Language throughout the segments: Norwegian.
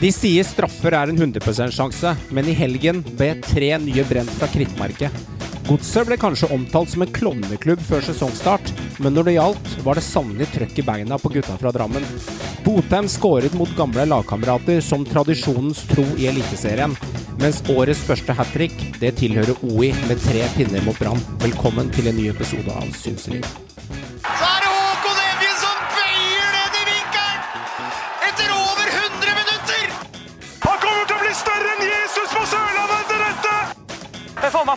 De sier straffer er en 100% sjanse, men i helgen ble tre nye brent fra krittmerket. Godset ble kanskje omtalt som en klovneklubb før sesongstart, men når det gjaldt, var det sannelig trøkk i beina på gutta fra Drammen. Botheim skåret mot gamle lagkamerater som tradisjonens tro i Eliteserien, mens årets første hat trick, det tilhører OI med tre pinner mot Brann. Velkommen til en ny episode av Synseliv.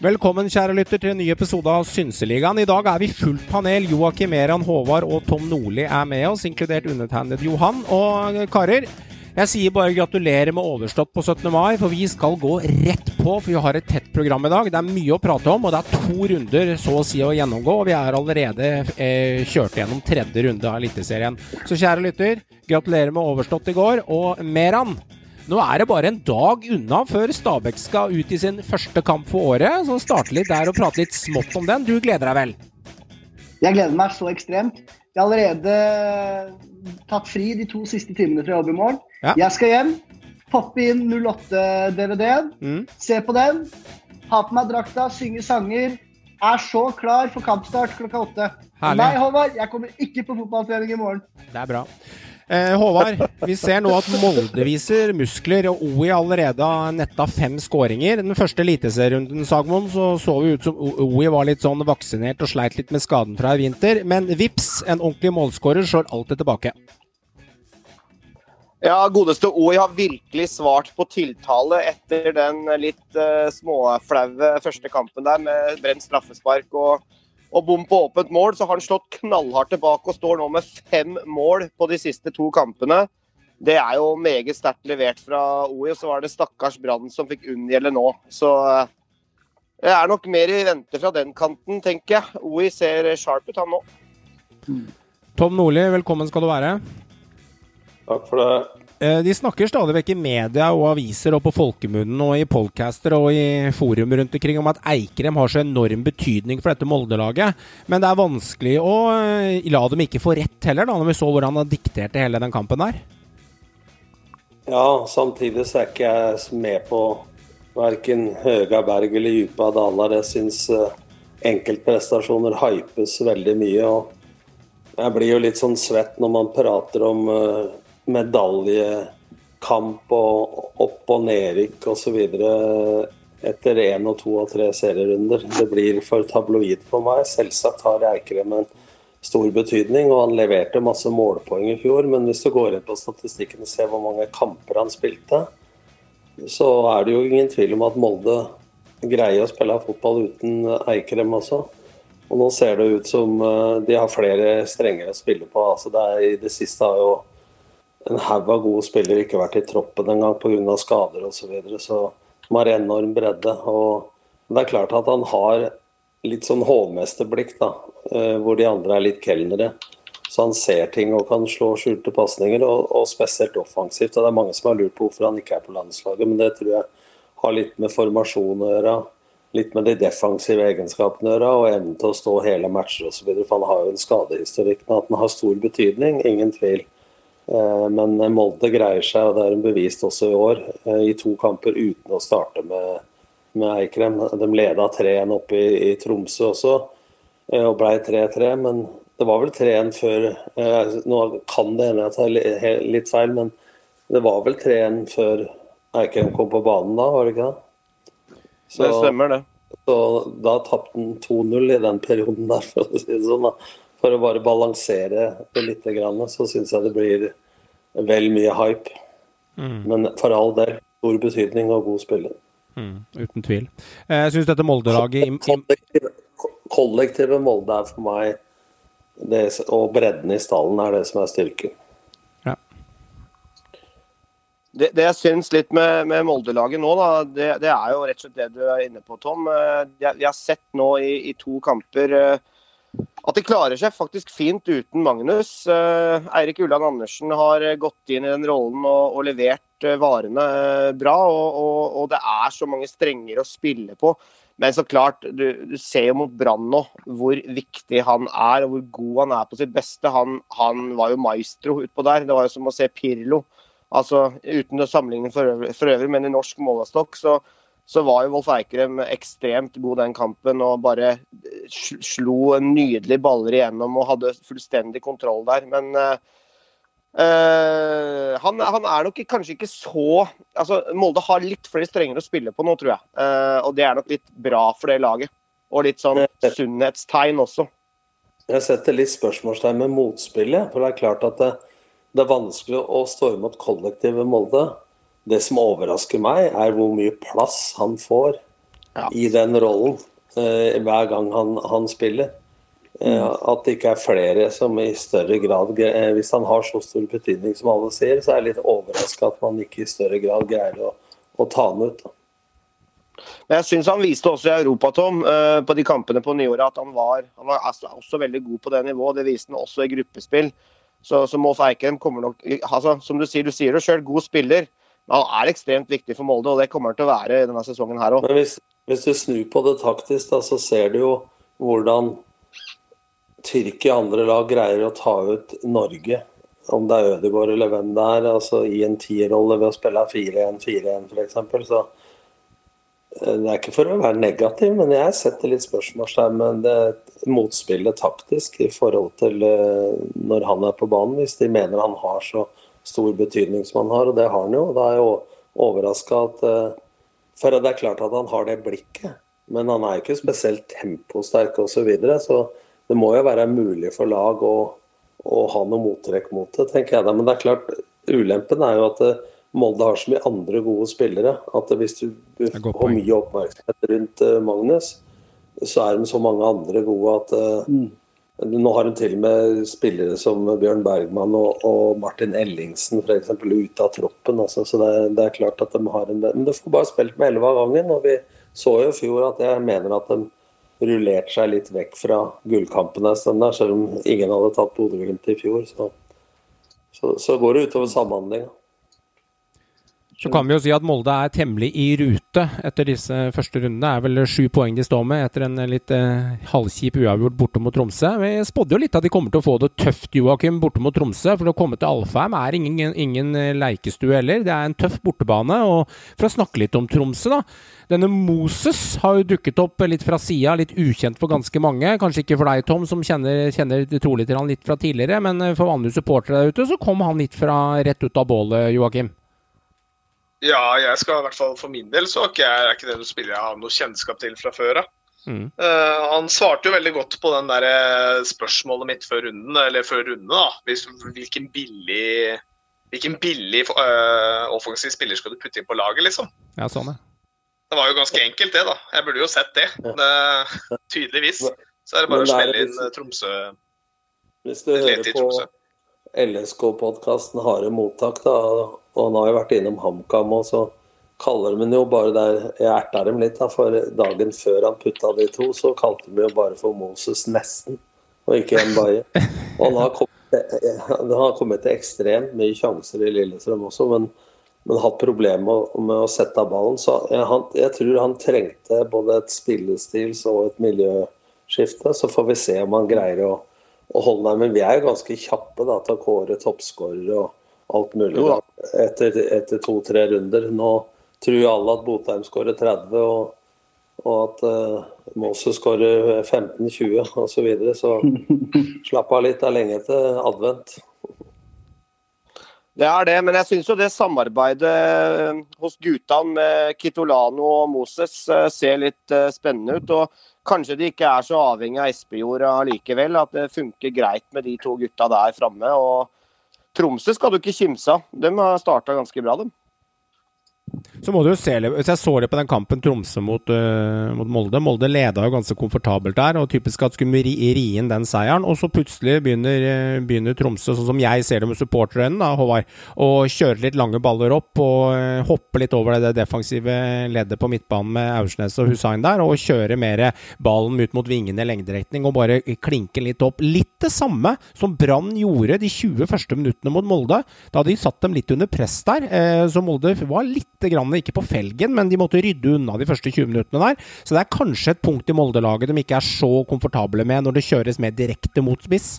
Velkommen, kjære lytter, til en ny episode av Synseligaen. I dag er vi fullt panel. Joakim Meran, Håvard og Tom Nordli er med oss, inkludert undertegnet Johan. Og karer, jeg sier bare gratulerer med overstått på 17. mai, for vi skal gå rett på, for vi har et tett program i dag. Det er mye å prate om, og det er to runder så å si å gjennomgå, og vi er allerede eh, kjørt gjennom tredje runde av Eliteserien. Så kjære lytter, gratulerer med overstått i går. Og Meran, nå er det bare en dag unna før Stabæk skal ut i sin første kamp for året, så starte litt der og prate litt smått om den. Du gleder deg vel? Jeg gleder meg så ekstremt. Jeg har allerede tatt fri de to siste timene fra jobb i morgen. Ja. Jeg skal hjem, poppe inn 08-DVD-en, Mm. se på den, ha på meg drakta, synge sanger. Er så klar for kampstart klokka åtte. Nei, Håvard, jeg kommer ikke på fotballtrening i morgen. Det er bra. Eh, Håvard, vi ser nå at Molde viser muskler, og OI allerede har netta fem skåringer. Den første eliteserierunden Sagmoen, så så vi ut som OI var litt sånn vaksinert og sleit litt med skaden fra i vinter. Men vips, en ordentlig målskårer slår alltid tilbake. Ja, godeste OI har virkelig svart på tiltale etter den litt uh, småflaue første kampen der med brent straffespark og, og bom på åpent mål. Så har han slått knallhardt tilbake og står nå med fem mål på de siste to kampene. Det er jo meget sterkt levert fra OI, og så var det stakkars Brann som fikk unngjelde nå. Så eh, det er nok mer i vente fra den kanten, tenker jeg. OI ser sharp ut, han nå. Tom Nordli, velkommen skal du være. Takk for det. Eh, De snakker stadig vekk i media og aviser og på folkemunnen og i podcaster og i forum rundt omkring om at Eikrem har så enorm betydning for dette Molde-laget. Men det er vanskelig å eh, la dem ikke få rett heller, da, når vi så hvordan han dikterte hele den kampen der. Ja, samtidig så er ikke jeg med på verken høga berg eller djupa daler. Jeg syns eh, enkeltprestasjoner hypes veldig mye. og Jeg blir jo litt sånn svett når man prater om medaljekamp og opp- og nedrykk osv. etter én og to og tre serierunder. Det blir for tabloid for meg. Selvsagt har Eikrem en stor betydning, og han leverte masse målpoeng i fjor. Men hvis du går inn på statistikken og ser hvor mange kamper han spilte, så er det jo ingen tvil om at Molde greier å spille fotball uten Eikrem også. Og nå ser det ut som eh, de har flere strenger å spille på. Altså det er, I det siste har jo en haug av gode spillere ikke vært i troppen engang pga. skader osv. Så, videre, så de har enorm bredde. og Det er klart at han har litt sånn hovmesterblikk, da, eh, hvor de andre er litt kelnere. Så han ser ting og kan slå skjulte pasninger, og, og spesielt offensivt. Og det er mange som har lurt på hvorfor han ikke er på landslaget, men det tror jeg har litt med formasjon å gjøre. Litt med de defensive egenskapene å gjøre, og evnen til å stå hele matcher osv. For han har jo en skadehistorikk, men at den har stor betydning, ingen tvil. Eh, Men Molde greier seg, og det er en bevist også i år, eh, i to kamper uten å starte med, med Eikrem. De leda 3-1 oppe i, i Tromsø også, eh, og ble 3-3. Men det var vel 3-1 før Nå kan det hende jeg tar litt feil, men det var vel 3-1 før Eikrem kom på banen da, var det ikke det? Så- Det stemmer, det. så da tapte han 2-0 i den perioden der, for å si det sånn. da. For å bare balansere det litt, så syns jeg det blir vel mye hype. Men for all del, stor betydning og god spiller. Mm, uten tvil. Eh, Jeg syns dette Molde-laget Kollektive, kollektivet Molde er for meg det, og bredden i stallen er det som er styrken. ja. Det, det jeg syns litt med, med Molde-laget nå, da, det, det, er jo rett og slett det du er inne på, Tom. Vi har sett nå i, i to kamper at de klarer seg faktisk fint uten Magnus. Eirik Ulland Andersen har gått inn i den rollen og, og levert varene bra. Og, og, og, det er så mange strenger å spille på. Men så klart, du, du ser jo mot Brann nå hvor viktig han er og hvor god han er på sitt beste. Han, han var jo maestro utpå der. Det var jo som å se Pirlo. Altså, Uten å sammenligne for øvrig, for øvrig men i norsk målestokk så, så, var jo Wolf Eikrem ekstremt god den kampen og bare slo nydelige baller igjennom og hadde fullstendig kontroll der. Men uh, Uh, han, han, er nok kanskje ikke så altså Molde har litt flere strenger å spille på nå, tror jeg. Uh, og det er nok litt bra for det laget. Og litt sånn sunnhetstegn også. Jeg setter litt spørsmålstegn med motspillet. For det er klart at det, det er vanskelig å stå imot kollektivet Molde. Det som overrasker meg, er hvor mye plass han får ja. i den rollen uh, hver gang han, han spiller. Eh, at det ikke er flere som i større grad eh, Hvis han har så stor betydning som alle sier, så er jeg litt overraska at man ikke i større grad greier å, å ta han ut. Men jeg syns han viste også i Europa, Tom, eh, på de kampene på nyåret, at han var, han var altså også veldig god på det nivået. Det viste han også i gruppespill. Så, så Moff Eikrem kommer nok altså, Som du sier, du sier det sjøl, god spiller. Han er ekstremt viktig for Molde, og det kommer han til å være denne sesongen her òg. Hvis, hvis, du snur på det taktisk, da, så ser du jo hvordan Tyrkia andre lag greier å ta ut Norge, om det er Ødegaard eller hvem det er, altså i en tierrolle ved å spille 4-1-4-1 f.eks. Så eh, det er ikke for å være negativ, men jeg setter litt spørsmålstegn med det motspillet taktisk i forhold til eh, når han er på banen, hvis de mener han har så stor betydning som han har, og det har han jo. Da er jeg overraska at eh, For det er klart at han har det blikket, men han er ikke spesielt temposterk osv. Så, videre, så det må jo være mulig for lag å, å ha noe mottrekk mot det, tenker jeg da. Men det er klart, ulempen er jo at eh, Molde har så mye andre gode spillere. At hvis du får mye oppmerksomhet rundt eh, Magnus, så er de så mange andre gode at mm. Nå har de til og med spillere som Bjørn Bergman og, og Martin Ellingsen for eksempel, ute av troppen. Altså, så det, det, er klart at de har en Men du får bare spilt med elleve av gangen. Og vi så jo i fjor at jeg mener at de rullerte seg litt vekk fra gullkampene en der, selv om ingen hadde tatt Bodø-Glimt i fjor. Så, så, så, går det utover samhandlinga. Så kan vi jo si at Molde er temmelig i rute etter disse første rundene. Det er vel sju poeng de står med etter en litt eh, halvkjip uavgjort borte mot Tromsø. Vi spådde jo litt at de kommer til å få det tøft, Joakim, borte mot Tromsø. For å komme til Alfheim er ingen, ingen eh, leikestue heller. Det er en tøff bortebane. Og for å snakke litt om Tromsø, da. Denne Moses har jo dukket opp litt fra sida, litt ukjent for ganske mange. Kanskje ikke for deg, Tom, som kjenner, kjenner trolig til han litt fra tidligere. Men eh, for vanlige supportere der ute, så kom han litt fra rett ut av bålet, Joakim. Ja, jeg skal i hvert fall for min del så okay, er ikke det noen spiller jeg har noe kjennskap til fra før av. Mm. Uh, han svarte jo veldig godt på den der eh, spørsmålet mitt før runden, eller før runden, da. Hvis, hvilken billig, hvilken billig uh, offensiv spiller skal du putte inn på laget, liksom? Ja, sånn, ja. Det var jo ganske enkelt, det, da. Jeg burde jo sett det. det tydeligvis. Så er det bare å smelle inn Tromsø. Hvis du hører på LSK-podkasten Harde mottak, da, og han har jo vært innom HamKam, og så kaller de jo bare der Jeg erta dem litt, da, for dagen før han putta de to, så kalte de jo bare for Moses Nesten, og ikke en baie. Og han har kommet, han har kommet til ekstremt mye sjanser i Lillestrøm også, men, men hatt problemer med, å sette av ballen. Så jeg, han, jeg tror han trengte både et spillestils og et miljøskifte. Så får vi se om han greier å å holde der. Men vi er jo ganske kjappe da, til å kåre toppskårere og alt mulig da, etter, etter to-tre runder. Nå tror alle at Botheim skårer 30, og, og at uh, Moses skårer 15-20 osv. Så, videre. så slapp av litt. Det er lenge til advent. Det er det, men jeg syns jo det samarbeidet eh, hos gutta med Kitolano og Moses eh, ser litt spennende ut. og kanskje de ikke er så avhengig av Espejord likevel, At det funker greit med de to gutta der framme. Og Tromsø skal du ikke kimse av. De har starta ganske bra, dem. Så må du jo se Hvis jeg så det på den kampen Tromsø mot, uh, mot Molde Molde leda jo ganske komfortabelt der, og typisk at skulle ri, ri inn den seieren. Og så plutselig begynner, uh, begynner Tromsø, sånn som jeg ser det med supporterøynene, da, Håvard, å kjøre litt lange baller opp og uh, hoppe litt over det defensive leddet på midtbanen med Aursnes og Hussein der, og kjøre mer ballen ut mot vingene i lengderetning og bare klinke litt opp. Litt det samme som Brann gjorde de 20 første minuttene mot Molde. Da de satt dem litt under press der, så Molde var litt grann ikke på felgen, men de måtte rydde unna de første 20 minuttene der. Så det er kanskje et punkt i Molde-laget de ikke er så komfortable med når det kjøres mer direkte mot spiss.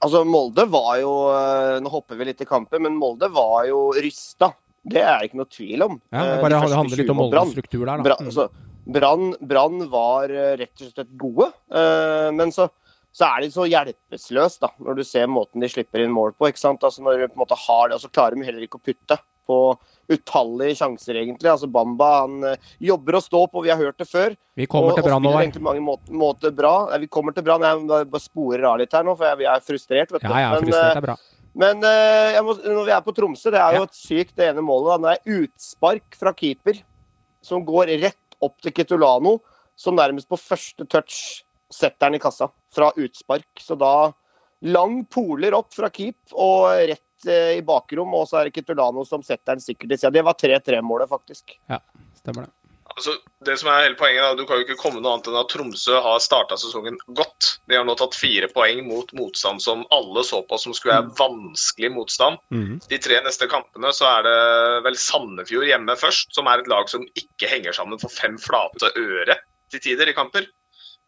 Altså, Molde var jo eh, Nå hopper vi litt i kampen, men Molde var jo rysta. Det er det ikke noe tvil om. Ja, det bare de handler litt om Moldes struktur der, da. Altså, Brann var eh, rett og slett gode, eh, men så så er de så hjelpeløse når du ser måten de slipper inn mål på. ikke sant? Altså Når du på en måte har det, og så klarer de heller ikke å putte på utallige sjanser, egentlig. Altså Bamba han uh, jobber og står på, vi har hørt det før. Vi kommer og, til Brann nå. egentlig mange måter, måter bra. Nei, vi kommer til Brann. Jeg bare sporer av litt her nå, for jeg, jeg er frustrert. vet du. Ja, ja, men, frustrert det er bra. Men uh, må, når vi er på Tromsø, det er jo et sykt det ene målet. Da. Det er utspark fra keeper som går rett opp til Ketulano, som nærmest på første touch setter den i kassa fra utspark. Så da lang poler opp fra keep og rett Eh, i bakrom, og så er det Kitulano som setter den sikkert i sida. Det var 3-3-målet, faktisk. Ja, stemmer det. Altså, det som er hele poenget, da, Du kan jo ikke komme noe annet enn at Tromsø har starta sesongen godt. De har nå tatt fire poeng mot motstand som alle så på som skulle være mm. vanskelig motstand. Mm. De tre neste kampene så er det vel Sandefjord hjemme først, som er et lag som ikke henger sammen for fem flate øre til tider i kamper.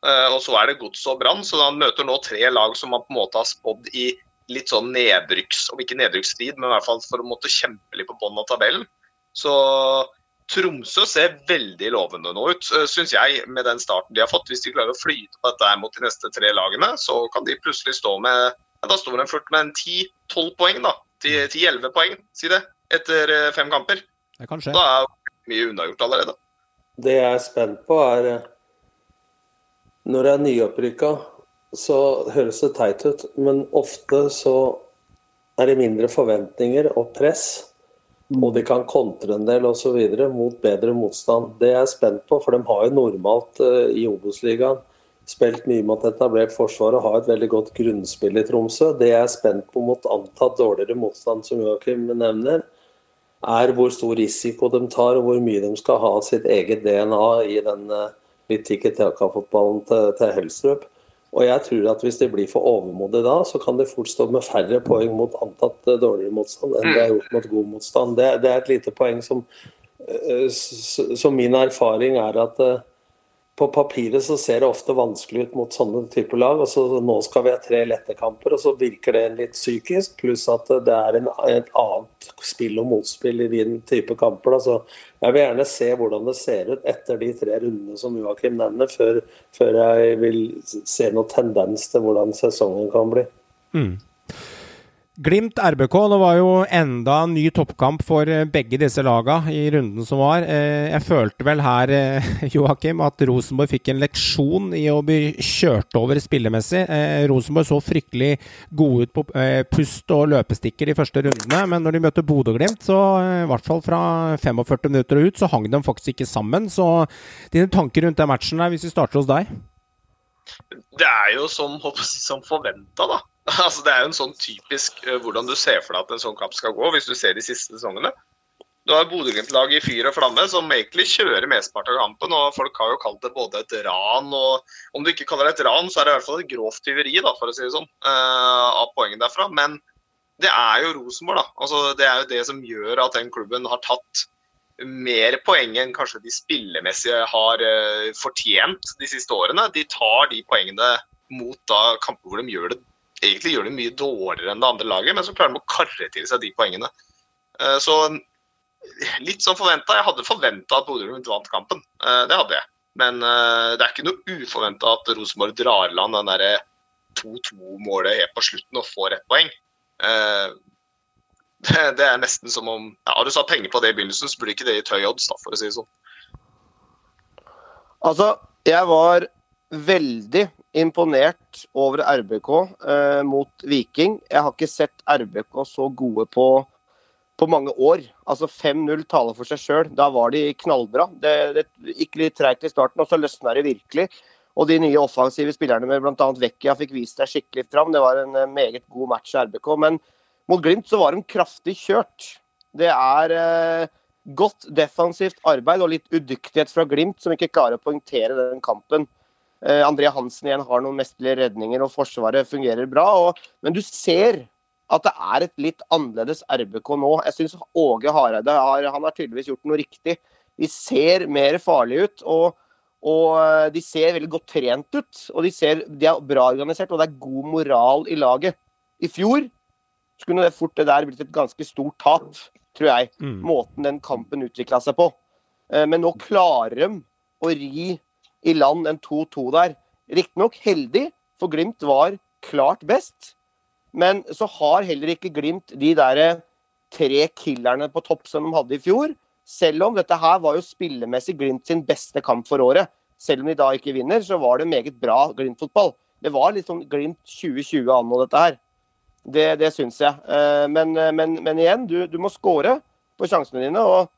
Uh, og så er det Gods og Brann, så han møter nå tre lag som man på en måte har spådd i litt sånn nedbruks, om ikke nedrykksstrid, men i hvert fall for å måtte kjempe litt på bunnen av tabellen. Så Tromsø ser veldig lovende nå ut, eh, syns jeg, med den starten de har fått. Hvis de klarer å flyte på dette mot de neste tre lagene, så kan de plutselig stå med ja, Da står de fort med en 10-12 poeng, da. 10-11 poeng, si det, etter eh, fem kamper. Det kan skje. Da er mye unnagjort allerede. Det jeg er spent på, er eh, når det er nyopprykka så høres det teit ut, men ofte så er det mindre forventninger og press. Og de kan kontre en del osv. mot bedre motstand. Det jeg er spent på, for de har jo normalt uh, i Obos-ligaen spilt mye mot etablert forsvar og har et veldig godt grunnspill i Tromsø. Det jeg er spent på mot antatt dårligere motstand, som Joakim nevner, er hvor stor risiko de tar, og hvor mye de skal ha sitt eget DNA i den uh, litt tikki-taka-fotballen til, til Helstrup. Og jeg tror at hvis de blir for overmodige da, så kan de fort stå med færre poeng mot antatt eh, dårligere motstand enn de har gjort mot god motstand. Det, det er et lite poeng som, eh, som min erfaring er at eh, på papiret så ser det ofte vanskelig ut mot sånne typer lag. og så Nå skal vi ha tre lette kamper, og så virker det litt psykisk. Pluss at det er en, et annet spill og motspill i din type kamper. Da. jeg vil gjerne se hvordan det ser ut etter de tre rundene som Joakim nevner, før, før jeg vil se noen tendens til hvordan sesongen kan bli. Mm. Glimt RBK, det var jo enda en ny toppkamp for eh, begge disse laga i runden som var. Eh, jeg følte vel her, eh, Joakim, at Rosenborg fikk en leksjon i å bli kjørt over spillemessig. Rosenborg så fryktelig gode ut på pust og løpestikker de første rundene, men når de møter Bodø-Glimt, så i hvert fall fra 45 minutter og ut, så hang de faktisk ikke sammen. Så dine tanker rundt den matchen der, hvis vi starter hos deg? Det er jo som, som forventa, da. Altså, det er jo en sånn typisk uh, hvordan du ser for deg at en sånn kamp skal gå, hvis du ser de siste sesongene. Du har Bodø-Glimt-laget i fyr og flamme, som egentlig kjører mesteparten av kampen. og Folk har jo kalt det både et ran og Om du ikke kaller det et ran, så er det i hvert fall et grovt tyveri, da, for å si det sånn, uh, av poenget derfra. Men det er jo Rosenborg, da. Altså, det er jo det som gjør at den klubben har tatt mer poeng enn kanskje de spillemessige har uh, fortjent de siste årene. De tar de poengene mot da kamper hvor de gjør det egentlig gjør det mye dårligere enn det andre laget, men så klarer de å karre til seg de poengene. Eh, så litt som forventa. Jeg hadde forventa at Bodø-Glimt vant kampen. Eh, det hadde jeg. Men eh, det er ikke noe uforventa at Rosenborg drar i land den 2-2-målet helt på slutten og får ett poeng. Det, er nesten som om ja, Har du satt penger på det i begynnelsen, så blir ikke det i tøy odds, for å si det sånn. Altså, jeg var veldig imponert over RBK eh, mot Viking. Jeg har ikke sett RBK så gode på på mange år. Altså 5-0 taler for seg sjøl. Da var de knallbra. Det, det gikk litt treigt i starten, og så løsna det virkelig. Og de nye offensive spillerne med bl.a. Vekkia fikk vist seg skikkelig fram. Det var en eh, meget god match i RBK. Men mot Glimt så var de kraftig kjørt. Det er eh, godt defensivt arbeid og litt udyktighet fra Glimt som ikke klarer å poengtere den kampen. Eh, André Hansen igjen har noen mesterlige redninger, og Forsvaret fungerer bra. Og, men du ser at det er et litt annerledes RBK nå. Jeg syns Åge Hareide har, han har tydeligvis gjort noe riktig. De ser mer farlige ut. og og eh, de ser veldig godt trent ut. og De, ser, de er bra organisert, og det er god moral i laget. I fjor skulle det fort det der blitt et ganske stort tap, tror jeg. Mm. Måten den kampen utvikla seg på. Eh, men nå klarer de å ri i land en 2-2 der. Riktignok heldig, for Glimt var klart best. Men så har heller ikke Glimt de der tre killerne på topp som de hadde i fjor. Selv om dette her var jo spillemessig Glimt sin beste kamp for året. Selv om de da ikke vinner, så var det meget bra Glimt-fotball. Det var litt sånn Glimt 2020 anno, dette her. Det, det syns jeg. Eh, men, eh, men, men igjen, du, du må score på sjansene dine. Og,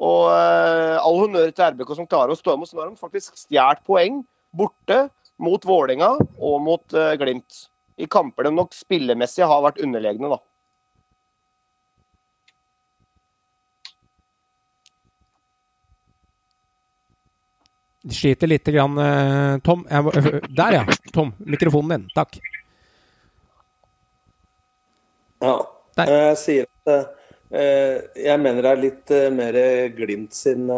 og eh, all honnør til RBK som klarer å stå imot. Så nå har de faktisk stjålet poeng borte mot Vålerenga og mot Glimt. I kamper de nok spillemessig har vært underlegne, da. Sliter lite grann, eh, Tom. Jeg, der, ja. Tom, mikrofonen din. Takk. Ja. Der. Jeg sier at eh, jeg mener det er litt eh, mer Glimt sin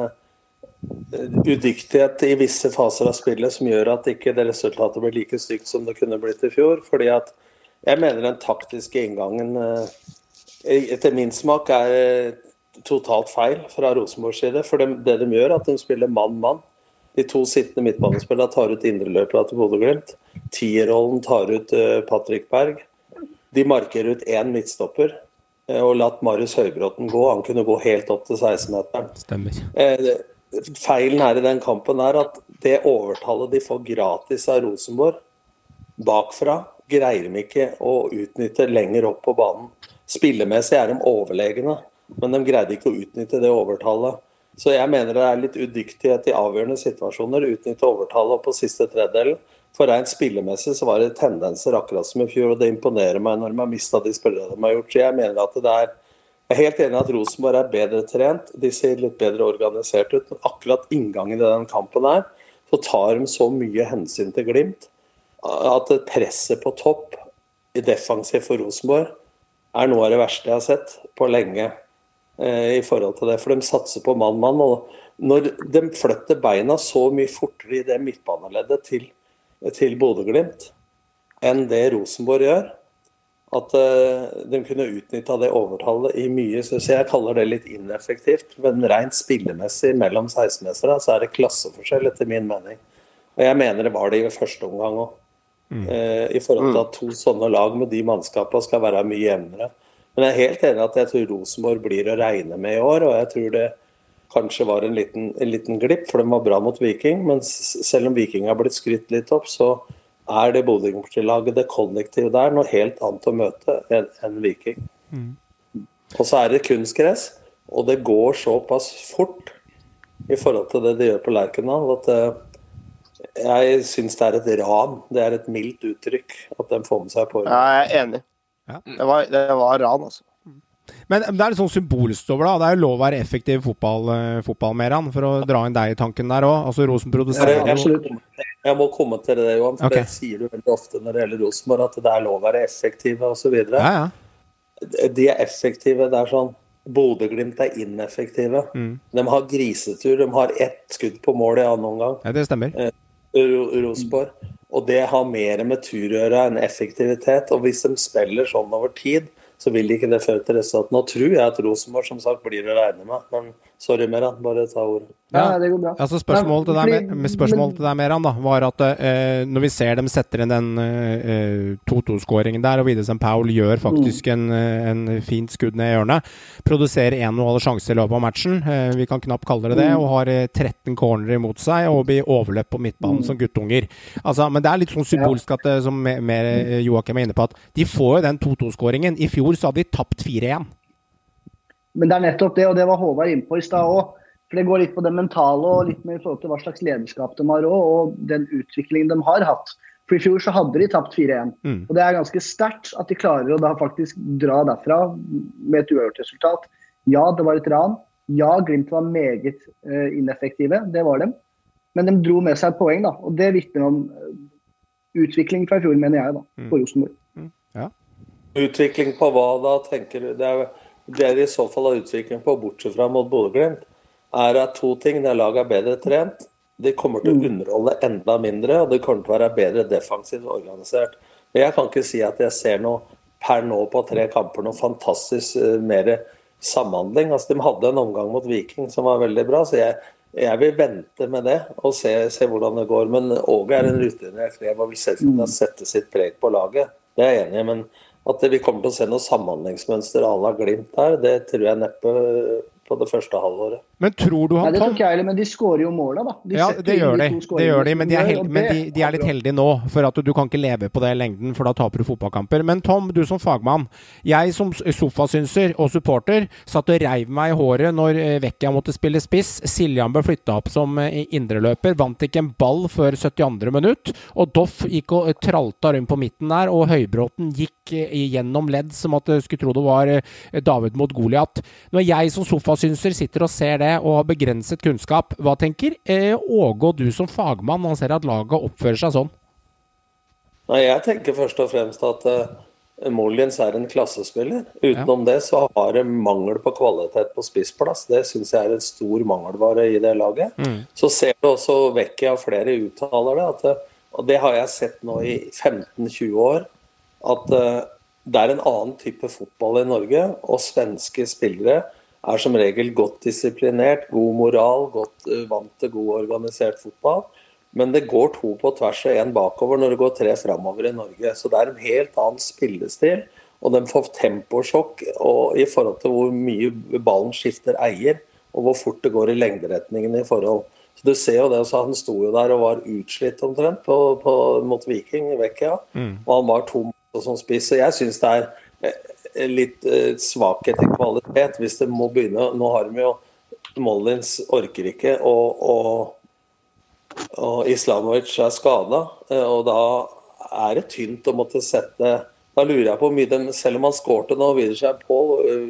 udyktighet i visse faser av spillet som gjør at ikke det resultatet blir like stygt som det kunne blitt i fjor. fordi at jeg mener den taktiske inngangen etter min smak er totalt feil fra Rosenborgs side. For det, de gjør, er at de spiller mann-mann. De to sittende midtbanespillerne tar ut indreløpet til Bodø-Glimt. Tierrollen tar ut Patrick Berg. De markerer ut én midtstopper og latt Marius Høybråten gå. Han kunne gå helt opp til 16-meteren. Stemmer. Uh, feilen her i den kampen er at det overtallet de får gratis av Rosenborg bakfra, greier de ikke å utnytte lenger opp på banen. Spillemessig er de overlegne, men de greide ikke å utnytte det overtallet. Så jeg mener det er litt udyktighet i avgjørende situasjoner. Utnytte overtallet på siste tredjedelen. For rent spillemessig så var det tendenser akkurat som i fjor, og det imponerer meg når de har mista de spillerne de har gjort. Så jeg mener at det er jeg er helt enig i at Rosenborg er bedre trent, de ser litt bedre organisert ut. Men akkurat inngangen i den kampen her, så tar de så mye hensyn til Glimt at presset på topp i defensiv for Rosenborg er noe av det verste jeg har sett på lenge. Eh, i forhold til det, for de satser på mann-mann. og Når de flytter beina så mye fortere i det midtbaneleddet til, til Bodø-Glimt enn det Rosenborg gjør, at uh, de kunne utnytta det overtallet i mye så Jeg kaller det litt ineffektivt, men rent spillemessig mellom 16-mestere så er det klasseforskjell, etter min mening. Og jeg mener det var det i første omgang òg. Mm. Uh, I forhold til at to sånne lag med de mannskapene skal være mye jevnere. Men jeg er helt enig at jeg tror Rosenborg blir å regne med i år. Og jeg tror det kanskje var en liten, en liten glipp, for de var bra mot Viking. Men selv om Viking har blitt skrytt litt opp, så er det Bodø-Glimt-laget, det kollektivet der, noe helt annet å møte enn en Viking. Mm. Og så er det kunstgress, og det går såpass fort i forhold til det de gjør på Lerkendal, at eh, jeg syns det er et ran. Det er et mildt uttrykk at de får med seg på. Ja, jeg er enig. Ja. Det, var, det var ran, altså. Men det er litt sånn symbolsk over det. Er jo lov å være effektiv fotball, uh, fotballmeran, for å dra inn deg i tanken der òg. Altså, Rosen produserer jo Jeg må komme til det, Johan. For okay. det sier du veldig ofte når det gjelder Rosenborg, at det er lov å være effektive osv. Ja, ja. De er effektive. Det er sånn Bodø-Glimt er ineffektive. Mm. De har grisetur. De har ett skudd på mål i annen omgang. Ja, det stemmer. Eh, Rosenborg. Og det har mer med tur å gjøre enn effektivitet. Og hvis de spiller sånn over tid, så vil ikke det føre til resultat. Nå tror jeg at Rosenborg som sagt blir å regne med, men sorry, Meran, bare ta ordet. Ja, det går bra. Altså Spørsmålet til deg, med, spørsmål til deg Meran, da, var at uh, når vi ser dem setter inn den uh, 2-2-skåringen der, og Widesen Paul gjør faktisk mm. en, en, fint skudd ned i hjørnet, produserer én og halv sjanse i løpet av matchen, uh, vi kan knapt kalle det det, mm. og har 13 corner imot seg og blir overløpt på midtbanen mm. som guttunger. Altså, men det er litt sånn symbolsk at, som mer Joakim er inne på, at de får jo den 2-2-skåringen. I fjor så hadde de tapt 4-1. Men det er nettopp det, og det var Håvard innpå i stad òg. For det går litt på det mentale og litt med i forhold til hva slags lederskap de har òg, og den utviklingen de har hatt. For i fjor så hadde de tapt 4-1. Mm. Og det er ganske sterkt at de klarer å da faktisk dra derfra med et uavgjort resultat. Ja, det var et ran. Ja, Glimt var meget uh, ineffektive. Det var dem. Men de dro med seg et poeng, da. Og det vitner om eh, utvikling fra i fjor, mener jeg, da, på Rosenborg. Utvikling på hva da, tenker du? Det er, det de i så fall har utvikling på, bortsett fra mot Bodø-Glimt, er at to ting. Det laget er bedre trent. De kommer til å underholde enda mindre, og det kommer til å være bedre defensivt organisert. Men jeg kan ikke si at jeg ser noe per nå på tre kamper noe fantastisk uh, mer samhandling. Altså, de hadde en omgang mot Viking som var veldig bra, så jeg, jeg vil vente med det og se, se hvordan det går. Men Åge er en rutinert elev og vil sette sitt preg på laget. Det er jeg enig i. Men at vi kommer til å se noe samhandlingsmønster à la Glimt her, det tror jeg neppe på det første halvåret. Men tror du Nei, det tror ikke jeg heller, men de skårer jo måla, da. De Ja, det gjør de. Det gjør de, men de er, som hel gjør, og men de, de er litt heldige nå, for at du kan ikke leve på det i lengden, for da taper du fotballkamper. Men Tom, du som fagmann. Jeg som sofasynser og supporter satt og reiv meg i håret når eh, måtte spille spiss. Siljan ble flytta opp som eh, indreløper, vant ikke en ball før 72. minutt. Og Doff gikk og tralta rundt på midten der, og Høybråten gikk eh, gjennom ledd som at du skulle tro det var eh, David mot Goliat. Når jeg som sofasynser sitter og ser det og har begrenset kunnskap, hva tenker Åge og du som fagmann når han ser at laget oppfører seg sånn? Nei, Jeg tenker først og fremst at Mollins er en klassespiller. Utenom det så har det mangel på kvalitet på spissplass. Det syns jeg er en stor mangelvare i det laget. Så ser du også Vecchia og flere uttaler det, at, og det har jeg sett nå i 15-20 år, at det er en annen type fotball i Norge, og svenske spillere er som regel godt disiplinert, god moral, godt uh, vant til god organisert fotball. Men det går to på tvers og én bakover når det går tre framover i Norge. Så det er en helt annen spillestil. Og de får temposjokk og i forhold til hvor mye ballen skifter eier, og hvor fort det går i lengderetningen i forhold. Så du ser jo det, så Han sto jo der og var utslitt omtrent på, på, mot Viking i Vecchia. Og han var tom som spiss. Så jeg syns det er eh, litt eh, svakhet i kvalitet hvis det må begynne Nå har de jo Mollins orker ikke og, og og Islamovic er skada, og da er det tynt å måtte sette Da lurer jeg på hvor mye de, selv om han skårte nå videre seg på,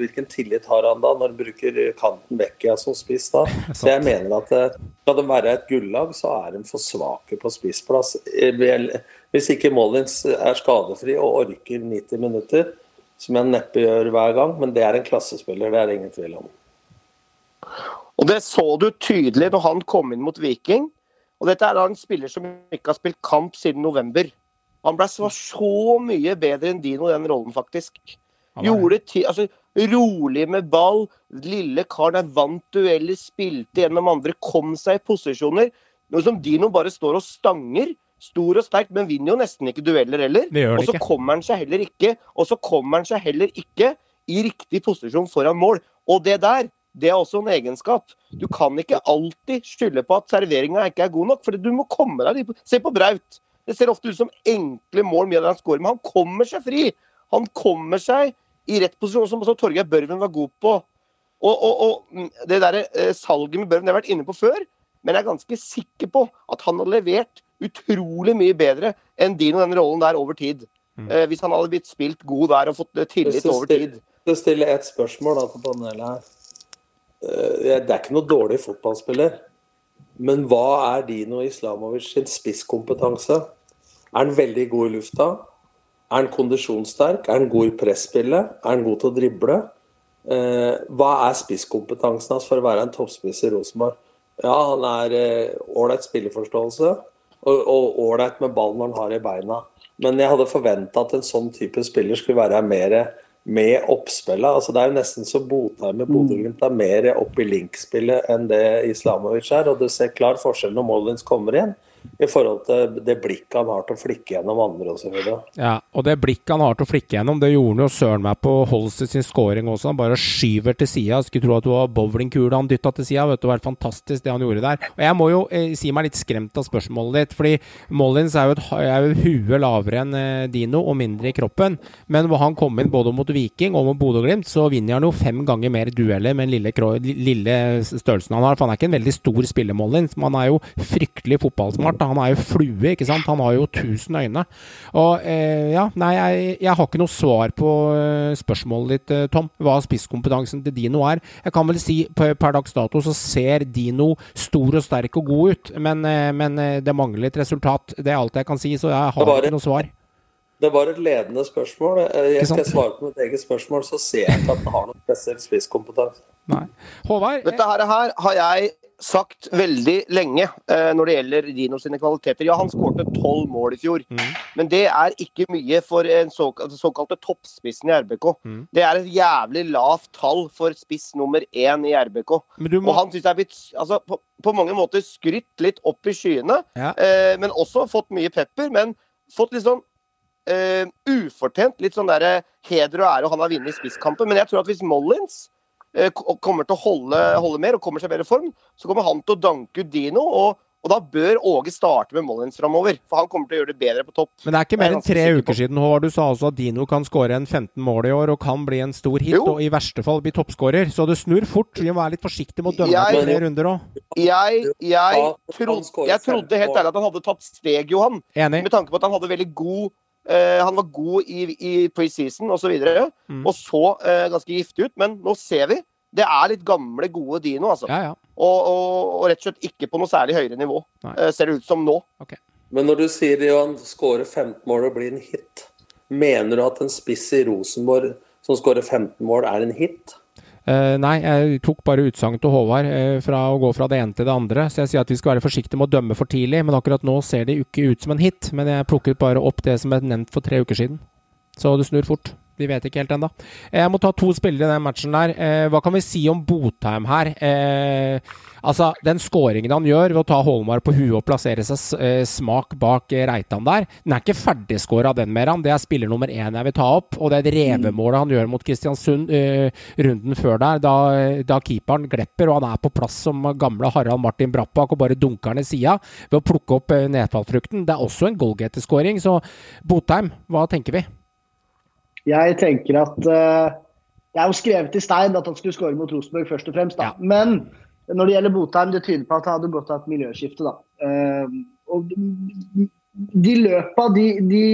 hvilken tillit har han da når han bruker kanten Bekkia som spiss da? Så jeg mener at eh, skal de være et gullag, så er de for svake på spissplass. Eh, Hvis ikke Mollins er skadefri og orker 90 minutter, som jeg neppe gjør hver gang, men det er en klassespiller, det er det ingen tvil om. Og det så du tydelig når han kom inn mot Viking. Og dette er da en spiller som ikke har spilt kamp siden november. Han ble så, så mye bedre enn Dino i den rollen, faktisk. Gjorde ti, altså, Rolig med ball. Lille karen er vant dueller, spilte gjennom andre, kom seg i posisjoner. Noe som Dino bare står og stanger. Stor og sterk, men vinner jo nesten ikke dueller heller. Og så kommer han seg heller ikke Og så kommer han seg heller ikke i riktig posisjon foran mål. Og det der, det er også en egenskap. Du kan ikke alltid skylde på at serveringa ikke er god nok, for du må komme deg dit. Se på Braut. Det ser ofte ut som enkle mål mye av det han scorer, men han kommer seg fri. Han kommer seg i rett posisjon, som også Torgeir Børven var god på. Og, og, og mm, det der, eh, salget med Børven det har jeg vært inne på før, men jeg er ganske sikker på at han har levert utrolig mye bedre enn Dino den rollen der over tid. Eh, hvis han hadde blitt spilt god der og fått eh, tillit over tid. Jeg stiller et spørsmål da til panelet her. Eh, Det er ikke noe dårlig fotballspiller, men hva er Dino Islamovic sin spisskompetanse? Er han veldig god i lufta? Er han kondisjonssterk? Er han god i presspillet? Er han god til å drible? Eh, hva er spisskompetansen hans for å være en toppspiss i Rosenborg? Ja, han er ålreit spilleforståelse og ålreit med ballen når han har i beina. Men jeg hadde forventa at en sånn type spiller skulle være mer med oppspillet. Altså, det er jo nesten så Botheim med Bodø-Glimt er mer opp i link-spillet enn det Islamovic er. Og du ser klar forskjell når Mollins kommer inn. I forhold til det blikket han har til å flikke gjennom andre osv. Ja, og det blikket han har til å flikke gjennom, det gjorde han jo søren meg på Holst sin scoring også. Han bare skyver til sida. Skulle tro at det var bowlingkule han dytta til sida. Det var fantastisk det han gjorde der. Og jeg må jo eh, si meg litt skremt av spørsmålet ditt, fordi Mollins er jo et er huet lavere enn eh, Dino og mindre i kroppen. Men hvor han kom inn både mot Viking og mot Bodø-Glimt, så vinner han jo fem ganger mer dueller med den lille, lille størrelsen han har. For han er ikke en veldig stor spiller, Mollins, men han er jo fryktelig fotballsmart. Han er jo flue, ikke sant. Han har jo tusen øyne. Og eh, ja, nei, jeg, jeg, har ikke noe svar på eh, spørsmålet ditt, eh, Tom. Hva spisskompetansen til Dino er. Jeg kan vel si per, dags dato så ser Dino stor og sterk og god ut, men, eh, men det mangler et resultat. Det er alt jeg kan si, så jeg har ikke noe svar. Det var et ledende spørsmål. Jeg skal svare på mitt eget spørsmål, så ser jeg ikke at den har noen spesiell spisskompetanse. Nei. Håvard? Dette her, her har jeg sagt veldig lenge eh, når det gjelder Dino sine kvaliteter. Ja, han skårte tolv mål i fjor, mm. men det er ikke mye for en såkal altså såkalte toppspissen i RBK. Mm. Det er et jævlig lavt tall for spiss nummer én i RBK. Må... Og han syns jeg er blitt altså, på, på, mange måter skrytt litt opp i skyene, ja. eh, men også fått mye pepper. Men fått litt sånn eh, ufortjent litt sånn der heder og ære, og han har vunnet spisskampen. Men jeg tror at hvis Mollins kommer til å holde, holde, mer og kommer seg i bedre form, så kommer han til å danke ut Dino. Og, og da bør Åge starte med Mollins framover, for han kommer til å gjøre det bedre på topp. Men det er ikke mer enn tre uker siden Håvard, du sa også at Dino kan skåre en 15 mål i år og kan bli en stor hit, jo. og i verste fall bli toppskårer. Så det snur fort. Vi må være litt forsiktige med å dømme jeg, tre runder òg. Jeg, jeg, trodde, jeg trodde helt ærlig at han hadde tatt steg, Johan. Enig. Med tanke på at han hadde veldig god han var god i, i preseason osv. Og, så mm. og så uh, ganske giftig ut, men nå ser vi det er litt gamle, gode Dino, altså. Ja, ja. Og, og, og, rett og slett ikke på noe særlig høyere nivå, Nei. ser det ut som nå. Okay. Men når du sier Johan skårer 15 mål og blir en hit, mener du at en spiss i Rosenborg som skårer 15 mål, er en hit? Uh, nei, jeg tok bare utsagn til Håvard uh, fra å gå fra det ene til det andre. Så jeg sier at vi skal være forsiktige med å dømme for tidlig, men akkurat nå ser det ikke ut som en hit. Men jeg plukket bare opp det som er nevnt for tre uker siden. Så det snur fort. Vi vet ikke helt ennå. Jeg må ta to spillere i den matchen der. Eh, hva kan vi si om Botheim her? Eh, altså, Den skåringen han gjør ved å ta Holmar på huet og plassere seg eh, smak bak eh, Reitan der, den er ikke ferdigskåra, den mer. Det er spiller nummer én jeg vil ta opp. Og det er et revemålet han gjør mot Kristiansund eh, runden før der, da, da, keeperen glepper og han er på plass som gamle Harald Martin Brappak og bare dunker ned sida ved å plukke opp eh, nedfallfrukten. Det er også en goalgetter-skåring. Så Botheim, hva tenker vi? Jeg tenker at uh, Det er jo skrevet i stein at han skulle skåre mot Rosenborg først og fremst. Da. Ja. Men når det gjelder Botheim, det tyder på at han hadde godt av et miljøskifte. da. Uh, og de løpa, de, de,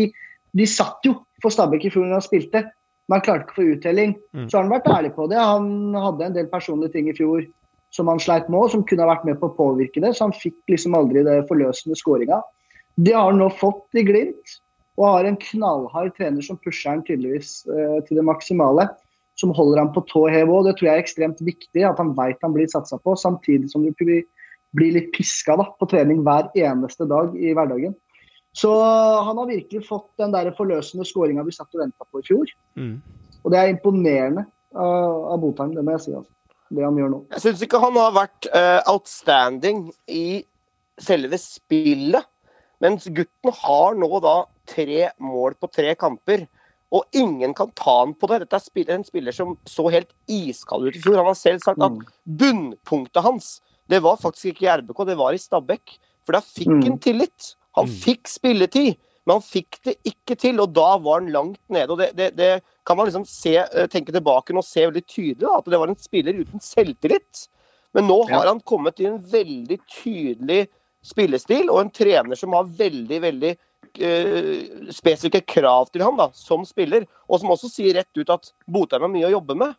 de, satt jo for Stabæk i fjor når han spilte. Men han klarte ikke å få uttelling. Mm. Så har han vært ærlig på det. Han hadde en del personlige ting i fjor som han sleit med, og som kunne ha vært med på å påvirke det. Så han fikk liksom aldri det forløsende skåringa. Det har han nå fått i Glimt. Og har en knallhard trener som pusher han tydeligvis eh, til det maksimale. Som holder ham på tå hev òg. Det tror jeg er ekstremt viktig, at han veit han blir satsa på. Samtidig som du blir litt piska da, på trening hver eneste dag i hverdagen. Så han har virkelig fått den der forløsende skåringa vi satt og venta på i fjor. Mm. Og det er imponerende av, av Botheim, det må jeg si. Altså. Det han gjør nå. Jeg syns ikke han har vært uh, outstanding i selve spillet. Mens gutten har nå da tre mål på tre kamper. Og ingen kan ta han på det. Dette er en spiller som så helt iskald ut i fjor. Han har selv sagt at mm. bunnpunktet hans det var faktisk ikke i RBK, det var i Stabæk. For da fikk han mm. tillit. Han mm. fikk spilletid, men han fikk det ikke til. Og da var han langt nede. og Det, det, det kan man liksom se, eh, tenke tilbake og se veldig tydelig, at det var en spiller uten selvtillit. Men nå har han kommet i en veldig tydelig spillestil og en trener som har veldig, veldig uh, spesifikke krav til han da, som spiller, og som også sier rett ut at Botheim har mye å jobbe med.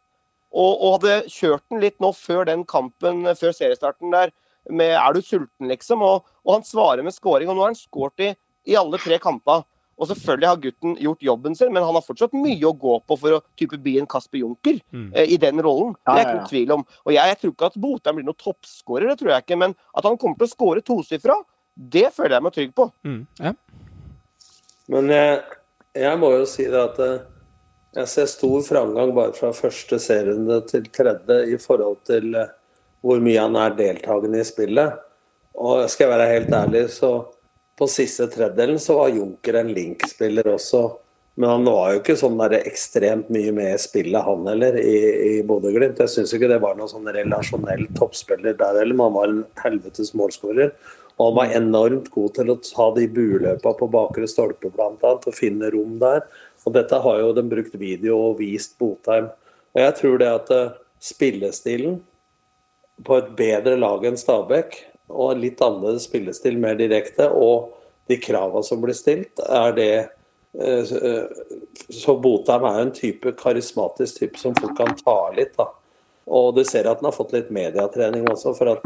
Og, og, hadde kjørt den litt nå før den kampen, før seriestarten der, med 'er du sulten', liksom. Og, og han svarer med scoring, og nå har han skåret i, i alle tre kampene. Og selvfølgelig har gutten gjort jobben sin, men han har fortsatt mye å gå på for å type bli en Kasper Junker mm. eh, i den rollen. Det er ikke noen tvil om. Og jeg, jeg tror ikke at Botheim blir noen toppskårer, det tror jeg ikke. Men at han kommer til å skåre tosifra, det føler jeg meg trygg på. Mm. Ja. Men jeg, jeg, må jo si det at eh, jeg ser stor framgang bare fra første serierunde til tredje i forhold til eh, hvor mye han er deltakende i spillet. Og skal jeg være helt ærlig, så på siste tredjedelen så var Junker en link-spiller også. Men han var jo ikke sånn der ekstremt mye med i spillet, han heller, i, i Bodø-Glimt. Jeg syns ikke det var noen sånn relasjonell toppspiller der heller, men han var en helvetes målskårer. Og han var enormt god til å ta de buløpa på bakre stolpe, bl.a., og finne rom der. Og dette har jo de brukt video og vist Botheim. Og jeg tror det at uh, spillestilen på et bedre lag enn Stabæk, og litt annerledes spillestil, mer direkte, og de kravene som blir stilt, er det Eh, eh, så Botheim er jo en type karismatisk type som folk kan ta litt. da. Og du ser at han har fått litt mediatrening også, for at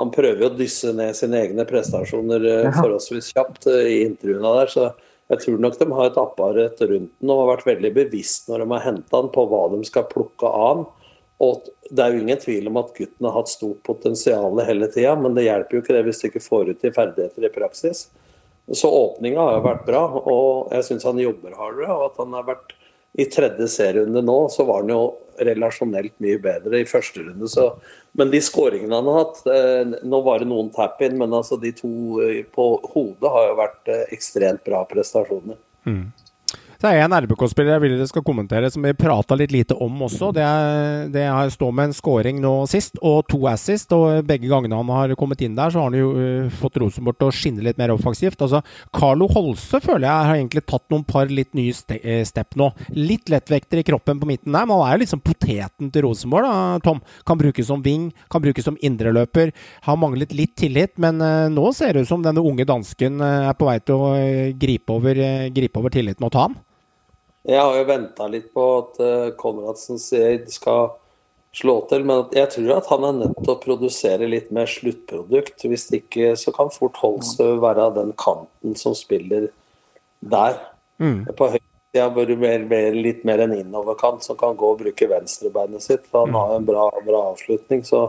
han prøver jo å dysse ned sine egne prestasjoner uh, forholdsvis kjapt uh, i intervjuene der. Så jeg tror nok de har et apparat rundt den og har vært veldig bevisst når de har henta han på hva de skal plukke av han. Og det er jo ingen tvil om at gutten har hatt stort potensial hele tida, men det hjelper jo ikke det hvis du ikke får ut de ferdigheter i praksis. Så åpninga har jo vært bra, og jeg syns han jobber hardere. Og at han har vært i tredje serierunde nå, så var han jo relasjonelt mye bedre i første runde. Så, men de skåringene han har hatt eh, Nå var det noen tap-in, men altså de to eh, på hodet har jo vært eh, ekstremt bra prestasjoner. Mm. Så er jeg en RBK-spiller jeg vil dere skal kommentere, som vi prata litt lite om også. Det, er, det er står med en scoring nå sist, og to assist. Og begge gangene han har kommet inn der, så har han jo uh, fått Rosenborg til å skinne litt mer offensivt. Altså, Carlo Holse føler jeg har egentlig tatt noen par litt nye ste uh, step nå. Litt lettvekter i kroppen på midten der, men han er jo liksom poteten til Rosenborg, da, Tom. Kan brukes som wing, kan brukes som indreløper. Har manglet litt tillit, men uh, nå ser det ut som denne unge dansken er på vei til å gripe over, gripe over tilliten og ta han. Jeg har jo venta litt på at uh, Konradsen skal slå til, men jeg tror at han er nødt til å produsere litt mer sluttprodukt. Hvis ikke så kan fort Holstø være den kanten som spiller der. Mm. På høyresida bør du litt mer en innoverkant som kan gå og bruke venstrebeinet sitt. for Han mm. har en bra, bra avslutning. Så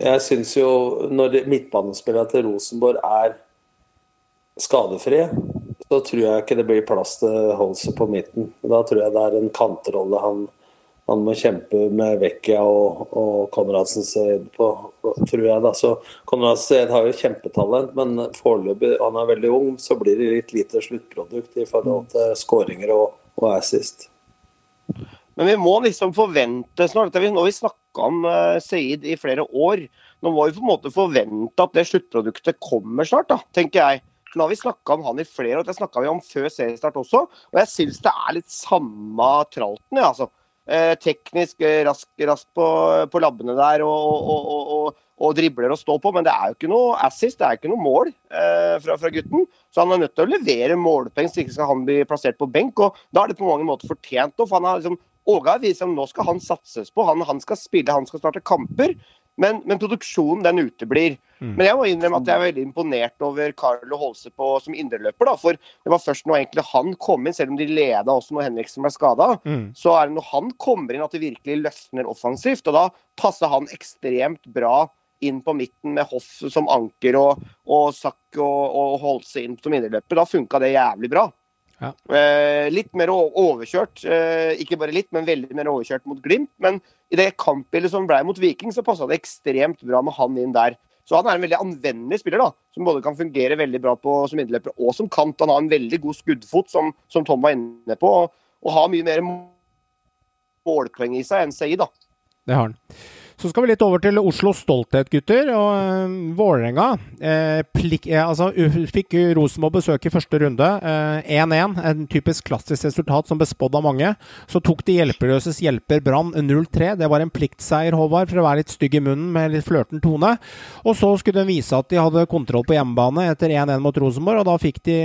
jeg syns jo, når midtbanespillerne til Rosenborg er skadefrie, så tror jeg ikke det blir plass til Holse på midten. Da tror jeg det er en kantrolle han, han må kjempe med Vecchia og, og Konradsen Seid på, tror jeg. da. Så Konradsen Seid har jo kjempetalent, men foreløpig, han er veldig ung, så blir det litt lite sluttprodukt i forhold til skåringer og, og assist. Men vi må liksom forvente snart Nå har vi snakka om uh, Seid i flere år. Nå må vi på en måte forvente at det sluttproduktet kommer snart, da, tenker jeg. Nå har vi snakka om han i flere år, det snakka vi om før seriestart også. Og jeg syns det er litt samme tralten, ja, altså. Eh, teknisk eh, rask, rask på, på, labbene der og, og, og, og, dribler og stå på, men det er jo ikke noe assist, det er ikke noe mål eh, fra, fra, gutten. Så han er nødt til å levere målpoeng, så ikke skal han bli plassert på benk. Og da er det på mange måter fortjent. For han har liksom Åge har vist at nå skal han satses på. Han, han, skal spille, han skal starte kamper. Men, men produksjonen den uteblir. Mm. Men jeg må innrømme at jeg er veldig imponert over Carlo Holse på, som indreløper. da, For det var først når egentlig han kom inn, selv om de leda også når Henriksen ble skada, mm. så er det når han kommer inn at det virkelig løsner offensivt. Og da passer han ekstremt bra inn på midten med Hoff som anker og, og Sakk og, og Holse inn som indreløper. Da funka det jævlig bra. Ja. Eh, litt mer overkjørt, eh, ikke bare litt, men veldig mer overkjørt mot Glimt. Men i det kampbildet som ble mot Viking, så passa det ekstremt bra med han inn der. Så han er en veldig anvendelig spiller, da, som både kan fungere veldig bra på, som innløper og som kant. Han har en veldig god skuddfot, som, som Tom var inne på, og, og har mye mer målpoeng i seg enn Seid. da. Det har han. Så skal vi litt over til Oslo stolthet, gutter. Og uh, Vålerenga eh, eh, altså, fikk Rosenborg besøk i første runde. 1-1, eh, en typisk klassisk resultat som bespådd av mange. Så tok de hjelpeløses hjelper Brann 0-3. Det var en pliktseier, Håvard, for å være litt stygg i munnen med litt flørten tone. Og så skulle de vise at de hadde kontroll på hjemmebane etter 1-1 mot Rosenborg, og da fikk de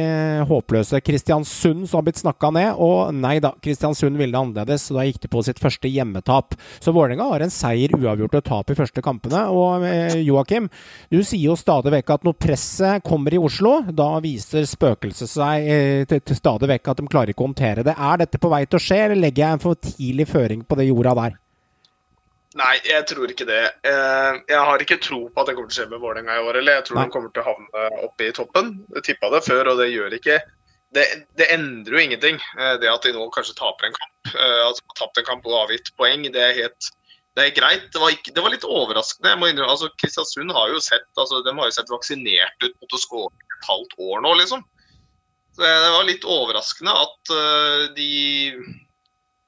håpløse Kristiansund, som har blitt snakka ned. Og nei da, Kristiansund ville det annerledes, så da gikk de på sitt første hjemmetap. Så Vålerenga har en seier uavgjort uavgjort og tap i første kampene. Og eh, Joakim, du sier jo stadig vekk at når presset kommer i Oslo, da viser spøkelset seg eh, stadig vekk at de klarer ikke å håndtere det. Er dette på vei til å skje, eller legger jeg en for tidlig føring på det jorda der? Nei, jeg tror ikke det. Eh, jeg har ikke tro på at det kommer til å skje med Vålerenga i år. Eller jeg tror Nei. de kommer til å havne oppe i toppen. Jeg tippa det før, og det gjør ikke det, det, endrer jo ingenting, det at de nå kanskje taper en kamp. at de har tapt en kamp og avgitt poeng. Det er helt det er greit. Det var, ikke, det var litt overraskende. innrømme, altså Kristiansund har jo sett altså, de har jo sett vaksinert ut mot å skåre et halvt år nå, liksom. Så Det var litt overraskende at uh, de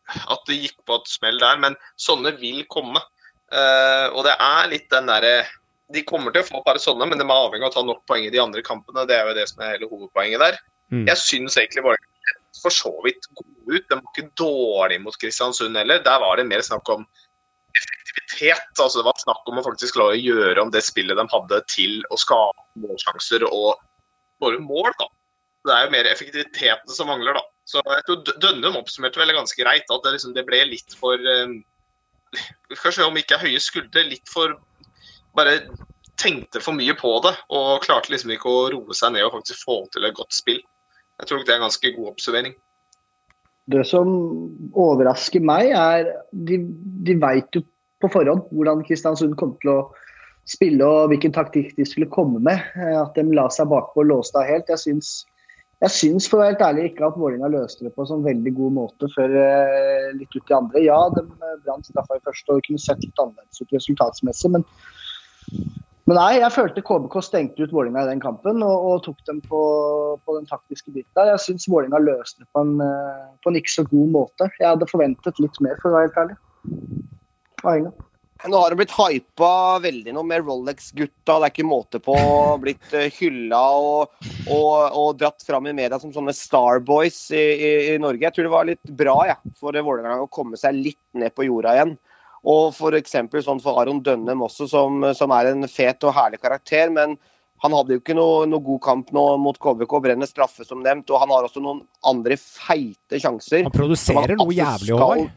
at det gikk på et smell der. Men sånne vil komme. Uh, og det er litt den derre De kommer til å få bare sånne, men de er avhengig av å ta nok poeng i de andre kampene. Det er jo det som er hele hovedpoenget der. Mm. Jeg syns egentlig Vålerenga for så vidt gode ut. De var ikke dårlige mot Kristiansund heller. Der var det mer snakk om effektivitet. altså Det var snakk om å faktisk klare å gjøre om det spillet de hadde, til å skape målsjanser og våre mål. da. Det er jo mer effektiviteten som mangler, da. Så jeg tror Dønnum oppsummerte vel ganske greit at det, liksom, det ble litt for um, Kanskje om ikke høye skuldre, litt for Bare tenkte for mye på det og klarte liksom ikke å roe seg ned og faktisk få til et godt spill. Jeg tror det er en ganske god observering. Det som overrasker meg, er de, de veit jo på forhånd hvordan Kristiansund kom til å spille og hvilken taktikk de skulle komme med. Eh, at de la seg bakpå og låste av helt. Jeg syns, jeg syns for å være helt ærlig ikke at Vålerenga løste det på en sånn veldig god måte før eh, litt ut i andre. Ja, de eh, brant straffa i første og kunne sett litt annerledes ut resultatsmessig, men, men nei, jeg følte KBK stengte ut Vålerenga i den kampen og, og tok dem på, på, den taktiske biten der. Jeg syns Vålerenga løste det på en, på en ikke så god måte. Jeg hadde forventet litt mer, for å være helt ærlig. Aina. Nå har det blitt hypa veldig nå med Rolex-gutta. Det er ikke måte på. Blitt eh, hylla og, og, og, dratt fram i media som sånne Starboys i, i, i Norge. Jeg tror det var litt bra ja, for Vålerenga å komme seg litt ned på jorda igjen. Og f.eks. sånn for Aron Dønnem også, som, som, er en fet og herlig karakter. Men han hadde jo ikke noe, noe god kamp nå mot KBK. Brenner straffe, som nevnt. Og han har også noen andre feite sjanser. Han produserer noe jævlig, Håvard.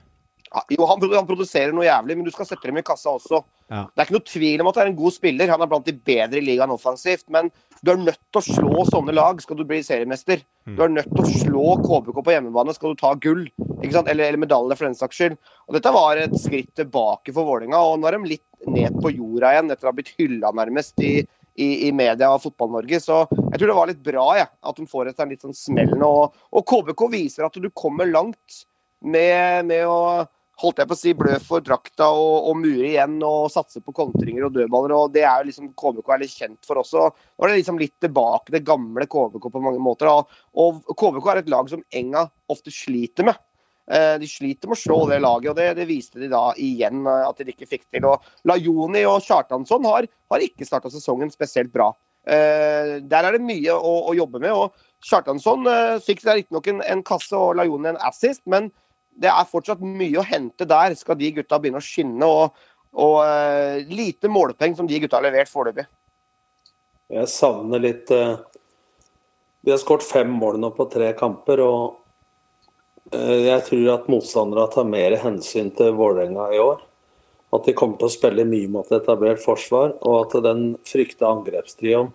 Jo, han, han, produserer noe jævlig, men du skal sette dem i kassa også. Ja. Det er ikke noe tvil om at han er en god spiller. Han er blant de bedre i ligaen offensivt. Men du er nødt til å slå sånne lag skal du bli seriemester. Mm. Du er nødt til å slå KBK på hjemmebane skal du ta gull. Eller, eller, medalje, for den saks skyld. Og Dette var et skritt tilbake for Vålerenga. Og nå er de litt ned på jorda igjen etter å ha blitt hylla nærmest i, i, i media og Fotball-Norge. Så jeg tror det var litt bra ja, at de får et litt sånn smell nå. Og, og KBK viser at du kommer langt med, med å holdt jeg på å si, blø for drakta og, og mure igjen og satse på kontringer og dødballer. og Det er jo liksom KBK er litt kjent for også. Nå er det liksom litt tilbake det gamle KBK på mange måter. Og, og KBK er et lag som Enga ofte sliter med. Eh, de sliter med å slå det laget, og det, det, viste de da igjen eh, at de ikke fikk til. Og Lajoni og Kjartansson har, har ikke starta sesongen spesielt bra. Eh, der er det mye å, å jobbe med. og Kjartansson fikk riktignok en, en kasse og Lajoni en assist, men det er fortsatt mye å hente der, skal de gutta begynne å skinne. Og, og uh, lite målpeng som de gutta har levert foreløpig. Jeg savner litt uh, Vi har skåret fem mål nå på tre kamper. og uh, Jeg tror at motstandere tar mer hensyn til Vålerenga i år. At de kommer til å spille mye mot etablert forsvar, og at den frykta angrepstrioen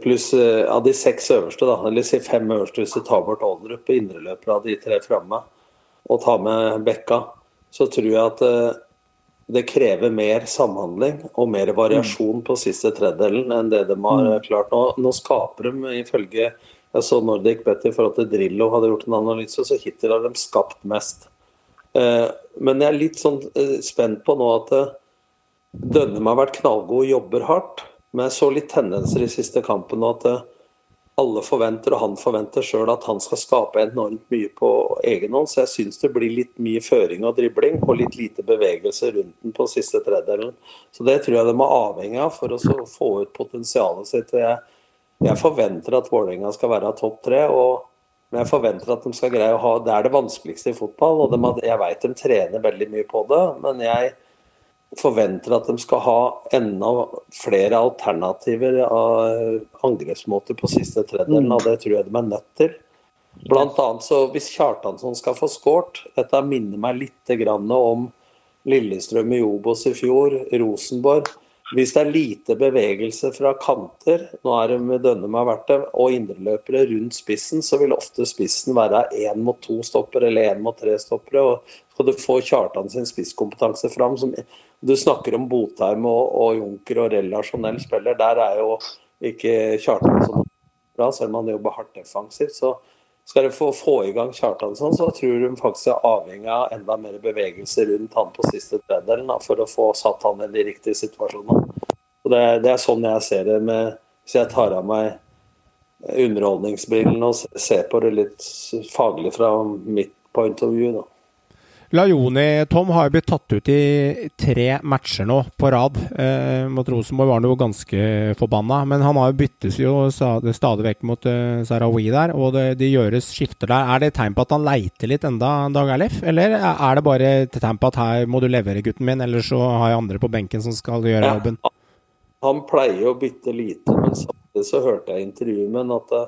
Pluss av de seks øverste, da, eller si fem øverste hvis du tar bort Oldrup, indreløpere av de tre framme, og ta med Bekka, så tror jeg at eh, det krever mer samhandling og mer variasjon på siste tredjedelen enn det de har mm. klart nå. Nå skaper de ifølge jeg så Nordic Bet i forhold til Drillo hadde gjort en analyse, så hittil har de skapt mest. Eh, men jeg er litt sånn eh, spent på nå at Dønnum har vært knallgod, jobber hardt. Men jeg så litt tendenser i siste kampen nå at alle forventer, og han forventer sjøl, at han skal skape enormt mye på egen hånd. Så jeg syns det blir litt mye føring og dribling og litt lite bevegelse rundt den på siste tredjedelen. Så det tror jeg de er avhengig av for å få ut potensialet sitt. Jeg, jeg forventer at Vålerenga skal være topp tre. og men jeg forventer at de skal greie å ha Det er det vanskeligste i fotball. og de, Jeg vet de trener veldig mye på det, men jeg forventer at de skal ha enda flere alternativer av angrepsmåter på siste tredjedelen, og det tror jeg de er nødt til. Blant annet så Hvis Kjartansson skal få skåret Dette minner meg litt om Lillestrøm i Obos i fjor, Rosenborg. Hvis det er lite bevegelse fra kanter, nå er det med Dønnum har vært det, og indreløpere rundt spissen, så vil ofte spissen være én mot to stoppere eller én mot tre stoppere. og Skal du få Kjartan sin spisskompetanse fram, som du snakker om Botheim og, og Junker og relasjonell spiller, der er jo ikke Kjartan så bra, selv om han jobber hardt defensivt. Så, skal de få, få i gang Kjartansson, så tror hun faktisk er avhengig av enda mer bevegelse rundt han på siste tredjedelen for å få satt han i de riktige situasjonene. Det, det, er sånn jeg ser det med Hvis jeg tar av meg underholdningsbrillene og ser på det litt faglig fra mitt point of view, da. Lajoni Tom har jo blitt tatt ut i tre matcher nå på rad. Eh, mot Rosenborg var han jo ganske forbanna, men han har jo byttes jo stadig, vekk mot eh, Sarawi der, og det, de gjøres skifter der. Er det et tegn på at han leiter litt enda, Dag Erlif? Eller er det bare tegn på at her må du levere, gutten min, eller så har jeg andre på benken som skal gjøre jobben? Ja, han pleier å bytte lite, men samtidig så hørte jeg i intervjuet med at det,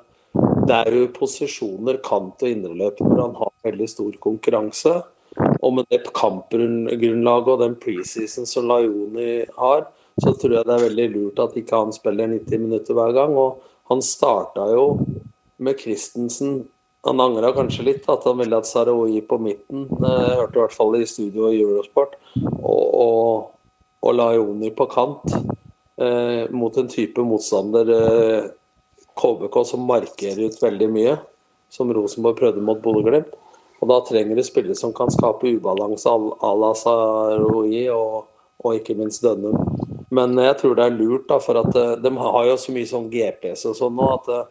det er jo posisjoner, kant og indreløp hvor han har veldig stor konkurranse. Og med det kampgrunnlaget og den preseason som Lajoni har, så tror jeg det er veldig lurt at ikke han spiller 90 minutter hver gang. Og han starta jo med Christensen. Han angra kanskje litt at han ville at Saroui på midten. Jeg hørte i hvert fall i studio i Eurosport. Og, og, og Lajoni på kant. Eh, mot en type motstander eh, KBK som markerer ut veldig mye. Som Rosenborg prøvde mot Bodø-Glimt. Og da trenger du spillere som kan skape ubalanse à la Saroui og, og, ikke minst Dønnum. Men jeg tror det er lurt, da, for at eh, de har jo så mye sånn GPS og sånn nå at eh,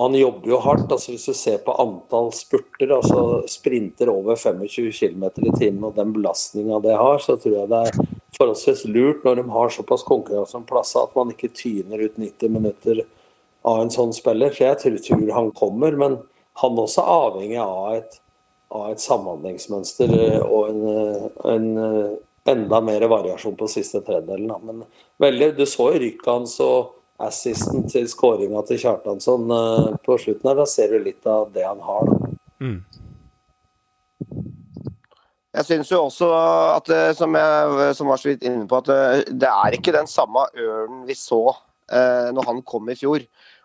han jobber jo hardt. altså Hvis du ser på antall spurter, altså sprinter over 25 km i timen og den belastninga det har, så tror jeg det er forholdsvis lurt når de har såpass konkurranse om plasser at man ikke tyner ut 90 minutter av en sånn spiller. Så jeg tror han kommer, men han også er avhengig av et av et samhandlingsmønster eh, og en, eh, en, eh, enda mer variasjon på siste tredjedelen. Men veldig, du så jo rykket hans og assisten til skåringa til Kjartansson på slutten her. Da ser du litt av det han har. Mm. Jeg syns jo også at, som jeg som var så vidt inne på, at det er ikke den samme ørnen vi så eh, når han kom i fjor.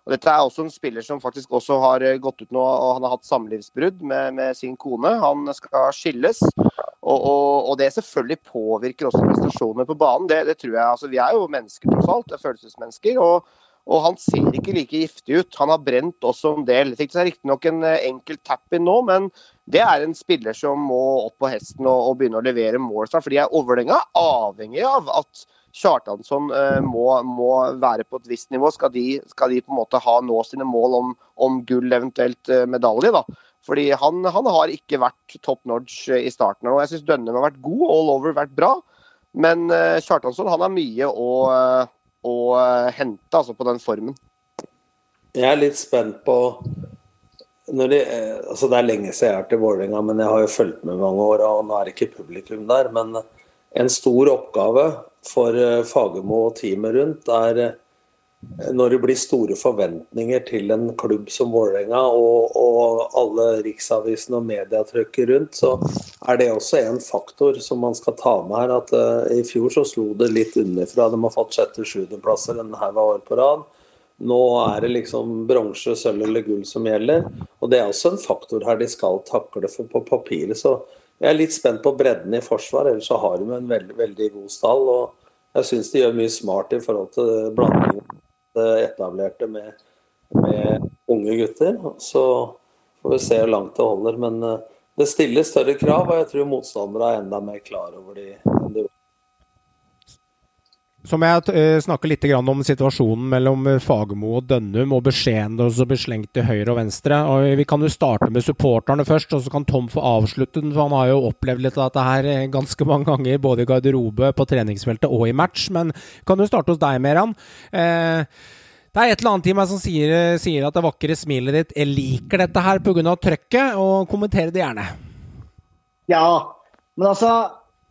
Og dette er også en spiller som faktisk også har eh, gått ut nå og han har hatt samlivsbrudd med, med sin kone. Han skal skilles. Og, og, og, det selvfølgelig påvirker også prestasjonene på banen. Det, det, tror jeg, altså Vi er jo mennesker tross alt, det er følelsesmennesker. og, og han ser ikke like giftig ut. Han har brent også en del. Fikk seg riktignok en eh, enkel tap-in nå, men det er en spiller som må opp på hesten og, og begynne å levere mål. Fordi Vålerenga er avhengig av at Kjartansson eh, må, må, være på et visst nivå. Skal de, skal de, på en måte ha nå sine mål om, om gull, eventuelt eh, medalje? da. Fordi han, han, har ikke vært top notch eh, i starten. og Jeg syns Dønnem har vært god, all over vært bra. Men eh, Kjartansson han har mye å, å hente altså, på den formen. Jeg er litt spent på de, altså Det er lenge siden jeg har vært i Vålerenga, men jeg har jo fulgt med mange år. og Nå er det ikke publikum der. Men en stor oppgave for eh, Fagermo og teamet rundt, er eh, når det blir store forventninger til en klubb som Vålerenga og, og, alle riksavisene og mediatrykket rundt, så er det også en faktor som man skal ta med her. at uh, I fjor så slo det litt underfra. De har fått sjette-sjuendeplasser en haug av år på rad. Nå er det liksom bronse, sølv eller gull som gjelder. Og det er også en faktor her de skal takle, for på papiret så jeg er litt spent på bredden i forsvar, ellers så har de en veldig, veldig god stall. og Jeg syns de gjør mye smart i forhold til blandingen det etablerte med, med, unge gutter. Så får vi se hvor langt det holder. Men eh, det stiller større krav, og jeg tror motstandere er enda mer klar over de de så må jeg uh, snakke litt om situasjonen mellom eh, Fagermo og Dønnum, og beskjedene og blir slengt til høyre og venstre. Og vi kan jo starte med supporterne først, og så kan Tom få avslutte den. For han har jo opplevd litt av dette her eh, ganske mange ganger, både i garderobe, på treningsfeltet og i match. Men kan du starte hos deg, Meran. Uh, det er et eller annet i meg som sier, sier at det vakre smilet ditt jeg liker dette her pga. trøkket, og kommenter det gjerne. Ja, men altså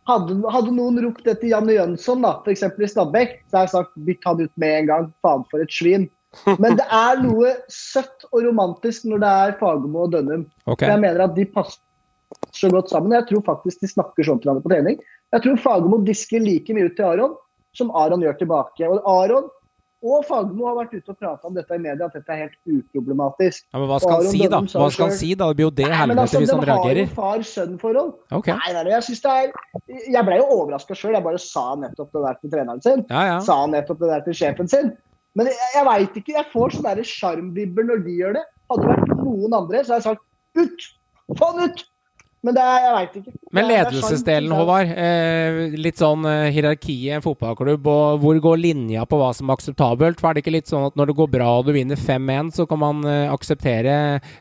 hadde, hadde, noen ropt etter Janne Jønsson, da, f.eks. i Stabæk, så har jeg sagt bytt han ut med en gang. Faen for et svin. Men det er noe søtt og romantisk når det er Fagermo og Dønnum. Okay. Jeg mener at de passer så godt sammen. Jeg tror faktisk de snakker sånn til hverandre på trening. Jeg tror Fagermo disker like mye ut til Aron som Aron gjør tilbake. Og Aron og Fagmo har vært ute og prata om dette i media, at dette er helt uproblematisk. Ja, men Hva skal han si, da? Hva skal han si da? Det blir jo det helvete altså, hvis han reagerer. De har jo far-sønn-forhold. Okay. Nei, nei, jeg synes det er Jeg ble jo overraska sjøl. Jeg bare sa nettopp det der til treneren sin. Ja, ja. Sa nettopp det der til sjefen sin. Men jeg, jeg veit ikke. Jeg får sånne sjarmvibber når de gjør det. Hadde det vært noen andre, så hadde jeg sagt ut! Få han ut! Men det er, jeg veit ikke. Men er ledelsesdelen. Håvard. Eh, litt sånn eh, hierarki i en fotballklubb, og hvor går linja på hva som er akseptabelt? For er det ikke litt sånn at når det går bra og du vinner 5-1, så kan man eh, akseptere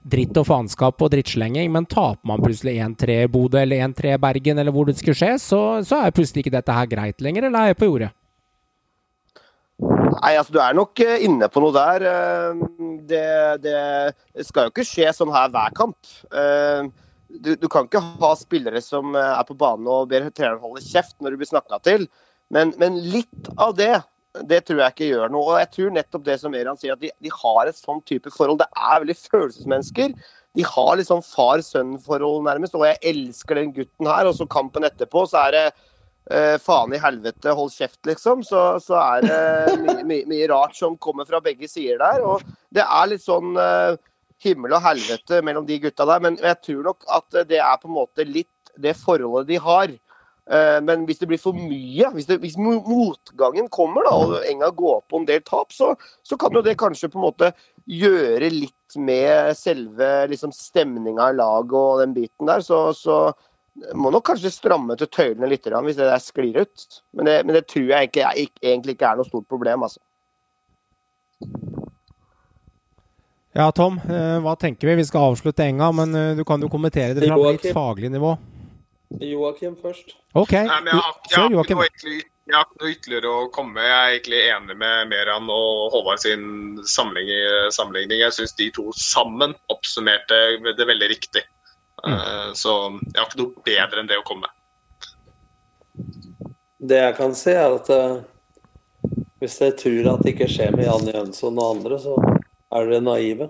dritt og faenskap og drittslenging, men taper man plutselig 1-3 Bodø eller 1-3 Bergen, eller hvor det skulle skje, så, så er plutselig ikke dette her greit lenger, eller er jeg på jordet? Nei, altså Du er nok eh, inne på noe der. Eh, Det, det skal jo ikke skje sånn her hver kamp. Du, du kan ikke ha spillere som eh, er på banen og ber treneren holde kjeft når du blir snakka til. Men, men litt av det det tror jeg ikke gjør noe. Og jeg tror nettopp det som Eran sier, at de, de har et sånn type forhold. Det er veldig følelsesmennesker. De har sånn far-sønn-forhold, nærmest. Og jeg elsker den gutten her. Og så kampen etterpå, så er det Uh, faen i helvete, hold kjeft, liksom. Så, så er det mye, mye, mye rart som kommer fra begge sider der. Og det er litt sånn eh, himmel og helvete mellom de gutta der. Men jeg tror nok at det er på en måte litt det forholdet de har. Eh, Men hvis det blir for mye, hvis, det, hvis motgangen kommer da, og enga går på en del tap, så, så kan jo det kanskje på en måte gjøre litt med selve liksom, stemninga i laget og den biten der. Så, så må nok kanskje stramme til tøylene litt hvis det der sklir ut. Men det, men det tror jeg ikke, egentlig ikke er noe stort problem. altså. Ja, Tom, eh, hva tenker vi? Vi skal avslutte enga, men eh, du kan jo kommentere det fra Joakim. faglig nivå. Joakim først. Ok, Nei, men jeg har, jeg, har ikke noe jeg har ikke noe ytterligere å komme med. Jeg er egentlig enig med Meran og Håvard sin sammenligning. sammenligning. Jeg syns de to sammen oppsummerte det veldig riktig. Mm. Eh, Så jeg har ikke noe bedre enn det å komme med. Det jeg kan si, er at hvis jeg tror at det ikke skjer med Jan Jønsson og andre, så er dere naive.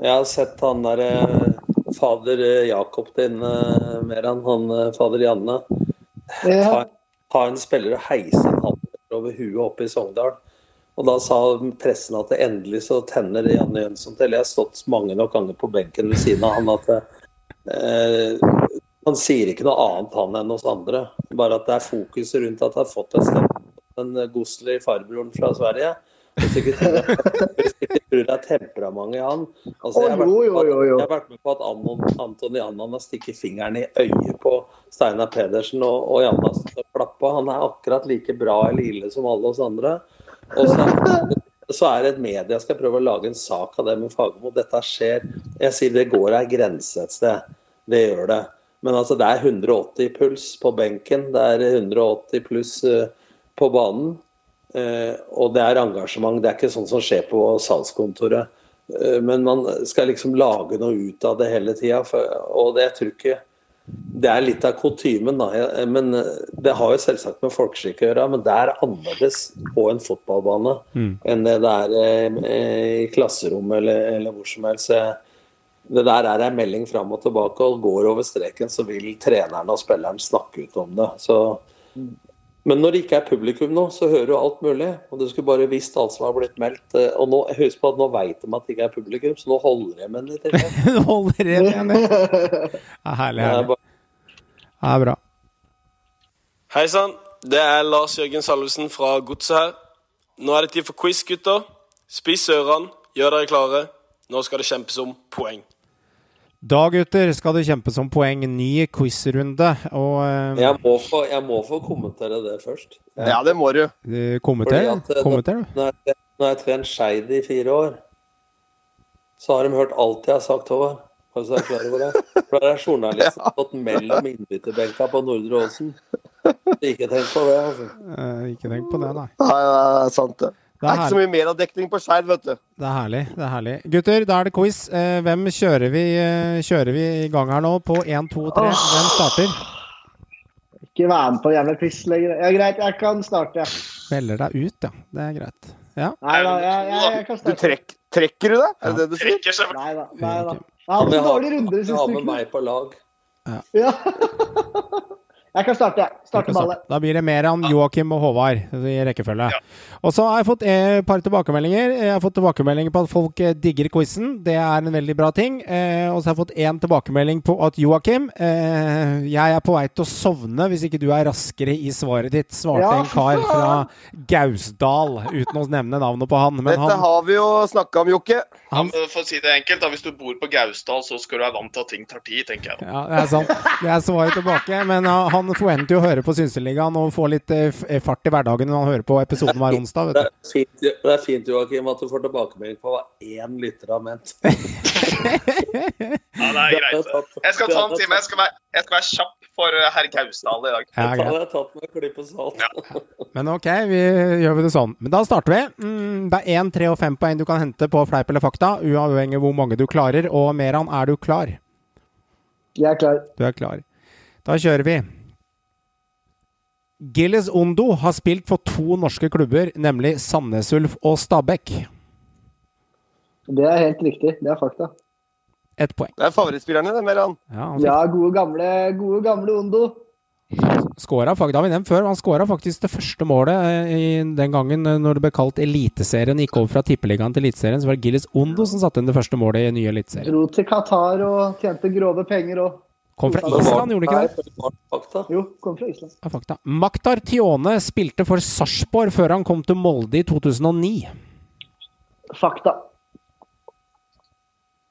Jeg har sett han der eh, fader eh, Jakob din eh, mer enn han fader Janne ta, Ja. ta en spiller og heise en halvmeter over huet oppe i Sogndal. Og da sa pressen at det endelig så tenner Janne Jønsson til. Jeg har stått mange nok ganger på benken ved siden av han at eh, han sier ikke noe annet han enn oss andre. Bare at det er fokuset rundt at han har fått en. En Gosler, farbroren fra Sverige. Hvis ikke hvis ikke tror det er temperamentet i han. Altså, jeg, har vært jo, jeg har vært med på at Anton, Antoni Annan har stikket fingeren i øyet på Steinar Pedersen og, og og klappa. Han er akkurat like bra eller ille som alle oss andre. Og så, så er det et media skal prøve å lage en sak av det med Fagermo. Dette skjer. Jeg sier det går ei grense et sted. Det gjør det. Men altså, det er 180 puls på benken. Det er 180 pluss eh, på banen. Eh, og det er engasjement. Det er ikke sånn som skjer på salgskontoret. Eh, men man skal liksom lage noe ut av det hele tida. Og det jeg tror ikke Det er litt av kutymen, da. Men eh, det har jo selvsagt med folkeskikk å gjøre. Men det er annerledes på en fotballbane Mm. enn det det er i klasserommet eller, eller hvor som helst. Det der er en melding fram og tilbake, og går over streken, så vil treneren og spilleren snakke ut om det. Så, men når det ikke er publikum nå, så hører du alt mulig. Og du skulle bare visst alt som har blitt meldt. Eh, Og nå, husk på at nå veit de at det ikke er publikum, så nå holder de med litt. nå holder det med det. Ja, herlig, Det er herlig. Det er bra. Hei sann, det er Lars Jørgen Salvesen fra Godset her. Nå er det tid for quiz, gutter. Spis ørene, gjør dere klare. Nå skal det kjempes om poeng. Da, gutter, skal det kjempes om poeng. Ny quizrunde. Og uh, Jeg må, få, jeg må få kommentere det først. Ja, det må du. eh, kommenter, at, eh, kommenter du? Når jeg, når jeg har trent Skeid i fire år, så har de hørt alt jeg har sagt, Håvard. Har du klar over det? For der er journalisten gått mellom innbytterbenka på Nordre Åsen. Ikke tenk på det, altså. Uh, ikke tenk på det, nei. det er sant det. Det Det er, er ikke så mye mediedekning på Skeid, vet du. det er herlig. det er herlig. Gutter, da er det quiz. Eh, hvem kjører vi, eh, kjører vi i gang her nå? På 1, 2, 3. Hvem starter? Ikke være med på jævla quiz lenger. Ja, greit, jeg kan starte. ja. Velger deg ut, ja. Det er greit. Ja. Nei da, jeg, jeg, jeg kan Du starte. trekk, trekker du det? Er det det du sier? Trekker seg Nei da. Nei da. Jeg hadde vil så ha- dårlige runder jeg vil siste med uke. meg på lag. Ja. Jeg kan starte, jeg. Starte ballet. Da blir det mer enn Joakim og Håvard i rekkefølge. Og så har jeg fått et par tilbakemeldinger. Jeg har fått tilbakemeldinger på at folk eh, digger quizen. Det er en veldig bra ting. Eh, og så har jeg fått én tilbakemelding på at Joakim, eh, jeg er på vei til å sovne hvis ikke du er raskere i svaret ditt, svarte Ja, en kar fra Gausdal, uten å nevne navnet på han. Men Dette han, har vi jo snakka om, Jokke. Han, for å si det enkelt, da, Hvis du bor på Gausdal, så skal du være vant til at ting tar tid, tenker jeg. da. Ja, det er sant. Det er svaret tilbake. Men uh, han forventer jo å høre på Synseligaen og få litt uh, fart i hverdagen når han hører på episoden hver onsdag. Det vet du. er fint, det er fint Joakim, at du får tilbakemelding på hva én lytter har ment. Ja, det er greit. Jeg skal ta en time. Jeg skal være, jeg skal være kjapp for eh, herr Gausdal i dag. Ja, Da har jeg tatt med en klype salt. Men ok, vi gjør vi det sånn. Men da starter vi. Mm, det er én, tre og fem poeng du kan hente på fleip eller fakta, uavhengig av hvor mange du klarer. Og Meran, er du klar? Jeg er klar. Du er klar. Da kjører vi. Gilles Ondo har spilt for to norske klubber, nemlig Sandnes Ulf og Stabæk. Det er helt riktig. Det er fakta. Ett poeng. Det er favorittspillerne, det, Meran. Ja, Ja, gode gamle, gode gamle Ondo. Skåra, det har vi nevnt før, han skåra faktisk det første målet eh, i den gangen eh, når det ble kalt Eliteserien gikk over fra Tippeligaen til Eliteserien. Så var det Gilles Ondo som satte inn det første målet i nye Eliteserien. Dro til Qatar og tjente grove penger og Kom fra Island, gjorde han ikke det? Fakta. Jo, kom fra Island. Ja, fakta. Maktar Tione spilte for Sarpsborg før han kom til Molde i 2009. Fakta.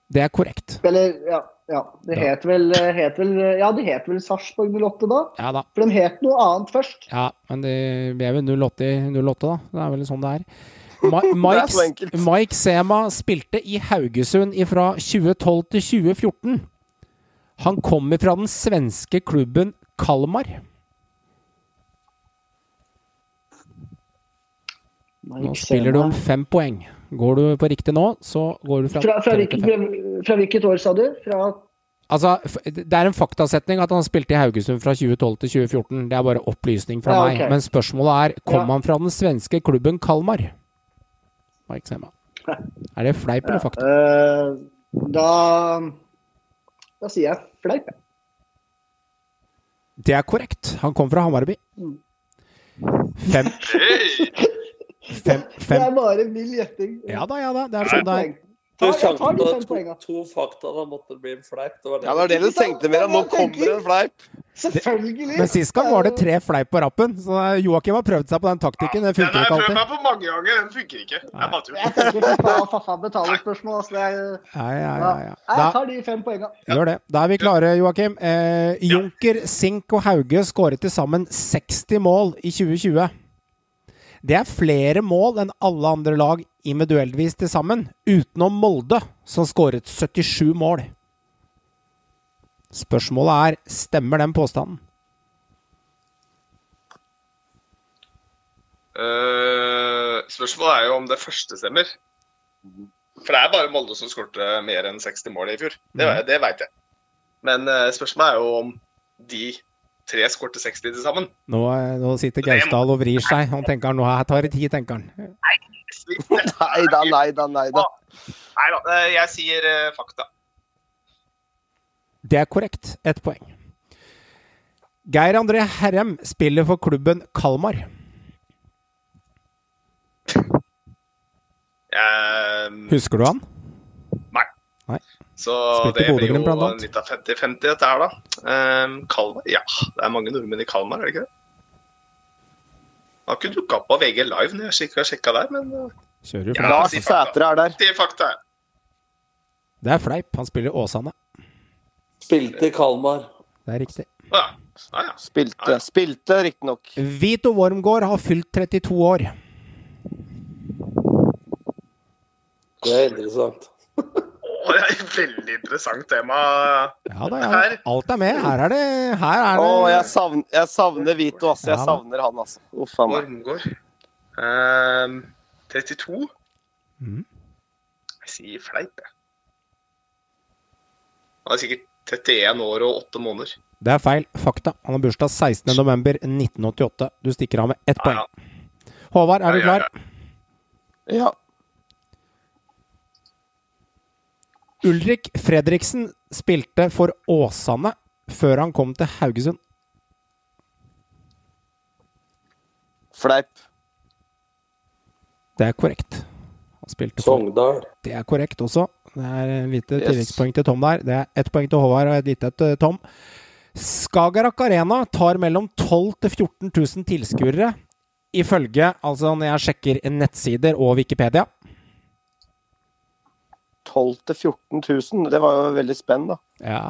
Det er korrekt. Eller, ja. ja. Det het vel, het vel Ja, det het vel Sarpsborg 08 da? Ja da. For de het noe annet først. Ja, men det vi er vel 08 i 08, da. Det er vel sånn er. Det er Mike. Mike Sema spilte i Haugesund fra 2012 til 2014. Han kommer fra den svenske klubben Kalmar. Nå spiller du om fem poeng. Går du på riktig nå, så går du fra Fra, fra, hvilket, fra, hvilket år, sa du? Fra Altså, det er en faktasetning at han spilte i Haugesund fra 2012 til 2014. Det er bare opplysning fra Ja, meg. Men spørsmålet er, kom Ja. han fra den svenske klubben Kalmar? Mike Sema. Er det fleip eller fakta? Eh, da Da sier jeg fleip. Det er korrekt. Han kom fra Hamarby. Fem, fem, Det er bare vill gjetting. Ja da, ja da. Det er sånn det er. Du skjønte jeg fem to, to fakta, da måtte det bli en fleip. Det var det. Ja, det var det du tenkte, Meran. Nå kommer en fleip. Selvfølgelig. Men sist gang var det tre fleip på rappen, så Joakim har prøvd seg på den taktikken. Det Den funker har ikke jeg prøvd meg på mange ganger, den funker ikke. Det er bare tuller. Jeg tenker på fa- fa- fa- betalingsspørsmål. Altså. Det er, Ja, ja, ja. ja, ja. Jeg tar de fem poengene. Gjør det. Da er vi klare, Joakim. Eh, Junker, Sink og Hauge skåret til sammen 60 mål i 2020. Det er flere mål enn alle andre lag individueltvis til sammen, utenom Molde, som skåret 77 mål. Spørsmålet er stemmer den påstanden. Uh, spørsmålet er jo om det første stemmer. For det er bare Molde som skårte mer enn 60 mål i fjor. Det, Mhm. det veit jeg. Men uh, spørsmålet er jo om de tre skårte 60 til sammen. Nå, eh, nå sitter Gausdal og vrir seg. Han tenker nå her tar det tid, tenker han. Nei da, nei da, nei da. Nei da, eh, jeg sier eh, fakta. Det er korrekt. Ett poeng. Geir André Herrem spiller for klubben Kalmar. Um, Husker du han? nei. Nei. Så Spilte det blir jo litt av 50-50 dette her, da. Um, Kalmar Ja, det er mange nordmenn i Kalmar, er det ikke det? Han har ikke dukka opp på VG Live når jeg har sjekka der, men eh, Kjører du Ja. Lars. Sætre er der. sier fakta. Det er fleip. Han spiller Åsane. Spilte i Kalmar. Det er riktig. Ja. Ja, ja. Spilte, spilte riktignok. Vito Wormgård har fylt 32 år. Det er interessant. Å, det er et veldig interessant tema. Ja da, ja. Alt er med. Her er det Her er Å, det jeg savner, jeg savner Vito, altså. Jeg Ja savner han, altså. Uff a meg. Wormgård. Ehm, 32? Mm. Jeg sier fleip, jeg. Han er sikkert 31 år og 8 måneder. Det er feil. Fakta. Han har bursdag 16.11.1988. Du stikker av med ett Ja, poeng. ja. Håvard, er du Ja, ja, klar? ja. Ja. Ulrik Fredriksen spilte for Åsane før han kom til Haugesund. Fleip. Det er korrekt. Han spilte for Sogndal. Det er korrekt også. Det er et lite tilleggspoeng til Tom der. Det er ett poeng til Håvard og et lite til Tom. Skagerrak Arena tar mellom 12 000 til 14 000 tilskuere, ifølge altså når jeg sjekker nettsider og Wikipedia. 12 til 14 000. Det var jo veldig spenn, da. Ja.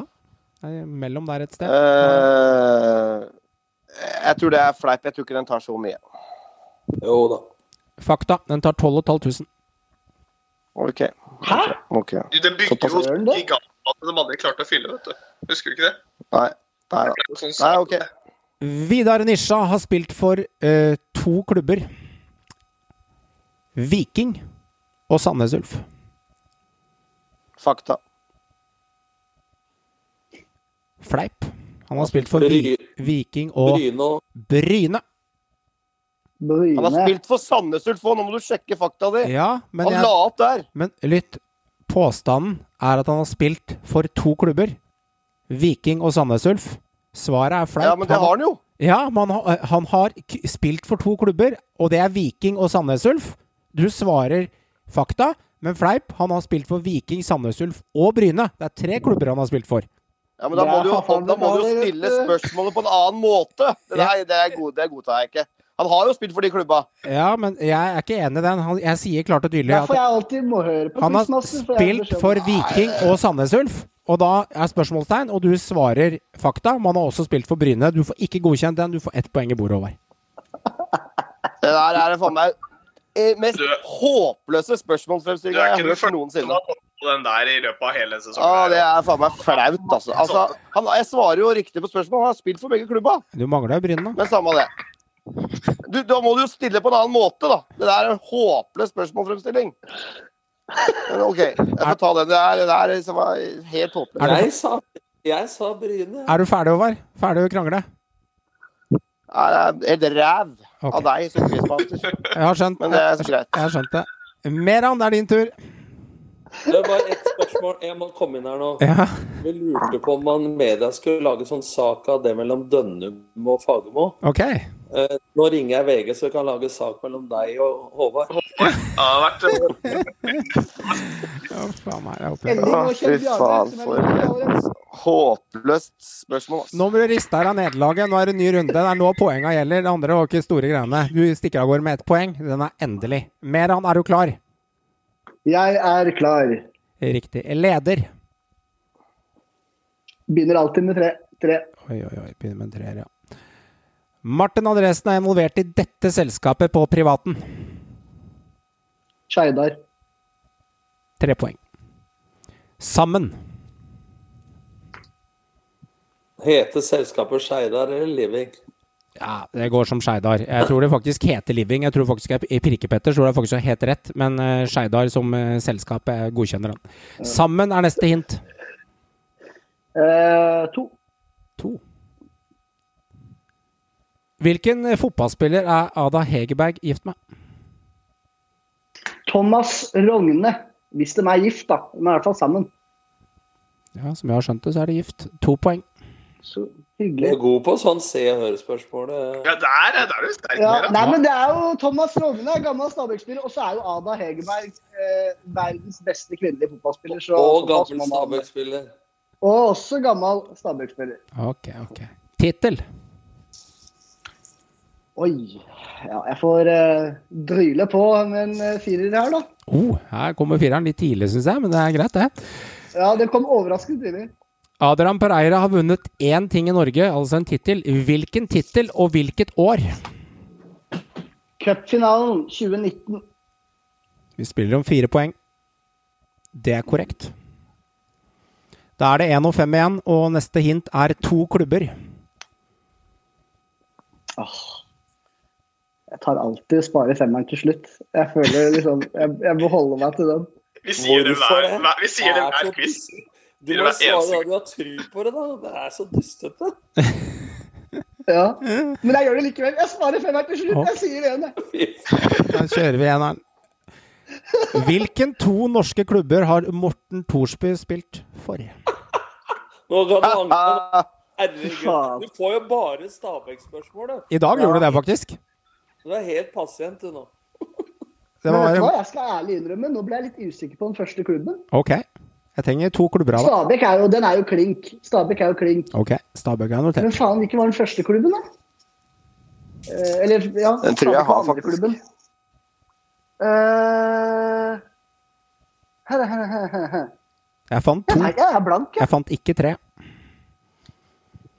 Mellom der et sted. Uh, jeg tror det er fleip. Jeg tror ikke den tar så mye. Jo da. Fakta. Den tar 12 500. OK. Hæ? Okay. Du, Den bygger jo gigantene de aldri klarte å fylle, vet du. Husker du ikke det? Nei. Nei er sånn Nei, OK. Vidar Nisja har spilt for uh, to klubber. Viking og Sandnes Ulf. Fakta. Fleip. Han har spilt for Vi Viking og Bryne Bryne. Han har spilt for Sandnes Ulf òg, nå må du sjekke fakta di. Ja, men, Han jeg, la opp der. men lytt. Påstanden er at han har spilt for to klubber. Viking og Sandnes Ulf. Svaret er fleip. Ja, men det har han jo. Ja, men han, har- han har spilt for to klubber, og det er Viking og Sandnes Ulf. Du svarer fakta, men fleip. Han har spilt for Viking, Sandnes Ulf og Bryne. Det er tre klubber han har spilt for. Ja, men da må du jo, faen da må du jo det stille spørsmålet på en annen måte. Det, Ja. det, er god, det godtar jeg ikke. Han har jo spilt for de klubba. Ja, men jeg er ikke enig i den. Han, jeg sier klart og tydelig at jeg alltid må høre på han har Quizmaster. for jeg har spilt for. Viking og Sandnes Ulf. Og da er spørsmålstegn, og du svarer fakta. Man har også spilt for Bryne. Du får ikke godkjent den. Du får ett poeng i bordet, Håvard. Det der er faen meg mest Du- håpløse spørsmålsfremstillinga jeg har hørt noensinne. på den der i løpet av hele sesongen. Ah, det er faen meg flaut, altså. altså han, jeg svarer jo riktig på spørsmål. Han har spilt for begge klubba. Du mangler jo Bryn, da. Men samme det. Du, da må du jo stille på en annen måte, da. Det der er en håpløs spørsmålsfremstilling. Men OK, jeg får ta den. Det er, det er liksom helt håpløst. Jeg sa, jeg sa Bryne. Er du ferdig, Håvard? Ferdig å krangle? Det er helt ræv Ok. av deg som quizmaster. Jeg har skjønt Men det er så greit. jeg har skjønt det. Meran, det er din tur. Det var ett spørsmål. Jeg må komme inn her nå. Ja. Vi lurte på om man media skulle lage sånn sak av det mellom Dønnum og Fagermo. Ok. Eh, nå ringer jeg VG, så vi kan lage sak mellom deg og Håvard. Ja, det har vært Ja, faen meg, jeg håper fy faen, for-. Håpløst spørsmål. Nå må du riste deg av nederlaget. Nå er det ny runde. Det er nå poenga gjelder. Det andre var ikke store greiene. Du stikker av gårde med ett poeng. Den er endelig. Meran, er du klar? Jeg er klar. Riktig. Leder. Begynner alltid med tre. tre. Oi, oi, oi. Begynner med en treer, ja. Martin Andresen er involvert i dette selskapet på privaten. Skeidar. Tre poeng. Sammen. Heter selskapet Skeidar eller Living? Ja, det går som Skeidar. Jeg tror det faktisk heter Living. Jeg tror faktisk jeg- i Pirkepetter tror det faktisk er helt rett, men uh, Skeidar som uh, selskap eh, godkjenner han. Sammen er neste hint. Eh, to. To. Hvilken eh, fotballspiller er Ada Hegerberg gift med? Thomas Rogne. Hvis de er gift, da. De er i hvert fall sammen. Ja, Som jeg har skjønt det, så er de gift. To poeng. Så Du er god på sånn se og høre-spørsmål. Ja, der, er- der er du sterk. Ja, nei, men det er jo Thomas Rogne, gammel Stabæk-spiller, og så er jo Ada Hegerberg eh, verdens beste kvinnelige fotballspiller. Så, Og gammel Stabæk-spiller. Og også gammel Stabæk-spiller. Ok, ok. Tittel. Oi. Ja, jeg får uh, dryle på med en eh, firer her, da. Oh, her kommer fireren litt tidlig, syns jeg, men det er greit, det. Ja, det kom overraskende tidlig. Adrian Pereira har vunnet én ting i Norge, altså en tittel. Hvilken tittel og hvilket år? Cupfinalen 2019. Vi spiller om fire poeng. Det er korrekt. Da er det én og fem igjen, og neste hint er to klubber. Åh. Jeg tar alltid og sparer femmeren til slutt. Jeg føler liksom Jeg, jeg må holde meg til den. Vi sier det Hvorfor hver, det? hver, vi sier det er hver quiz. Du må svare hva du har tro på det, da. Det er så dustete. Ja. Men jeg gjør det likevel. Jeg sparer femmeren til slutt. Jeg sier det igjen, jeg. Da kjører vi eneren. Hvilken to norske klubber har Morten Thorsby spilt for? Nå kan du angre. Herregud. Du får jo bare Stabæk-spørsmål, du. I dag gjorde du det, faktisk. Du er helt pasient, du nå. Det Men vet du hva, jeg skal ærlig innrømme, nå ble jeg litt usikker på den første klubben. OK. Jeg trenger to klubber av deg. Stabæk er jo, den er jo klink. Stabæk er jo klink. OK. Stabæk er notert. Men faen, hvilken var den første klubben, da? Eh, eller, ja Den tror jeg var har, faktisk. klubben. Eh. Jeg fant to. Nei, jeg er blank, jeg. Jeg fant ikke tre.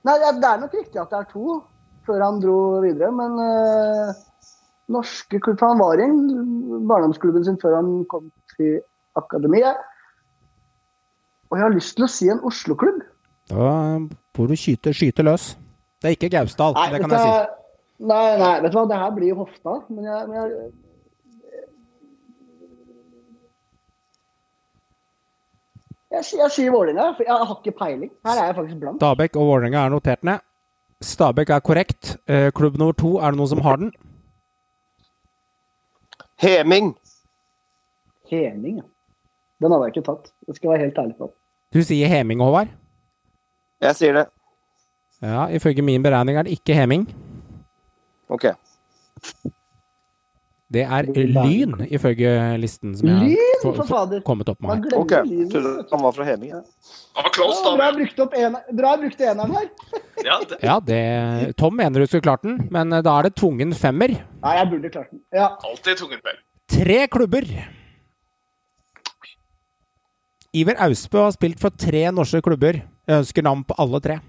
Nei, det er- nok riktig at det er to før han dro videre, men eh, norske klubb Han var i barndomsklubben sin før han kom til akademiet. Og jeg har lyst til å si en Oslo-klubb. Da får du skyte, skyte løs. Det er ikke Gausdal, Nei, det kan jeg si. Nei, nei, vet du hva, det her blir jo hofta, men jeg, men jeg Jeg, jeg sier Vålerenga, for jeg har ikke peiling. Her er jeg faktisk blank. Stabæk og Vålerenga er notert ned. Stabæk er korrekt. Eh, Klubb nummer to, er det noen som har den? Heming. Heming, ja. Den hadde jeg ikke tatt. Det skal jeg være helt ærlig på. Du sier Heming, Håvard? Jeg sier det. Ja, ifølge min beregning er det ikke Heming. OK. Det er Lyn, ifølge listen som jeg Lyn, har for fader! kommet opp med her. ok. Trodde han var fra Heming. Ja. Han var close, da. bra da. jeg brukte opp en, bra jeg brukte eneren her. Ja, det, Ja, det Tom mener du skulle klart den, men eh, da er det tvungen femmer. Nei, jeg burde klart den. Ja. alltid tvungen femmer. Tre klubber. Iver Austbø har spilt for tre norske klubber. Jeg ønsker navn på alle tre.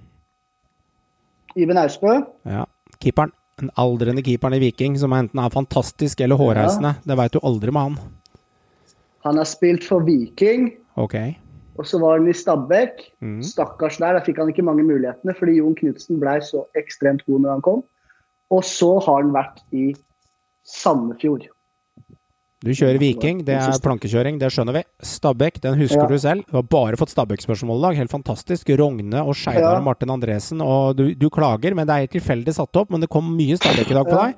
Iven Austbø. Ja, Keeperen. Den aldrende keeperen i Viking, som enten er fantastisk eller hårreisende. Det veit du aldri med han. Han har spilt for Viking, Ok. og så var han i Stabæk. Mm. Stakkars der, der fikk han ikke mange mulighetene, fordi Jon Knutsen ble så ekstremt god når han kom. Og så har han vært i Sandefjord. Du kjører Viking, det er plankekjøring, det skjønner vi. Stabæk, den husker Ja. du selv. Du har bare fått Stabæk-spørsmål i dag. Helt fantastisk. Rogne og Skeidar Ja. og Martin Andresen. Og du, du klager, men det er tilfeldig satt opp. Men det kom mye Stabæk i dag på Ja. deg.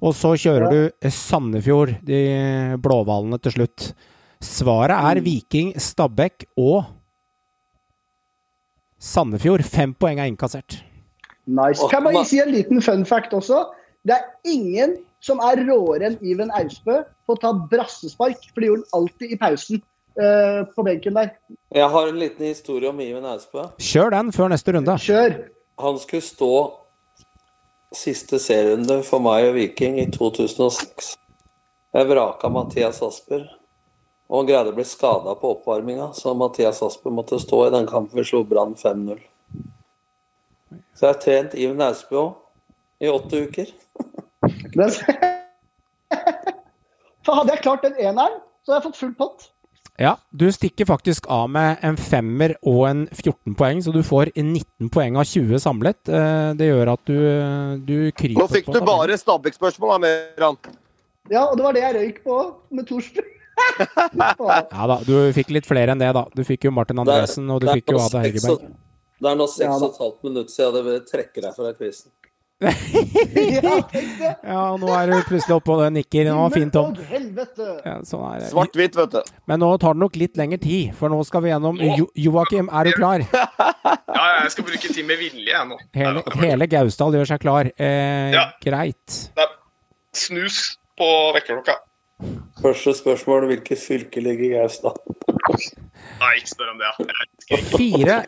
Og så kjører Ja. du eh, Sandefjord, de blåhvalene til slutt. Svaret er Mm. Viking, Stabæk og Sandefjord. Fem poeng er innkassert. Nice. Kan jeg bare si en liten fun fact også? Det er ingen som er råere enn Iven Austbø på å ta brassespark, for det gjorde han alltid i pausen eh, på benken der. Jeg har en liten historie om Iven Austbø. Kjør den før neste runde. Kjør! Han skulle stå siste serierunde for meg og Viking i 2006. Jeg vraka Mathias Asper. Og han greide å bli skada på oppvarminga, så Mathias Asper måtte stå i den kampen vi slo Brann 5-0. Så jeg har trent Iven Austbø òg, i åtte uker. For hadde jeg klart den eneren, så hadde jeg fått full pott. Ja, du stikker faktisk av med en femmer og en 14 poeng, så du får 19 poeng av 20 samlet. Eh, Det gjør at du, du kryper Nå fikk på du bare Stabæk-spørsmål, da, Meran. Ja, og det var det jeg røyk på med Thorsby. Ja da, du fikk litt flere enn det, da. Du fikk jo Martin Andresen, og du fikk jo Ada Hegerberg. Det er nå seks Ja da. og et halvt minutt siden jeg trekker deg fra quizen. Ja, tenk det. Ja, nå er du plutselig oppe og nikker. Nå var fin, Tom. Ja, sånn er det. Svart-hvitt, vet du. Men nå tar det nok litt lengre tid, for nå skal vi gjennom jo Joakim, er du klar? Ja, jeg skal bruke tid med vilje, jeg nå. Hele, hele Gausdal gjør seg klar. Eh, Ja. Greit. er snus på vekkerklokka. Første spørsmål hvilket fylke ligger i Gausdal? Nei, ikke spør om det. Fire,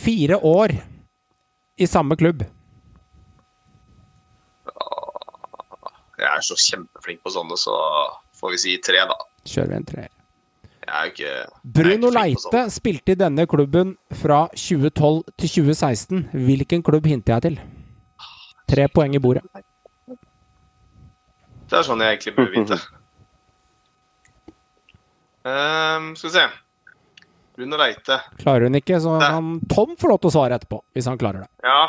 fire år i samme klubb. Jeg er så kjempeflink på sånne, så får vi si tre, da. Kjører vi en treer. Er ikke Bruno. Leite spilte i denne klubben fra 2012 til 2016. Hvilken klubb hinter jeg til? Tre poeng i bordet. Det er sånn jeg egentlig bør vite. Um, skal vi se. Bruno Leite. Klarer hun ikke, så kan Tom få lov til å svare etterpå. Hvis han klarer det. Ja.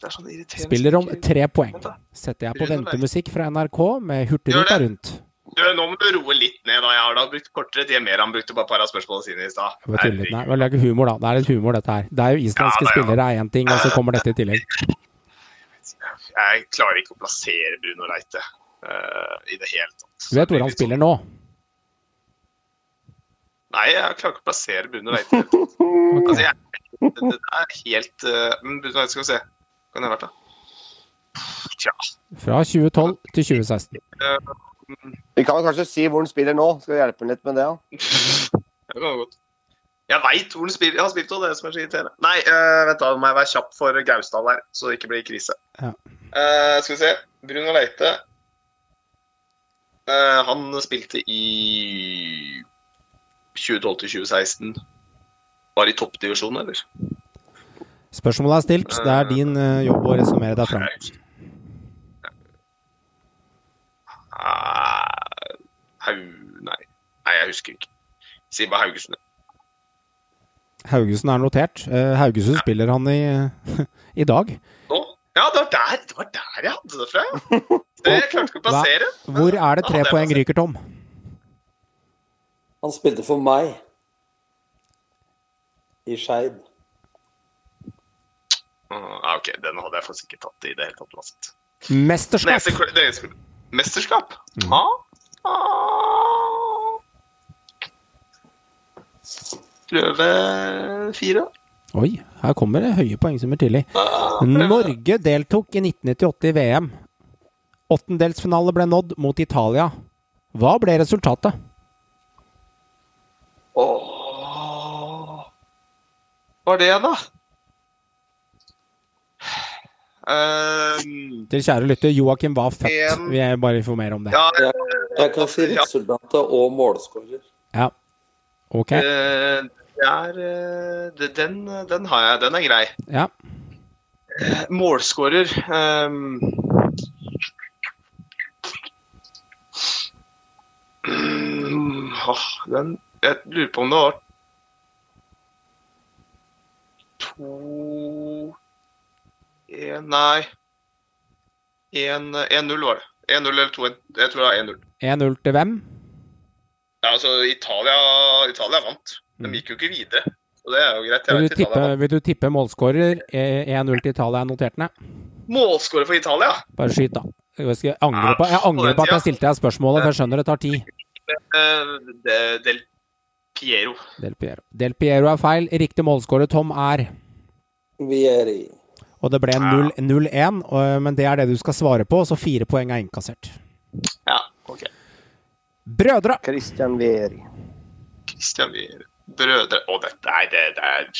Det er sånn irriterende Spiller om tre poeng. Setter jeg på ventemusikk fra NRK med Hurtigruta rundt. Du, nå må du roe litt ned. da. Jeg har da brukt kortere tid enn mer. Han brukte bare et par av spørsmålene sine i stad. Litt. Det er ikke humor, da. Det er litt humor, dette her. Det er jo islandske Ja, er spillere er én ting, og så kommer dette i tillegg. Jeg klarer ikke å plassere Bruno Leite uh, i det hele tatt. Du vet hvor han spiller nå? Nei, jeg klarer ikke å plassere Bruno Leite. det. Altså, jeg, det, det er helt uh, Men Bruno Leite, skal vi se. Kan det ha vært, da? Tja. Fra 2012 til 2016. Vi kan vel kanskje si hvor han spiller nå. Skal vi hjelpe han litt med det? Ja? Det kan godt. Jeg veit hvor han spiller. Jeg har spilt òg, det som er så irriterende. Nei, uh, vent da, nå må jeg være kjapp for Gausdal her, så det ikke blir krise. Ja. Uh, skal vi se. Bruno Leite. Eh, han spilte i 2012 til 2016. Var i toppdivisjonen, eller? Spørsmålet er stilt. Det er din eh, jobb å resonnere deg fram. Ah, Hau... Nei. Nei, jeg husker ikke. Si bare Haugesund. Haugesund er notert. Eh, Haugesund spiller han i, i dag. Nå? Ja, det var, der, det var der jeg hadde det fra, ja. Det jeg klarte ikke å plassere. Hvor er det tre Ja, poeng ryker, Tom? Han spilte for meg i Skeid. Ah, ok, den hadde jeg faktisk ikke tatt i det hele tatt uansett. Mesterskap. Nese- nese- Mesterskap? Mm. Ah, Ah. Prøve fire. Oi, her kommer det høye poengsummer tidlig. Norge deltok i 1998 i VM. Åttendelsfinale ble nådd mot Italia. Hva ble resultatet? Åh. Hva var det, da? Um, Til kjære lytter, Joakim var født. En- Vi er bare informere om det. ja, Jeg, jeg kan si resultatet og målskårer. Ja. Ok. Uh, det er eh, den, den har jeg. Den er grei. Ja. Uh, Målskårer um, oh, den Jeg lurer på om det var to Nei. 1-0 var det. 1-0 eller 2-1. Jeg tror det var 1-0. 1-0 til hvem? Ja, altså, Italia, Italia vant. De gikk jo ikke videre. Så det er jo greit. Jeg Vil du tippe, vil du tippe målskårer? Eh, 1-0 til Italia er notert ned. Målskårer for Italia? Bare skyt, da. Jeg angrer på, jeg angrer på at jeg stilte deg spørsmålet, for jeg skjønner det tar tid. Eh, Del Piero. Del Piero. Del Piero er feil. Riktig målskårer, Tom, er Vieri. Og det ble 0 0-1, men det er det du skal svare på, så fire poeng er inkassert. Ja, ok. Brødre! Christian Vieri. Christian Vieri. Brødre Å, dette er det, det er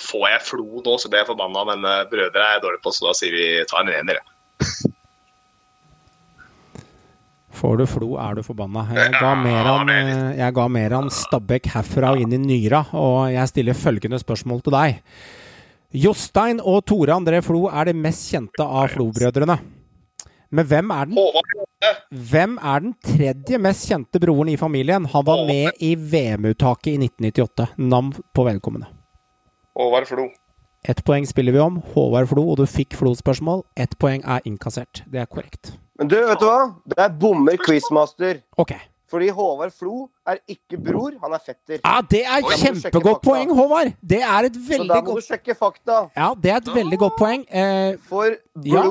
Får jeg flo nå, så blir jeg forbanna, men eh, brødre er jeg dårlig på, så da sier vi ta en ener. jeg. Får du flo, er du forbanna. Jeg ga Meran, eh, jeg ga Meran Stabæk herfra og inn i Nyra, og jeg stiller følgende spørsmål til deg. Jostein og Tore André Flo er de mest kjente av Flo-brødrene. Men hvem er den Hvem er den tredje mest kjente broren i familien? Han var med i VM-uttaket i 1998. Navn på vedkommende. Håvard Flo. Ett poeng spiller vi om. Håvard Flo, og du fikk Flo-spørsmål. Ett poeng er innkassert. Det er korrekt. Men du, vet du hva? Det er bommer quizmaster. Ok. Fordi Håvard Flo er ikke bror, han er fetter. Ja, det er sjekke kjempegodt poeng, Håvard! Det er et veldig godt Så da må du sjekke fakta. Ja, det er et veldig godt poeng. Eh, For Ja.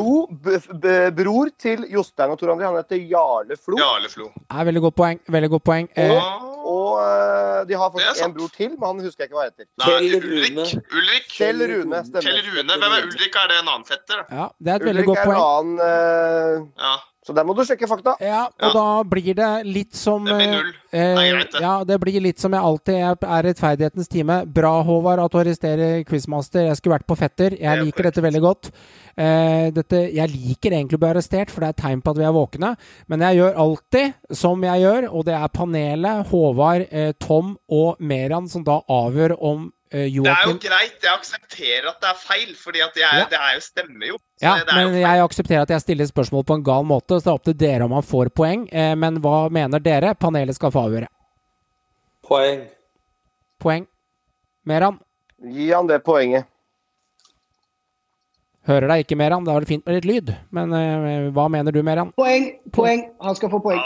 B, b, bror til Jostein og Tor André, han heter Jarle Flo. Jarle Flo. er veldig godt poeng. Veldig godt poeng. Eh, Og øh, de har faktisk en bror til, men han husker jeg ikke hva heter. Nei, Ulrik. Ulrik. Kjell Rune, stemmer. Kjell Rune. Hvem er Ulrik? Er det en annen fetter? da? ja, det er et veldig godt poeng. Ulrik er en annen øh, Ja. Så der må du sjekke fakta. Ja, og Ja. da blir det litt som Det blir eh, null. Det er eh, greit, det. Ja, det blir litt som jeg alltid er er rettferdighetens time. Bra, Håvard, at du arresterer quizmaster. Jeg skulle vært på fetter. Jeg er liker dette veldig godt. Eh, dette, jeg liker egentlig å bli arrestert, for det er et tegn på at vi er våkne. Men jeg gjør alltid som jeg gjør, og det er panelet, Håvard, eh, Tom og Meran, som da avgjør om eh, Det er jo greit. Jeg aksepterer at det er feil, fordi at Ja. det er jo stemmer jo. Ja, men jeg aksepterer at jeg stiller spørsmål på en gal måte, så det er opp til dere om man får poeng. Eh, men hva mener dere? Panelet skal få avgjøre. Poeng. Poeng. Meran? Gi han det poenget. Hører deg ikke, Meran. Det var fint med litt lyd. Men uh, hva mener du, Meran? Poeng, poeng. Han skal få poeng.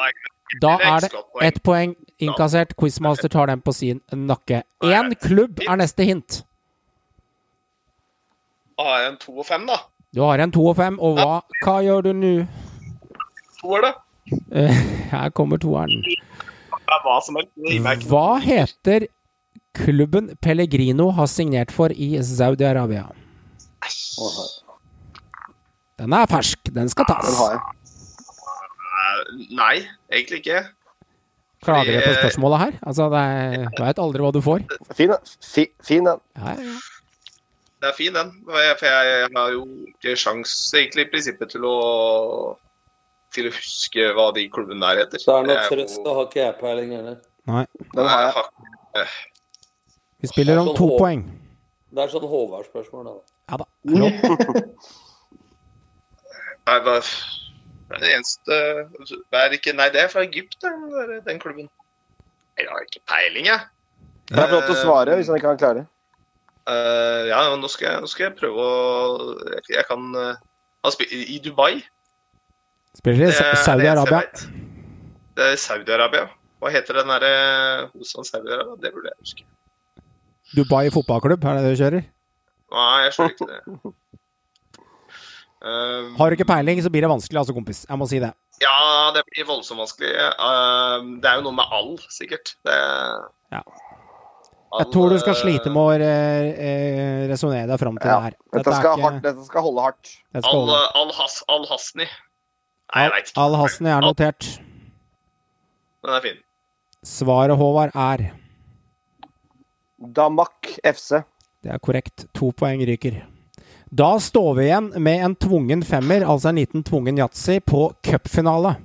Da er det ett poeng innkassert. Quizmaster tar den på sin nakke. Én klubb er neste hint. Da er det en to og fem, da. Du har en to og fem, og hva, hva gjør du nå? To er det. Eh, Her kommer toeren. Er hva som helst. Hva heter klubben Pellegrino har signert for i Saudi-Arabia? Den er fersk. Den skal tas. Den har jeg. Eh, Nei, egentlig ikke. Klager du på eh, spørsmålet her? Altså, det er, veit aldri hva du får. Fin, den. fin den. Ja, ja, Det er fin, den. For jeg har jo ikke sjans egentlig i prinsippet til å til å huske hva de klubbene der heter. Så er det noe trøst, da har ikke jeg peiling heller. Nei. Den er, jeg. har- Vi spiller om to Sånn poeng. Det er sånn Håvard-spørsmål, da. Ja da. Nei, hva det er det eneste det er ikke Nei, det er fra Egypt, den, den klubben. Jeg har ikke peiling, jeg. Det er flott å svare hvis han ikke kan klare. Eh, ja, nå skal, jeg, nå skal jeg prøve å Jeg, jeg kan uh, i Dubai. Spiller i Saudi-Arabia. Det er Saudi-Arabia. Hva heter den derre Hosan Saudi-Arabia? Det burde jeg huske. Dubai fotballklubb, er det det du kjører? Nei, jeg skjønner ikke det. Um, Har du ikke peiling, så blir det vanskelig, altså, kompis. Jeg må si det. Ja, det blir voldsomt vanskelig. Uh, det er jo noe med all, sikkert. Det, Ja. Jeg tror du skal eh, slite med å eh, resonnere deg fram til Ja, det her. Dette dette, skal, ikke- hardt, dette skal holde hardt. dette skal Al, holde. al, has, al Hasni. Nei, jeg veit ikke. Hasni er notert. Den er fin. Svaret, Håvard, er Damak FC. Det er korrekt. To poeng ryker. Da står vi igjen med en tvungen femmer, altså en liten tvungen yatzy, på cupfinale.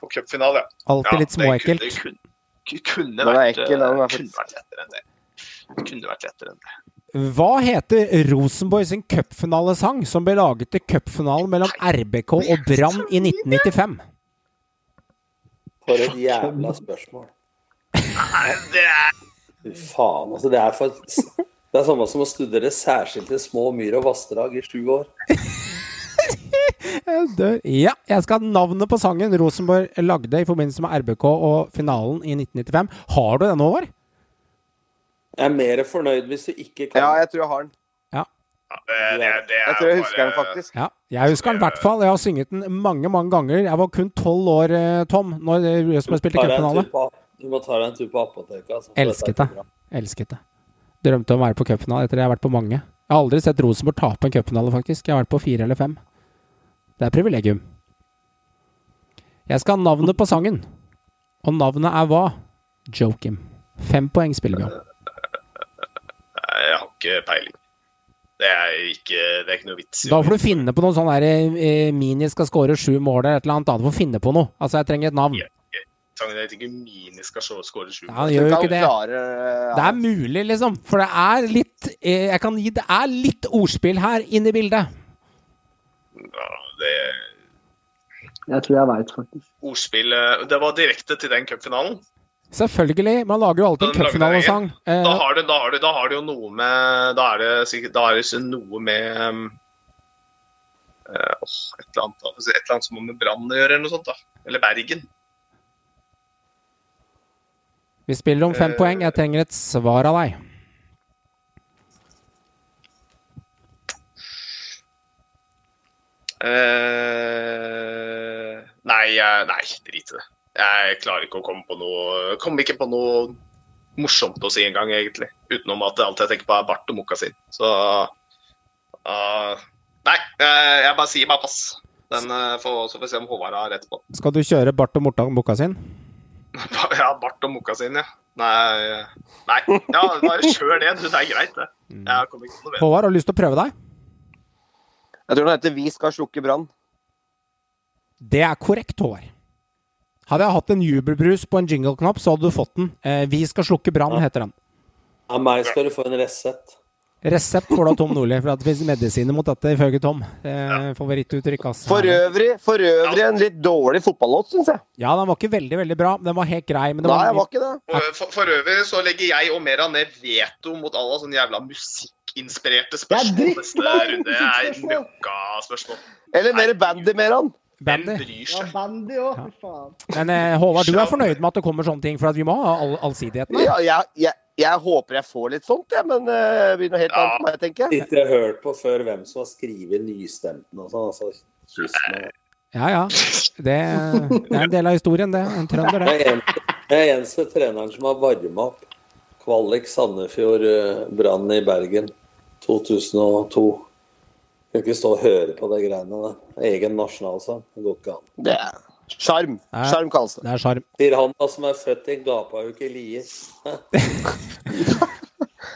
På cupfinale, ja. Alltid litt det småekkelt. kunne- kunne, vært, ekkel, eh, kunne vært lettere enn det. Det kunne vært lettere enn det. Hva heter Rosenborg sin cupfinalesang som ble laget til cupfinalen mellom RBK og Brann i 1995? For et jævla spørsmål. Det er Fy faen, altså. Det er, for, det er samme som å studere særskilte små myr og vassdrag i sju år. Jeg dør. Ja, jeg skal ha navnet på sangen Rosenborg lagde i forbindelse med RBK og finalen i 1995. Har du den, Håvard? Jeg er mer fornøyd hvis du ikke kan. Ja, jeg tror jeg har den. det, det, det er Jeg tror jeg husker den faktisk. Ja, jeg husker den i hvert fall. Jeg har synget den mange, mange ganger. Jeg var kun tolv år, eh, Tom, når Rosenborg spilte cupfinale. Du må ta deg en tur på apoteket. Altså, Elsket det. Elsket det. Drømte om å være på cupfinale etter det jeg har vært på mange. Jeg har aldri sett Rosenborg tape en cupfinale, faktisk. Jeg har vært på fire eller fem. Det er privilegium. Jeg skal ha navnet på sangen. Og navnet er hva? Jokim. Fem poeng spiller vi om. Jeg har ikke peiling. Det er ikke, det er ikke noe vits i Da får du finne på noe sånn der eh, Mini skal skåre sju mål eller et eller annet. Da du får finne på noe. Altså, jeg trenger et navn. Sangen heter ikke Mini skal score sju. Ja, han gjør jo ikke det. Det er mulig, liksom. For det er litt eh, Jeg kan gi Det er litt ordspill her inne i bildet. Ja, det Jeg tror jeg veit, faktisk. ordspill Det var direkte til den cupfinalen. Selvfølgelig. Man lager jo alltid en du cupfinalesang. Da Eh, da, da har det jo noe med Da er det sikkert Da er det så noe med um, eh, et, eller annet, altså et eller annet som har med Brann å gjøre, eller noe sånt. da Eller Bergen. vi spiller om fem uh, poeng. Jeg trenger et svar av deg. Eh, nei, nei, drit i det. Jeg klarer ikke å komme på noe Kommer ikke på noe morsomt å si engang, egentlig. Utenom at alt jeg tenker på, er Bart og Mokasin. Så uh, Nei, eh, jeg bare sier meg pass. Den eh, får, Så får vi se om Håvard har rett på. Skal du kjøre Bart og Mortan boka sin? Ja, Bart og Mokasin, ja. Nei, nei. Ja, bare kjør det, du. Det er greit, det. Jeg kommer ikke på noe bedre. Håvard, har du lyst til å prøve deg? Jeg tror den heter 'Vi skal slukke brann'. Det er korrekt, Håvard. Hadde jeg hatt en jubelbrus på en jingle-knapp, så hadde du fått den. Eh, Vi skal slukke brann, heter den. Av meg skal du få en resept. Resept får da Tom Nordli, for at det finnes medisiner mot dette, ifølge Tom. Eh, Favorittuttrykk, ass. For øvrig, for øvrig en litt dårlig fotballåt, syns jeg. Ja, den var ikke veldig, veldig bra. Den var helt grei. Men det Nei, var, litt... var ikke det. For, for, øvrig så legger jeg og Mera ned veto mot alle sånne jævla musikkinspirerte spørsmål. Det er Neste drittbra Det er møkkaspørsmål. Eller mer bandy mer han. Bandy. Ja, bandy òg, fy faen. Men eh, Håvard, du er fornøyd med at det kommer sånne ting? For at vi må ha all, allsidigheten. Ja, jeg, jeg, jeg håper jeg får litt sånt, jeg, men uh, det blir noe helt Ja. annet meg, tenker jeg. Og hørt på før hvem som har skrevet nystemten og sånn. Altså, kyss meg. Ja, ja. Det, det er en del av historien, det. En trønder, Jeg det. er en- jeg er eneste treneren som har varma opp kvalik Sandefjord eh, Brann i Bergen 2002. Kan ikke stå og høre på de greiene der. Egen nasjonalsang. Det går ikke an. Det er sjarm. Sjarm kalles det. Det er sjarm. Sier han da som er født i gapa jo ikke Lier.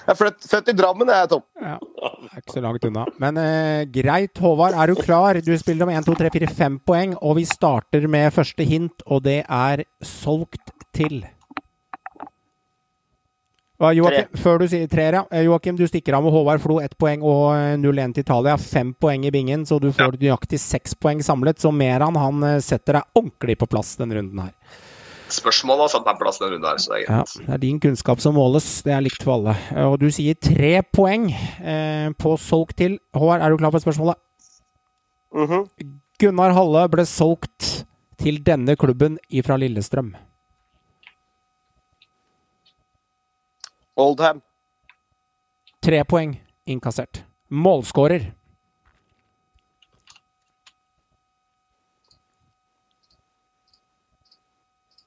Jeg er født, født i Drammen, jeg, Tom. Ja, det er ikke så langt unna. Men eh, greit, Håvard. Er du klar? Du spiller om 1, 2, 3, 4, 5 poeng, og vi starter med første hint, og det er solgt til. Joakim, før du sier treer, ja. Eh, Joakim, du stikker av med Håvard Flo ett poeng og eh, 0-1 til Italia. Fem poeng i bingen, så du får nøyaktig seks poeng samlet. Så Meran han eh, setter deg ordentlig på plass denne runden her. Spørsmålet har satt meg på plass denne runden her, så det er Ja, det er din kunnskap som måles. Det er likt for alle. Og du sier tre poeng eh, på solgt til. Håvard, er du klar for spørsmålet? Mhm. Gunnar Halle ble solgt til denne klubben ifra Lillestrøm. Oldham. Tre poeng innkassert. Målskårer.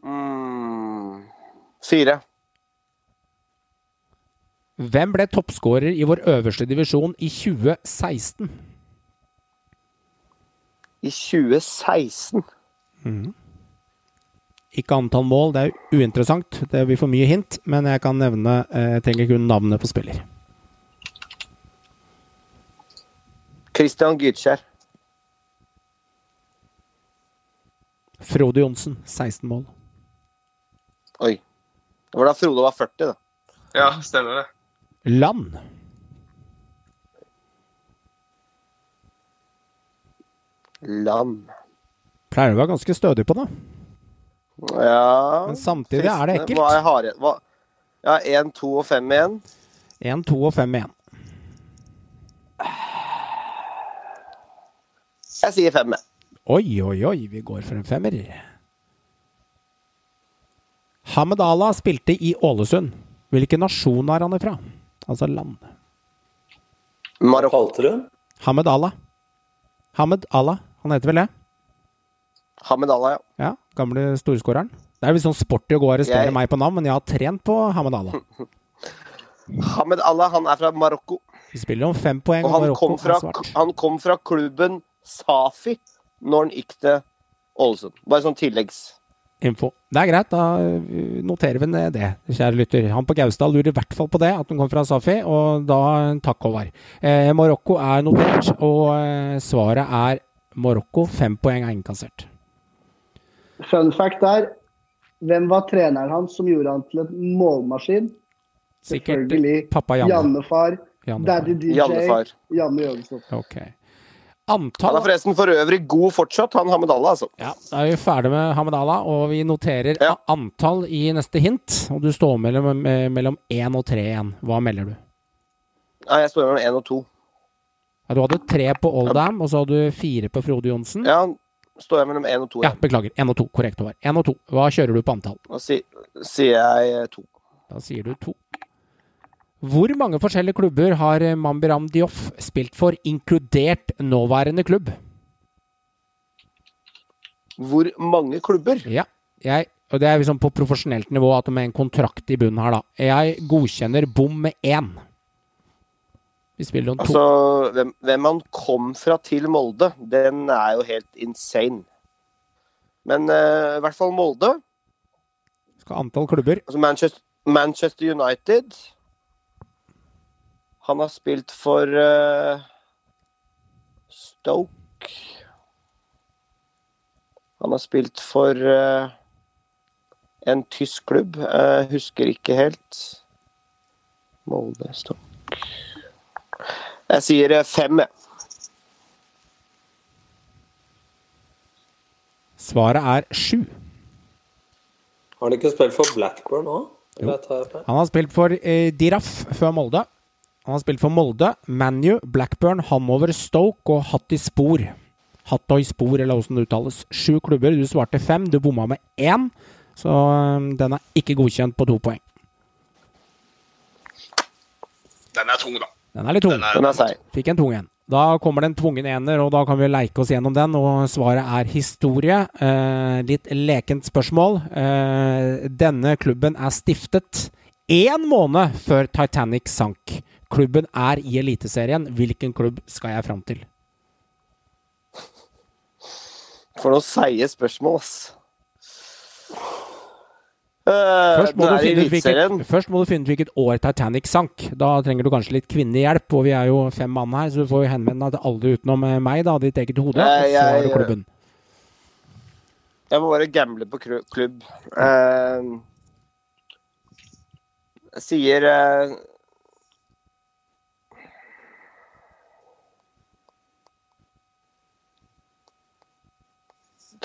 Mm. Fire. Hvem ble toppskårer i vår øverste divisjon i 2016? I 2016. Ikke antall mål, det er uinteressant. Det blir for mye hint, men jeg kan nevne eh, Jeg trenger kun navnet på spiller. Christian Gytkjær. Frode Johnsen, 16 mål. Oi. Det var da Frode var 40, da. Ja, stemmer det. Land. Land. Pleier å være ganske stødig på det. Ja Men samtidig er det ekkelt. Hva er hare... Hva? Ja, 1, 2 og 5 igjen. 1, 2 og 5 igjen. Jeg sier 5. Oi, oi, oi, vi går for en femmer. Hamed Allah spilte i Ålesund. Hvilken nasjon er han ifra? Altså land. Marokko. Hamed Allah. Hamed Allah, han heter vel det? Hamed Allah, ja. Ja, gamle storskåreren. Det er litt sånn sporty å gå og arrestere Jeg- meg på navn, men jeg har trent på Hamed Allah. Hamed Allah han er fra Marokko. Vi spiller om fem poeng, Og han Marokko kom, fra, han kom fra klubben Safi når han gikk til Ålesund. Bare sånn tilleggsinfo. Det er greit, da noterer vi ned det, kjære lytter. Han på Gausdal lurer i hvert fall på det, at han kom fra Safi, og da takk, Håvard. Eh, Marokko er notert, og eh, svaret er Marokko. Fem poeng er innkassert. Fun fact der. Hvem var treneren hans som gjorde han til en målmaskin? Sikkert Selvfølgelig. pappa Janne. Jannefar. Janne. Daddy DJ. Jannefar. Janne Jørgensen. Antall... Han er forresten for øvrig god fortsatt, han Hamed Allah, altså. Ja, da er vi ferdig med Hamed Allah, og vi noterer Ja. antall i neste hint. Og du står mellom, mellom 1 og 3 igjen. Hva melder du? Ja, jeg står mellom 1 og 2. Ja, du hadde 3 på Oldham, og så hadde du 4 på Frode Johnsen. Ja, står jeg mellom én og to. Ja, beklager. Én og to. Korrekt, Håvard. Én og to. Hva kjører du på antall? Da si, sier jeg eh, to. Da sier du to. Hvor mange forskjellige klubber har eh, Mambiram Dioff spilt for, inkludert nåværende klubb? Hvor mange klubber? Ja, jeg, og det er liksom på profesjonelt nivå, at med en kontrakt i bunnen her, da. Jeg godkjenner bom med én. Vi spiller om to. Altså, hvem, hvem han kom fra til Molde, den er jo helt insane. Men uh, i hvert fall Molde. Skal antall klubber. Altså Manchester, Manchester United. Han har spilt for uh, Stoke. Han har spilt for uh, en tysk klubb. Jeg husker ikke helt. Molde, Stoke Jeg sier eh, fem, jeg. Svaret er sju. Har han ikke spilt for Blackburn òg? Han har spilt for eh, Diraf før Molde. Han har spilt for Molde, ManU, Blackburn, Hamover, Stoke og Hattispor. Hattoyspor, eller hvordan det uttales. Sju klubber. Du svarte fem. Du bomma med én. Så eh, den er ikke godkjent på to poeng. Den er tung, da. Den er litt tung. Den er, seig. Fikk en tung en. Da kommer det en tvungen ener, og da kan vi leike oss gjennom den. Og svaret er historie. Eh, litt lekent spørsmål. Eh, denne klubben er stiftet én måned før Titanic sank. Klubben er i Eliteserien. Hvilken klubb skal jeg fram til? For noen seige spørsmål, ass. Eh, Først må, hvilket, først må du finne ut hvilket år Titanic sank. Da trenger du kanskje litt kvinnehjelp, og vi er jo fem mann her, så du får henvende deg til alle utenom eh, meg, da, ditt eget hode. Nei, Og så har du jeg- klubben. Jeg må bare gamble på klubb. Eh, jeg sier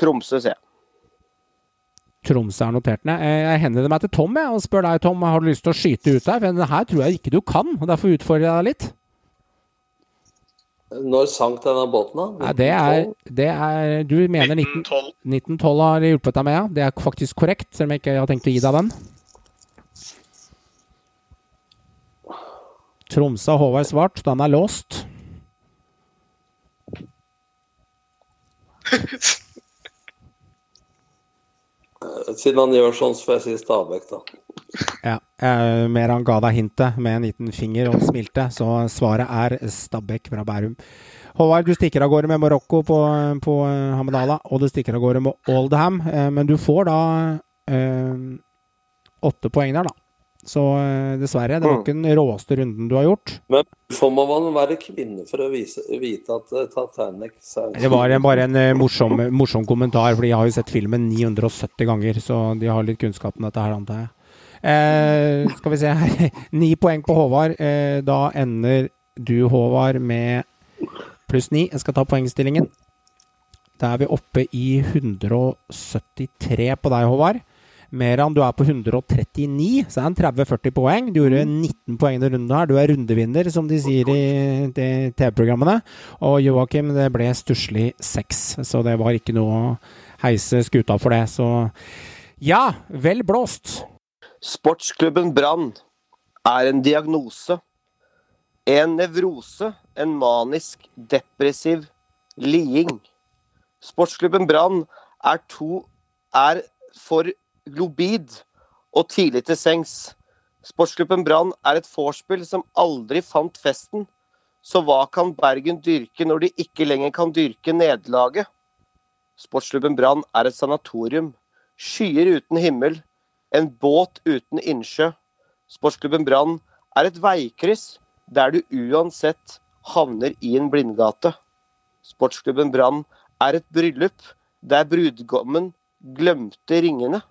Tromsø, sier jeg. Tromsø er notert ned. Eh, Jeg henvender meg til Tom jeg, og spør deg, Tom, har du lyst til å skyte ut der? For den her tror jeg ikke du kan, og derfor utfordrer jeg deg litt. Når sank denne båten, da? Nei, det er, det er Du mener 19, 1912 har hjulpet deg med, ja. Det er faktisk korrekt, selv om jeg ikke har tenkt å gi deg den. Tromsø har Håvard svart, den er låst. Siden han gjør sånn, så får jeg si Stabæk, da. Ja, eh, mer han ga deg hintet med en liten finger og smilte, så svaret er Stabæk fra Bærum. Håvard, du stikker av gårde med Marokko på, på eh, Hamedala, og du stikker av gårde med Oldham, eh, men du får da eh, åtte poeng der, da. Så eh, dessverre, det var ikke den råeste runden du har gjort. Men må man være kvinne for å vise, vite at eh, Titanic? Det var en- bare en eh, morsom, morsom kommentar, for de har jo sett filmen 970 ganger, så de har litt kunnskap om dette her, antar jeg. Eh, skal vi se her. Ni poeng på Håvard. Eh, da ender du, Håvard, med pluss ni. Jeg skal ta poengstillingen. Da er vi oppe i 173 på deg, Håvard. Meran, du er på 139, så er han 30-40 poeng. Du gjorde 19 poeng i denne runden her. Du er rundevinner, som de sier i TV-programmene. Og Joakim, det ble stusslig 6, så det var ikke noe å heise skuta for det. Så ja, vel blåst. Sportsklubben Brann er en diagnose. En nevrose, en manisk depressiv liding. Sportsklubben Brann er to er for globid og tidlig til sengs. Sportsklubben Brann er et vorspiel som aldri fant festen. Så hva kan Bergen dyrke når de ikke lenger kan dyrke nederlaget? Sportsklubben Brann er et sanatorium. Skyer uten himmel. En båt uten innsjø. Sportsklubben Brann er et veikryss der du uansett havner i en blindgate. Sportsklubben Brann er et bryllup der brudgommen glemte ringene.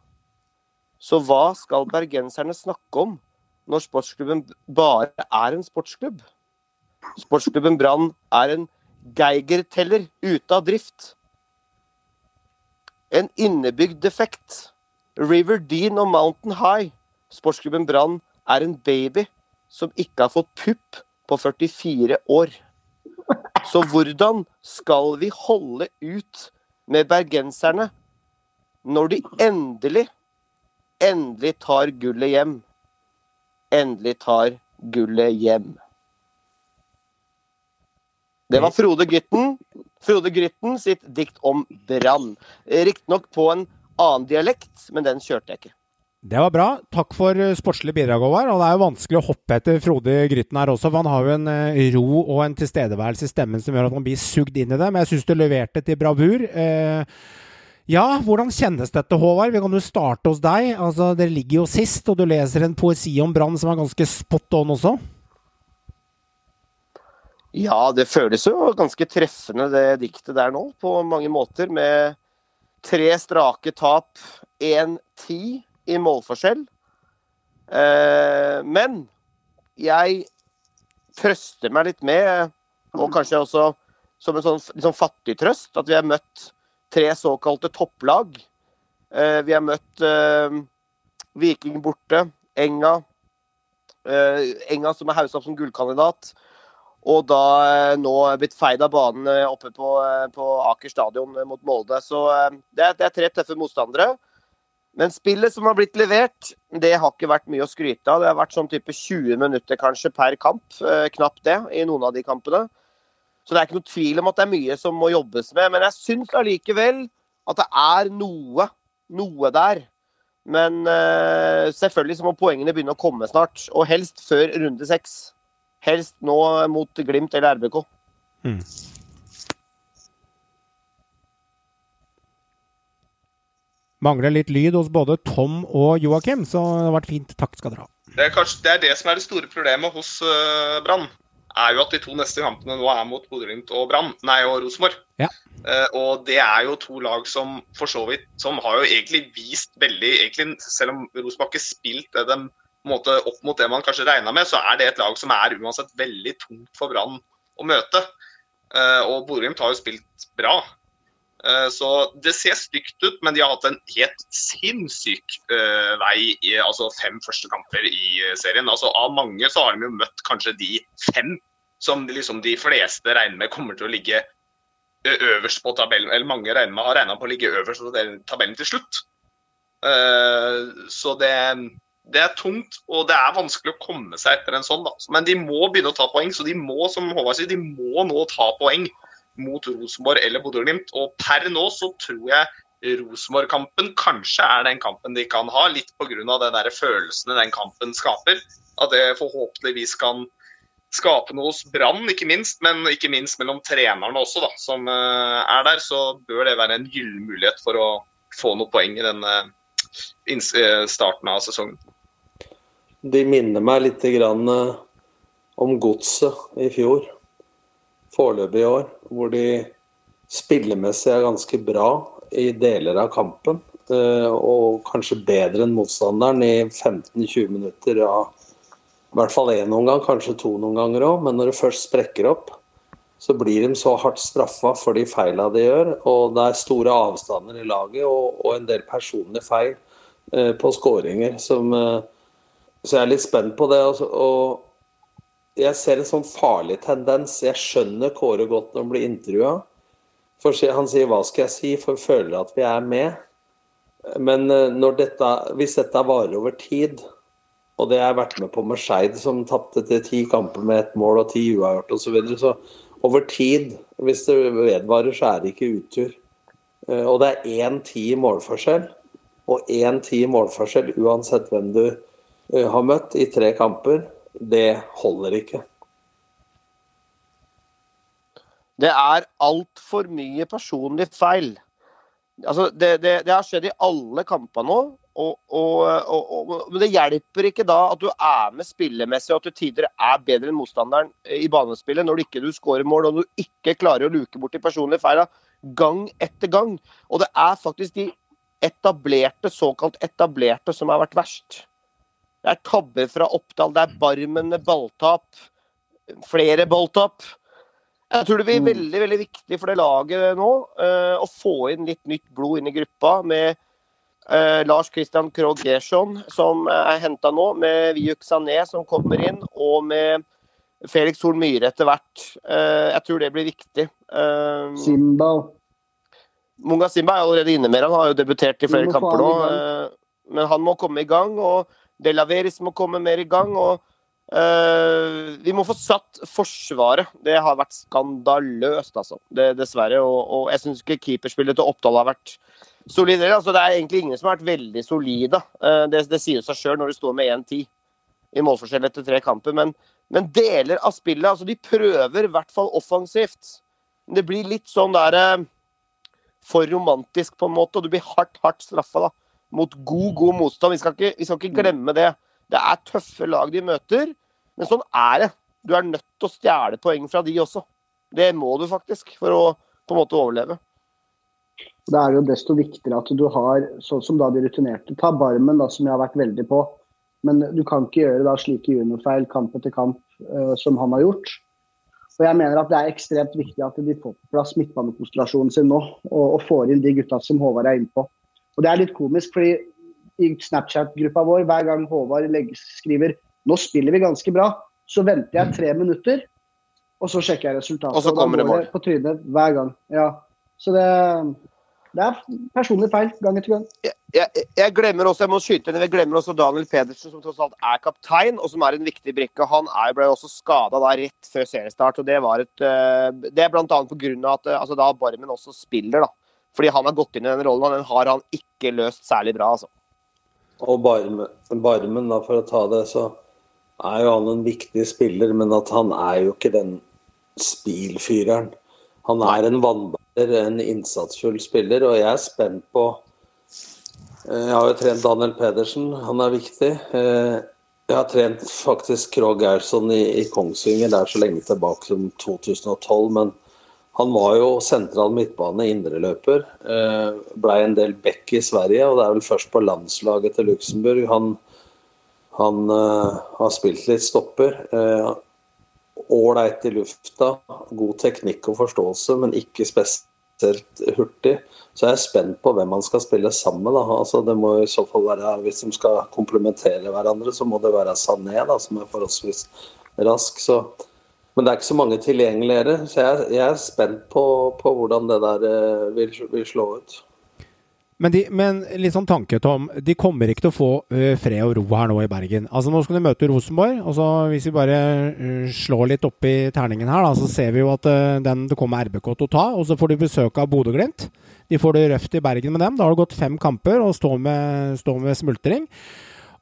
Så hva skal bergenserne snakke om når sportsklubben bare er en sportsklubb? Sportsklubben Brann er en Geiger-teller ute av drift. En innebygd defekt. River Dean og Mountain High. Sportsklubben Brann er en baby som ikke har fått pupp på 44 år. Så hvordan skal vi holde ut med bergenserne når de endelig, endelig tar gullet hjem? Endelig tar gullet hjem. Det var Frode Grytten. Frode Grytten sitt dikt om brann. Riktignok på en annen dialekt, men den kjørte jeg ikke. Det var bra. Takk for eh, sportslig bidrag, Håvard. Og det er jo vanskelig å hoppe etter Frode Grytten her også, for han har jo en eh, ro og en tilstedeværelse i stemmen som gjør at man blir sugd inn i det. Men jeg syns du leverte til bravur. Eh, ja, hvordan kjennes dette, Håvard? Vi kan jo starte hos deg. Altså, Dere ligger jo sist, og du leser en poesi om brann som er ganske spot on også. Ja, det føles jo ganske treffende, det diktet der nå, på mange måter. Med tre strake tap, 1-10 i målforskjell. Eh, men jeg trøster meg litt med, og kanskje også som en sånn, liksom sånn fattig trøst, at vi har møtt tre såkalte topplag. Eh, vi har møtt eh, Viking borte, Enga. Eh, Enga som er haussa opp som gullkandidat. Og da nå blitt feid av banen oppe på, på Aker stadion mot Molde. Så det er, det er tre tøffe motstandere. Men spillet som har blitt levert, det har ikke vært mye å skryte av. Det har vært sånn type 20 minutter kanskje per kamp. Eh, knapt det i noen av de kampene. Så det er ikke noe tvil om at det er mye som må jobbes med. Men jeg syns allikevel at det er noe, noe der. Men uh, selvfølgelig så må poengene begynne å komme snart. Og helst før runde seks. Helst nå mot Glimt eller RBK. Mangler litt lyd hos både Tom og Joakim, så det har vært fint. Takk skal dere ha. Det er kanskje det, er det som er det store problemet hos uh, Brann. Er jo at de to neste kampene nå er mot Bodø-Glimt og Brann, nei, og Rosenborg. Ja. Uh, og det er jo to lag som for så vidt Som har jo egentlig vist veldig egentlig, Selv om Rosenborg ikke spilt det de, måte, opp mot det man kanskje regna med, så er det et lag som er uansett veldig tungt for Brann å møte. Uh, og Bodø-Glimt har jo spilt bra. Eh, så det ser stygt ut, men de har hatt en helt sinnssyk uh, vei i altså fem første kamper i eh, serien. Altså Av mange så har de jo møtt kanskje de fem som liksom, de fleste regner med kommer til å ligge øverst på tabellen. Eller mange regner med har regna på å ligge øverst på tabellen til slutt. Så det, det, er tungt, og det er vanskelig å komme seg etter en sånn. da. Men de må begynne å ta poeng, så de må som Håvard sier, de må nå ta poeng mot Rosenborg eller Bodø-Glimt. Og per nå så tror jeg Rosenborg-kampen kanskje er den kampen de kan ha, litt pga. den følelsene den kampen skaper. At det forhåpentligvis kan skape noe hos Brann, ikke minst, men ikke minst mellom trenerne også, da, som uh, er der. Så bør det være en gyllen mulighet for å få noen poeng i denne uh, starten av sesongen. De minner meg litt grann, om godset i fjor foreløpig i år, hvor de spillemessig er ganske bra i deler av kampen. Eh, og kanskje bedre enn motstanderen i 15-20 minutter av i hvert fall én omgang, kanskje to noen ganger òg. Men når det først sprekker opp, så blir de så hardt straffa for de feila de gjør. Og det er store avstander i laget og, og en del personlige feil eh, på skåringer eh, Så jeg er litt spent på det. Altså, og jeg ser en sånn farlig tendens. Jeg skjønner Kåre godt når han blir intervjua. Han sier 'hva skal jeg si', for føler at vi er med. Men når dette, hvis dette varer over tid, og det har jeg vært med på med Skeid, som tapte til ti kamper med ett mål og ti uavgjort osv., så, videre, så over tid, hvis det vedvarer, så er det ikke utur. Eh, og det er én ti i målforskjell, og én ti i målforskjell uansett hvem du eh, har møtt i tre kamper det holder ikke. Det er altfor mye personlig feil. Altså, det, det, det, har skjedd i alle kamper nå. Og, og, og, men det hjelper ikke da at du er med spillemessig og at du tidligere er bedre enn motstanderen i banespillet når du ikke skårer mål og du ikke klarer å luke bort de personlige feilene gang etter gang. Og det er faktisk de etablerte, såkalt etablerte, som har vært verst. Det er tabber fra Oppdal, det er Barmen med balltap. Flere balltap. Jeg tror det blir mm. veldig veldig viktig for det laget nå uh, å få inn litt nytt blod inn i gruppa med uh, Lars Christian Krogh Gerson, som er henta nå, med Viuk Sané, som kommer inn, og med Felix Horn Myhre etter hvert. Uh, jeg tror det blir viktig. Simba. Munga Simba er allerede inne med han har jo debutert i flere kamper nå. men han må komme i gang. og De Laveris må komme mer i gang. og uh, Vi må få satt Forsvaret. Det har vært skandaløst, altså. Det, dessverre. Og, og jeg syns ikke keeperspillet til Oppdal har vært solide. Altså, det er egentlig ingen som har vært veldig solide. Uh, det, det, sier seg sjøl når du står med 1-10 i målforskjell etter tre kamper. Men, men, deler av spillet altså De prøver i hvert fall offensivt. Det blir litt sånn der uh, for romantisk, på en måte, og du blir hardt, hardt straffa. da mot god, god motstand. Vi skal, ikke, vi skal ikke glemme det. Det er tøffe lag de møter, men sånn er det. Du er nødt til å stjele poeng fra de også. Det må du faktisk, for å på en måte overleve. Da er det jo desto viktigere at du har, sånn som da de rutinerte, ta Barmen, da, som jeg har vært veldig på. Men du kan ikke gjøre da slike juniorfeil kamp etter kamp uh, som han har gjort. Og jeg mener at Det er ekstremt viktig at de får på plass midtbanekonstellasjonen sin nå, og, og får inn de gutta som Håvard er inne på. Og det er litt komisk, fordi i Snapchat-gruppa vår, hver gang Håvard skriver 'nå spiller vi ganske bra', så venter jeg tre minutter, og så sjekker jeg resultatet. Og så kommer det mål. På trynet hver gang. Ja. Så det, det er personlig feil gang etter gang. Jeg, jeg, jeg, glemmer også jeg må skyte inn, jeg glemmer også Daniel Pedersen, som tross alt er kaptein, og som er en viktig brikke. Han er, ble også skada rett før seriestart. og Det var et, eh, det er bl.a. pga. at eh, altså, da Barmen også spiller. da fordi han har gått inn i den rollen, og den har han ikke løst særlig bra. altså. Og Barmen, Barmen, da, for å ta det, så er jo han en viktig spiller, men at han er jo ikke den spilfyreren. Han er en vannbærer, en innsatsfull spiller, og jeg er spent på Jeg har jo trent Daniel Pedersen, han er viktig. Jeg har trent faktisk Krogh Gerson i, i Kongsvinger, det er så lenge tilbake som 2012. Men han var jo sentral midtbane, indreløper. Eh, Blei en del back i Sverige, og det er vel først på landslaget til Luxembourg han, han uh, har spilt litt stopper. Ålreit uh, i lufta, god teknikk og forståelse, men ikke spesielt hurtig. Så jeg er spent på hvem man skal spille sammen med. Altså, det må i så fall være, Hvis de skal komplementere hverandre, så må det være Sané, da, som er forholdsvis rask. Så men det er ikke så mange tilgjengeligere, så jeg, jeg er spent på, på, hvordan det der eh, vil, vil slå ut. Men, de, men, litt sånn tanke, Tom. De kommer ikke til å få uh, fred og ro her nå i Bergen. Altså Nå skal de møte Rosenborg. og så Hvis vi bare uh, slår litt opp i terningen her, da, så ser vi jo at uh, den, det kommer RBK til å ta. Og så får de besøk av Bodø-Glimt. De får det røft i Bergen med dem. Da har det gått fem kamper og står med, stå med smultring.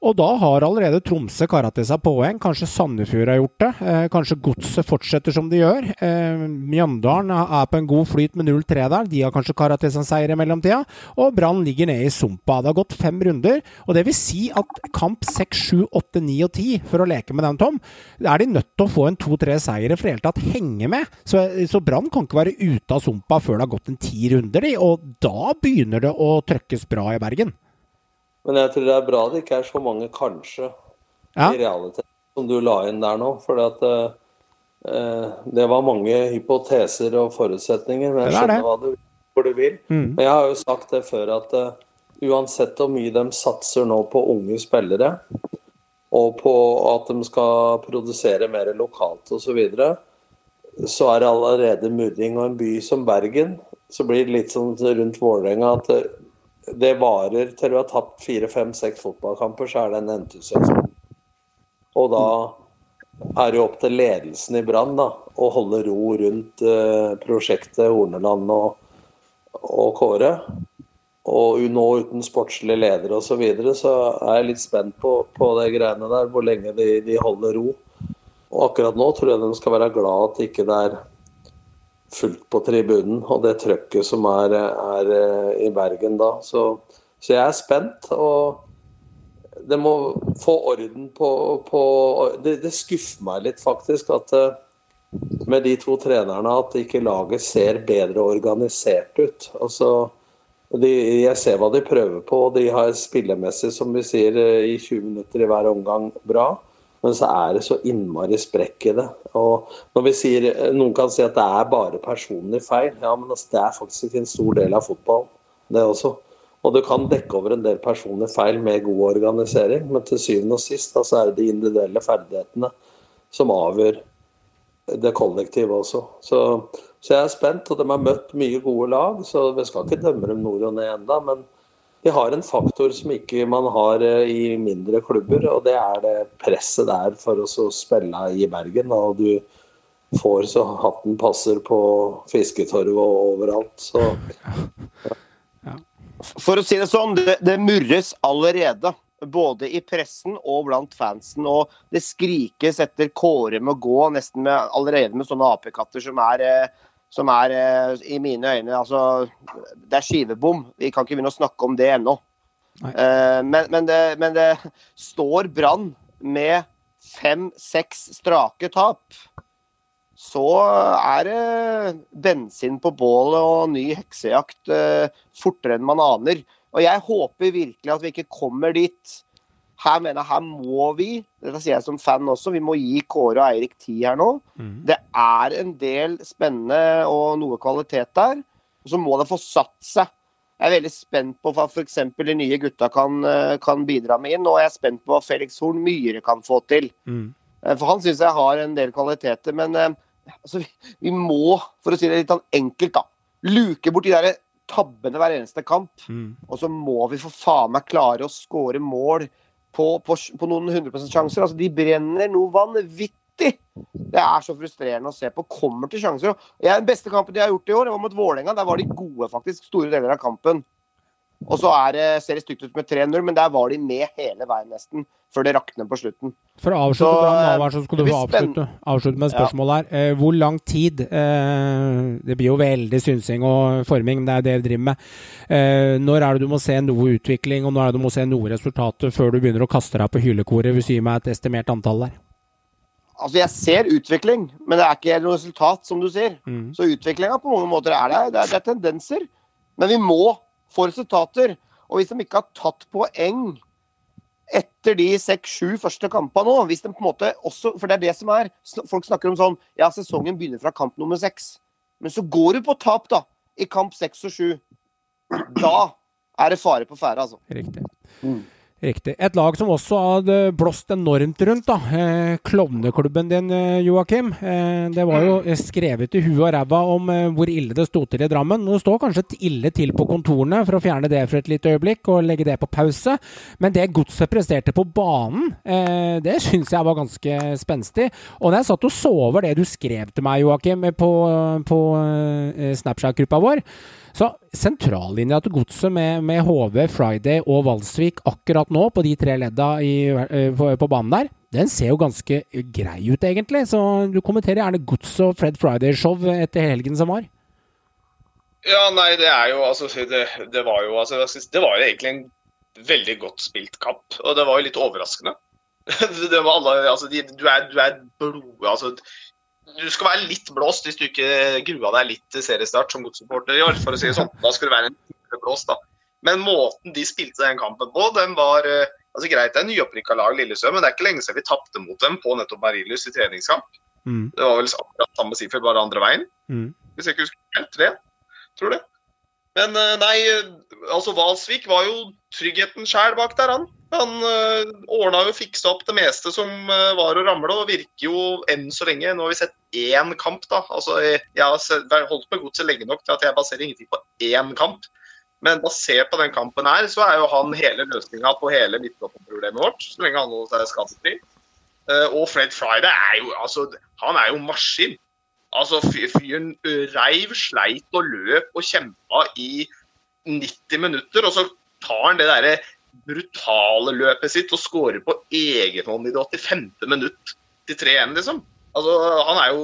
Og da har allerede Tromsø kara til seg poeng. Kanskje Sandefjord har gjort det. Eh, kanskje Godset fortsetter som de gjør. Eh, Mjøndalen er på en god flyt med 0-3 der. De har kanskje kara til seg seier i mellomtida. Og Brann ligger nede i sumpa. Det har gått fem runder. Og det vil si at kamp 6, 7, 8, 9 og 10, for å leke med den, Tom, er de nødt til å få en to-tre seire for i hele tatt henge med. Så, så Brann kan ikke være ute av sumpa før det har gått en ti runder, de. Og da begynner det å trøkkes bra i Bergen. Men jeg tror det er bra det ikke er så mange kanskje ja. i realitet som du la inn der nå. For at, eh, det var mange hypoteser og forutsetninger. Men jeg skjønner hva du, hvor du vil. Mm. Men jeg har jo sagt det før at uh, uansett hvor mye de satser nå på unge spillere, og på at de skal produsere mer lokalt osv., så, videre, så er det allerede murring. Og en by som Bergen, så blir det litt sånn rundt Vålerenga at det varer til du har tapt fire, fem, seks fotballkamper, så er det en entusiasme. Og da er det jo opp til ledelsen i Brann å holde ro rundt uh, prosjektet Horneland og, og Kåre. Og nå uten sportslig leder osv., så, videre, så er jeg litt spent på, på de greiene der, hvor lenge de, de holder ro. Og akkurat nå tror jeg de skal være glad at ikke det er fullt på tribunen, og det trøkket som er, er eh, i Bergen da. Så, så, jeg er spent. og det må få orden på, på det, det, skuffer meg litt, faktisk, at eh, med de to trenerne at ikke laget ser bedre organisert ut. Altså, de, jeg ser hva de prøver på, og de har spillemessig, som vi sier, eh, i 20 minutter i hver omgang bra. Men så er det så innmari sprekk i det. Og når vi sier, Noen kan si at det er bare personlig feil. Ja, men altså, det er faktisk en stor del av fotball, det også. Og du kan dekke over en del personlige feil med god organisering, men til syvende og sist altså, er det de individuelle ferdighetene som avgjør det kollektive også. Så, så, jeg er spent, og de har møtt mye gode lag, så vi skal ikke dømme dem nord og ned enda, men de har en faktor som ikke man har eh, i mindre klubber, og det er det presset der for å spille i Bergen. Og du får så hatten passer på fisketorvet og overalt. Så, ja. For å si det sånn, det, det murres allerede både i pressen og blant fansen. Og det skrikes etter Kåre med å gå, nesten med, allerede med sånne apekatter som er eh, som er eh, i mine øyne altså, Det er skivebom. Vi kan ikke begynne å snakke om det ennå. Eh, men, men, det, men, det, står Brann med fem-seks strake tap, så er det bensin på bålet og ny heksejakt eh, fortere enn man aner. Og jeg håper virkelig at vi ikke kommer dit her mener jeg, her må vi, dette sier jeg som fan også, vi må gi Kåre og Eirik tid her nå. Mm. Det er en del spennende og noe kvalitet der. Og så må det få satt seg. Jeg er veldig spent på hva f.eks. de nye gutta kan, eh, kan, bidra med inn. Og jeg er spent på hva Felix Horn Myhre kan få til. Mm. Eh, for han syns jeg har en del kvaliteter. Men eh, altså, vi, vi, må, for å si det litt sånn enkelt, da, luke bort de der tabbene hver eneste kamp. Mm. Og så må vi for faen meg klare å skåre mål på, på, på noen 100 sjanser. Altså, de brenner noe vanvittig. Det er så frustrerende å se på. Kommer til sjanser. Den beste kampen de har gjort i år, var mot Vålerenga. Der var de gode, faktisk, store deler av kampen. Og så er det, ser det stygt ut med 3-0, men der var de med hele veien nesten. Før det rakner på slutten. For å avslutte, Så, Alvar, så skal du avslutte, avslutte med et spørsmål her. Eh, hvor lang tid eh, Det blir jo veldig synsing og forming, men det er det vi driver med. Eh, når er det du må se noe utvikling, og når er det du må se noe resultater før du begynner å kaste deg på hylekoret? Hvis du gir meg et estimert antall der. Altså, jeg ser utvikling, men det er ikke noe resultat, som du sier. Mm. Så utviklinga på mange måter er der. Det er, det er tendenser. Men vi må få resultater. Og hvis de ikke har tatt poeng etter de seks-sju første kampene nå, hvis de på en måte også For det er det som er Folk snakker om sånn Ja, sesongen begynner fra kamp nummer seks. Men så går du på tap, da. I kamp seks og sju. Da er det fare på ferde, altså. Riktig. Riktig. Et lag som også hadde blåst enormt rundt, da. Eh, Klovneklubben din, eh, Joakim. Eh, det var jo eh, skrevet i huet og ræva om eh, hvor ille det sto til i Drammen. Nå står kanskje ille til på kontorene, for å fjerne det for et lite øyeblikk og legge det på pause. Men det godset presterte på banen, det syns jeg var ganske spenstig. Og når jeg satt og så over det du skrev til meg, Joakim, på, på Snapchat-gruppa vår, så sentrallinja til godset med, med HV, Friday og Valsvik akkurat nå, på de tre ledda i, eh, på, på banen der, den ser jo ganske grei ut, egentlig. Så du kommenterer gjerne godset og Fred Friday-show etter helgen som var. Ja, nei, det er jo altså Det, det var jo altså, Det var jo egentlig en veldig godt spilt kamp, og det var jo litt overraskende. det var alle, altså, de, du er, du er blod... Altså, du skal være litt blåst hvis du ikke grua deg litt til seriestart som godssupporter i år, for å si det sånn. Da skal du være en blåst, da. Men måten de spilte den kampen på, den var eh, altså Greit, det er nyopprykka lag Lillesø, men det er ikke lenge siden vi tapte mot dem på nettopp Marienlyst i treningskamp. Mm. Det var vel akkurat samme siffer, bare andre veien. Mm. Hvis jeg ikke husker helt. Tre, tror det. Men eh, nei, eh, altså Valsvik var jo tryggheten sjæl bak der, han. Han uh, ordna jo fiksa opp det meste som eh, var å ramle, og virker jo enn så lenge Nå har vi sett én kamp, da. Altså, jeg, har holdt meg godt godset lenge nok til at jeg baserer ingenting på én kamp. Men basert på den kampen her, så er jo han hele løsninga på hele midtbaneproblemet vårt. Så lenge han holder seg skadefri. Eh, og Fred Friday er jo altså Han er jo maskin. Altså, fyren reiv, sleit og løp og kjempa i 90 minutter, og så tar han det derre brutale løpet sitt og skårer på egen hånd i det 85. minutt til 3-1, liksom. Altså, han er jo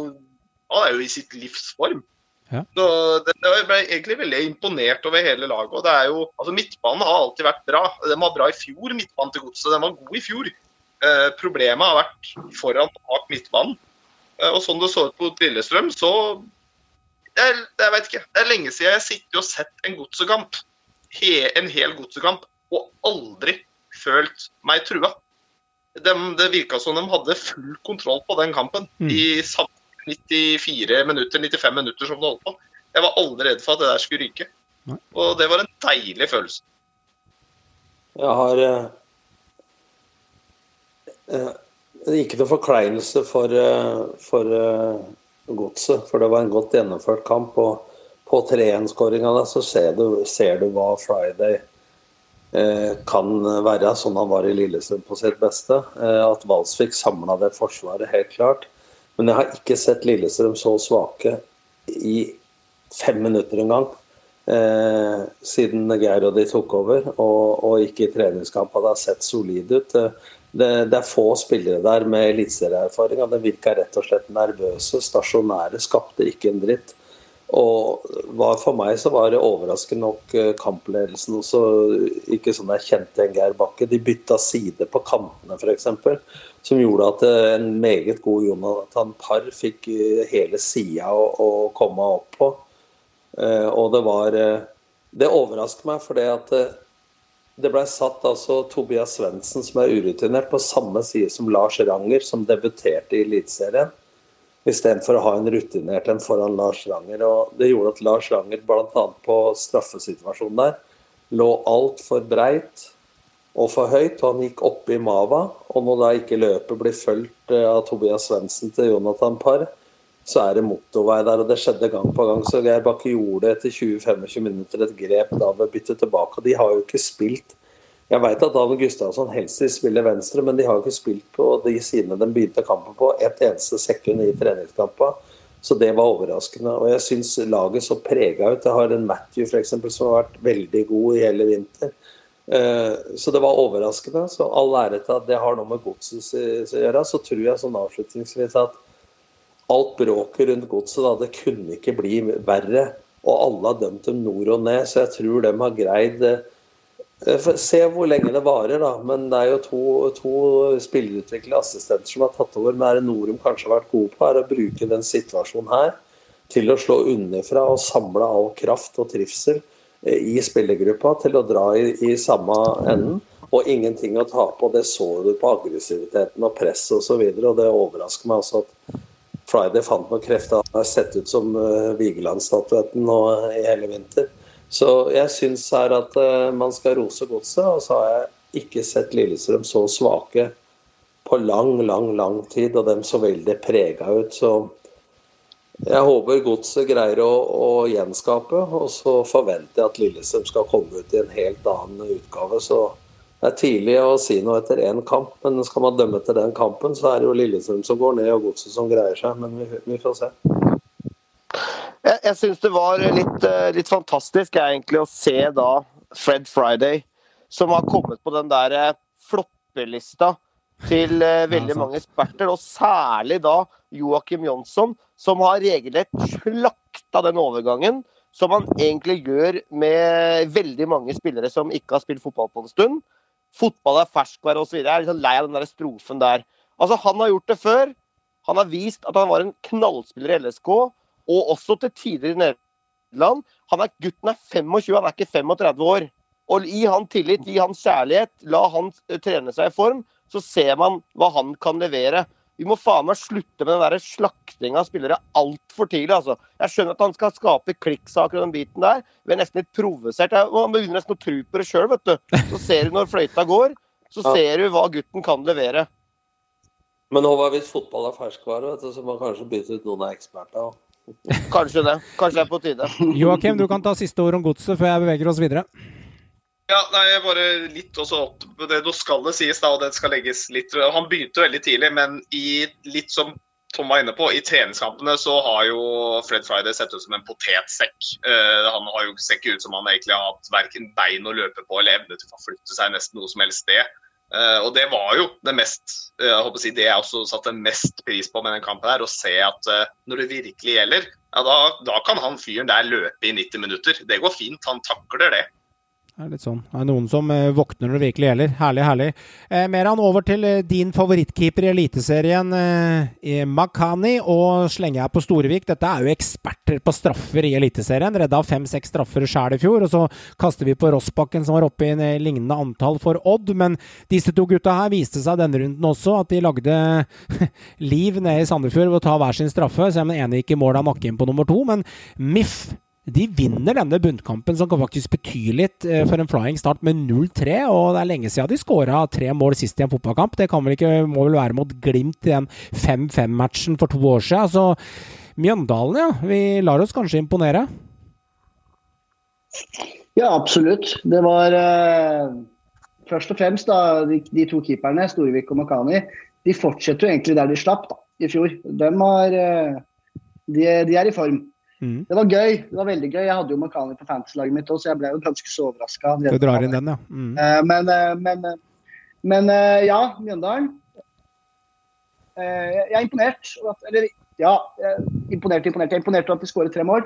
han er jo i sitt livsform. Ja. Så det, jeg ble egentlig veldig imponert over hele laget. og det er jo, altså Midtbanen har alltid vært bra. Den var bra i fjor, midtbanen til Godset. Den var god i fjor. Eh, problemet har vært foran bak midtbanen. Eh, og sånn det så ut på Lillestrøm, så jeg, jeg vet ikke. Det er lenge siden jeg har sittet og sett en godsekamp. He, en hel godsekamp. Og aldri følt meg trua. De, det virka som de hadde full kontroll på den kampen Mm. i samme 94 minutter, 95 minutter som det holdt på. Jeg var aldri redd for at det der skulle ryke. Nei. Og det var en deilig følelse. Jeg har eh, eh, Ikke noe forkleinelse for, eh, for eh, godset, for det var en godt gjennomført kamp. Og på 3-1-skåringa så ser du, ser du hva Friday eh, kan være, sånn han var i Lillestrøm på sitt beste. Eh, at Valsvik samla det forsvaret, helt klart. Men jeg har ikke sett Lillestrøm så svake i fem minutter engang. Eh, siden Geir og de tok over, og, og ikke i treningskamp hadde sett solide ut. Eh, Det, det er få spillere der med eliteserieerfaring, de virka rett og slett nervøse, stasjonære, skapte ikke en dritt. Og var, for meg så var det overraskende nok eh, kampledelsen også ikke sånn jeg kjente en Geir Bakke. De bytta side på kantene f.eks., som gjorde at eh, en meget god Jonathan Parr fikk eh, hele sida å, å komme opp på. Og det var Det overrasker meg, fordi at det ble satt altså Tobias Svendsen, som er urutinert, på samme side som Lars Ranger, som debuterte i Eliteserien. Istedenfor å ha en rutinert en foran Lars Ranger. og Det gjorde at Lars Ranger bl.a. på straffesituasjonen der lå altfor breit og for høyt, og han gikk opp i Mava. Og når da ikke løpet blir fulgt eh, av Tobias Svendsen til Jonathan Parr, så er det motorvei der, og det skjedde gang på gang. Så Geir Bakke gjorde etter 20-25 minutter et grep da ved å bytte tilbake. og De har jo ikke spilt Jeg vet at Dan Gustavsson helst vil spille venstre, men de har jo ikke spilt på de sidene de begynte kampen på, ett eneste sekund i treningskampen. Så det var overraskende. Og jeg syns laget så prega ut. Jeg har en Matthew for eksempel, som har vært veldig god i hele vinter. Eh, så det var overraskende. Så all ære til at det har noe med godset å gjøre. Så tror jeg sånn avslutningsvis at alt bråket rundt godset, da, det kunne ikke bli verre. Og alle har dømt dem nord og ned, så jeg tror de har greid Eh, se hvor lenge det varer, da. Men det er jo to, to spillerutviklede assistenter som har tatt over. Men er det Norum kanskje har vært gode på, er å bruke den situasjonen her til å slå underfra og samle all kraft og trivsel eh, i spillergruppa til å dra i, i samme enden. Og ingenting å ta på. Det så du på aggressiviteten og presset osv. Og, så og det overrasker meg også at Friday fant noen krefter. Han har sett ut som uh, Vigeland-statuetten nå i hele vinter. Så jeg syns her at uh, man skal rose godset, og så har jeg ikke sett Lillestrøm så svake på lang, lang, lang tid, og dem så veldig prega ut. Så jeg håper godset greier å, å, gjenskape, og så forventer jeg at Lillestrøm skal komme ut i en helt annen utgave. Så det er tidlig å si noe etter én kamp, men skal man dømme etter den kampen, så er det jo Lillestrøm som går ned, og godset som greier seg. Men vi, vi får se. Jeg, jeg syns det var litt, eh, litt fantastisk egentlig å se da Fred Friday, som har kommet på den der eh, floppelista til uh, veldig mange eksperter, og særlig da Joakim Jonsson, som har regelrett slakta den overgangen. Som han egentlig gjør med veldig mange spillere som ikke har spilt fotball på en stund. Fotball er ferskvare osv. Jeg er liksom lei av den der strofen der. Altså, Han har gjort det før. Han har vist at han var en knallspiller i LSK og også til tider i Nederland. Han er, gutten er 25, han er ikke 35 år. Og Gi han tillit, gi han kjærlighet, la han eh, trene seg i form. Så ser man hva han kan levere. Vi må faen meg slutte med den der slaktinga av spillere altfor tidlig. altså. Jeg skjønner at han skal skape klikksaker og den biten der. Vi er nesten litt provosert. Man begynner nesten å tro på det sjøl, vet du. Så ser du når fløyta går, så ser du hva gutten kan levere. Men Håvard, hvis fotball er ferskvare, vet du, så må man kanskje bytte ut noen av ekspertene. Kanskje det. Kanskje det er på tide. Joakim, du kan ta siste ord om godset før jeg beveger oss videre. Ja, nei, bare litt også opp det Nå skal det sies, da, og det skal legges litt Han begynte veldig tidlig, men i litt som Tom var inne på, i treningskampene så har jo Fred Friday sett ut som en potetsekk. Uh, han har jo sett ut som han egentlig har hatt verken bein å løpe på eller evne til å flytte seg nesten noe som helst sted. Uh, og det var jo det mest uh, jeg håper å si, det jeg også satte mest pris på med den kampen. her, Å se at uh, når det virkelig gjelder, ja, da, da, kan han fyren der løpe i 90 minutter. Det går fint, han takler det. Det er litt sånn. Det er noen som eh, våkner når det virkelig gjelder. Herlig, herlig. Eh, Meran, over til eh, din favorittkeeper i Eliteserien, eh, Makani. Og slenger jeg på Storevik. Dette er jo eksperter på straffer i Eliteserien. Redda fem-seks straffer sjæl i fjor. Og så kaster vi på Rossbakken, som var oppe i en eh, lignende antall for Odd. Men disse to gutta her viste seg denne runden også at de lagde liv nede i Sandefjord ved å ta hver sin straffe. Selv om den ene gikk i mål av nakken på nummer to. Men Miff de vinner denne bunnkampen, som kan faktisk bety litt eh, for en flying start, med 0-3. Og det er lenge siden de skåra tre mål sist i en fotballkamp. Det vel ikke, må vel være mot Glimt i den 5-5-matchen for to år siden. Så Mjøndalen, ja. Vi lar oss kanskje imponere? Ja, absolutt. Det var uh, først og fremst da, de, de, to keeperne, Storvik og Makani, de fortsetter jo egentlig der de slapp da, i fjor. De, har, uh, de, de er i form. Mm. Det var gøy. det var veldig gøy. Jeg hadde jo Makani på fantasy-laget mitt òg, så jeg ble jo ganske så overraska. Du drar inn den, ja. Mm. Uh, men, uh, men, uh, men ja, Mjøndalen. jeg er imponert. Eller ja, imponert, imponert. Jeg er imponert over at de skårer tre mål.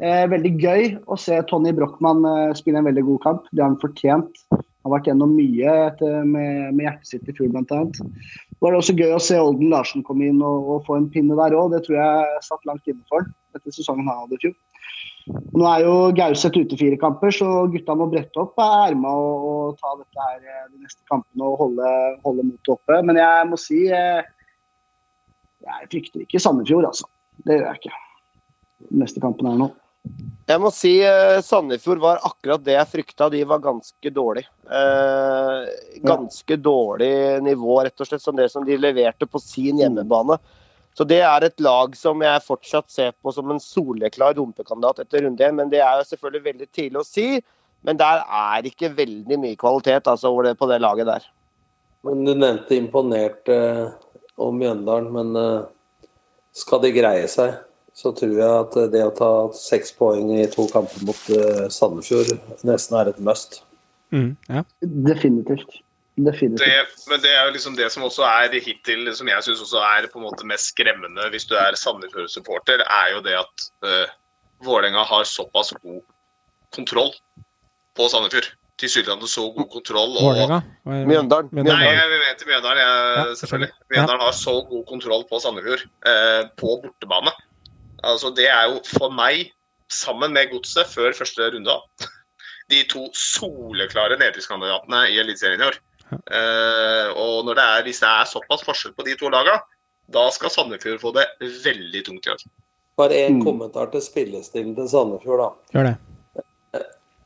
veldig gøy å se Tony Brochmann spille en veldig god kamp. Det har han fortjent. Han har vært gjennom mye etter, med, med, hjertet sitt i fjor, bl.a. Det var også gøy å se Olden Larsen komme inn og, og få en pinne der òg. Det tror jeg satt langt inne for etter sesongen han hadde i fjor. Nå er jo Gauseth ute fire kamper, så gutta må brette opp erma og, og, ta dette her eh, de neste kampene og holde, holde motet oppe. Men jeg må si eh, jeg frykter ikke Sandefjord, altså. Det gjør jeg ikke. Neste kampen er nå. Jeg må si uh, Sandefjord var akkurat det jeg frykta. De var ganske dårlig. Eh, ganske dårlig nivå, rett og slett, som det som de leverte på sin hjemmebane. Så det er et lag som jeg fortsatt ser på som en soleklar dumpekandidat etter runde én. Men det er jo selvfølgelig veldig tidlig å si. Men der er ikke veldig mye kvalitet altså, på det laget der. Men Du nevnte imponert eh, om Mjøndalen, men eh, skal de greie seg så tror jeg at det å ta seks poeng i to kamper mot uh, Sandefjord nesten er et must. Mm, ja. Definitivt. Definitivt. Det, men det er jo liksom det som også er hittil, som jeg syns også er på en måte mest skremmende hvis du er Sandefjord-supporter, er jo det at uh, Vålerenga har såpass god kontroll på Sandefjord. Tilsynelatende så god kontroll. Og... Vålerenga? Mjøndalen. Nei, jeg mente Mjøndalen, jeg, Ja, selvfølgelig. Ja. Mjøndalen har så god kontroll på Sandefjord uh, på bortebane. Altså, det er jo for meg, sammen med Godset, før første runde, da, de to soleklare nedrykkskandidatene i Eliteserien i år. Uh, og når det er, hvis det er såpass forskjell på de to lagene, da skal Sandefjord få det veldig tungt i år. Bare én Mm. kommentar til spillestilen til Sandefjord, da. Gjør det.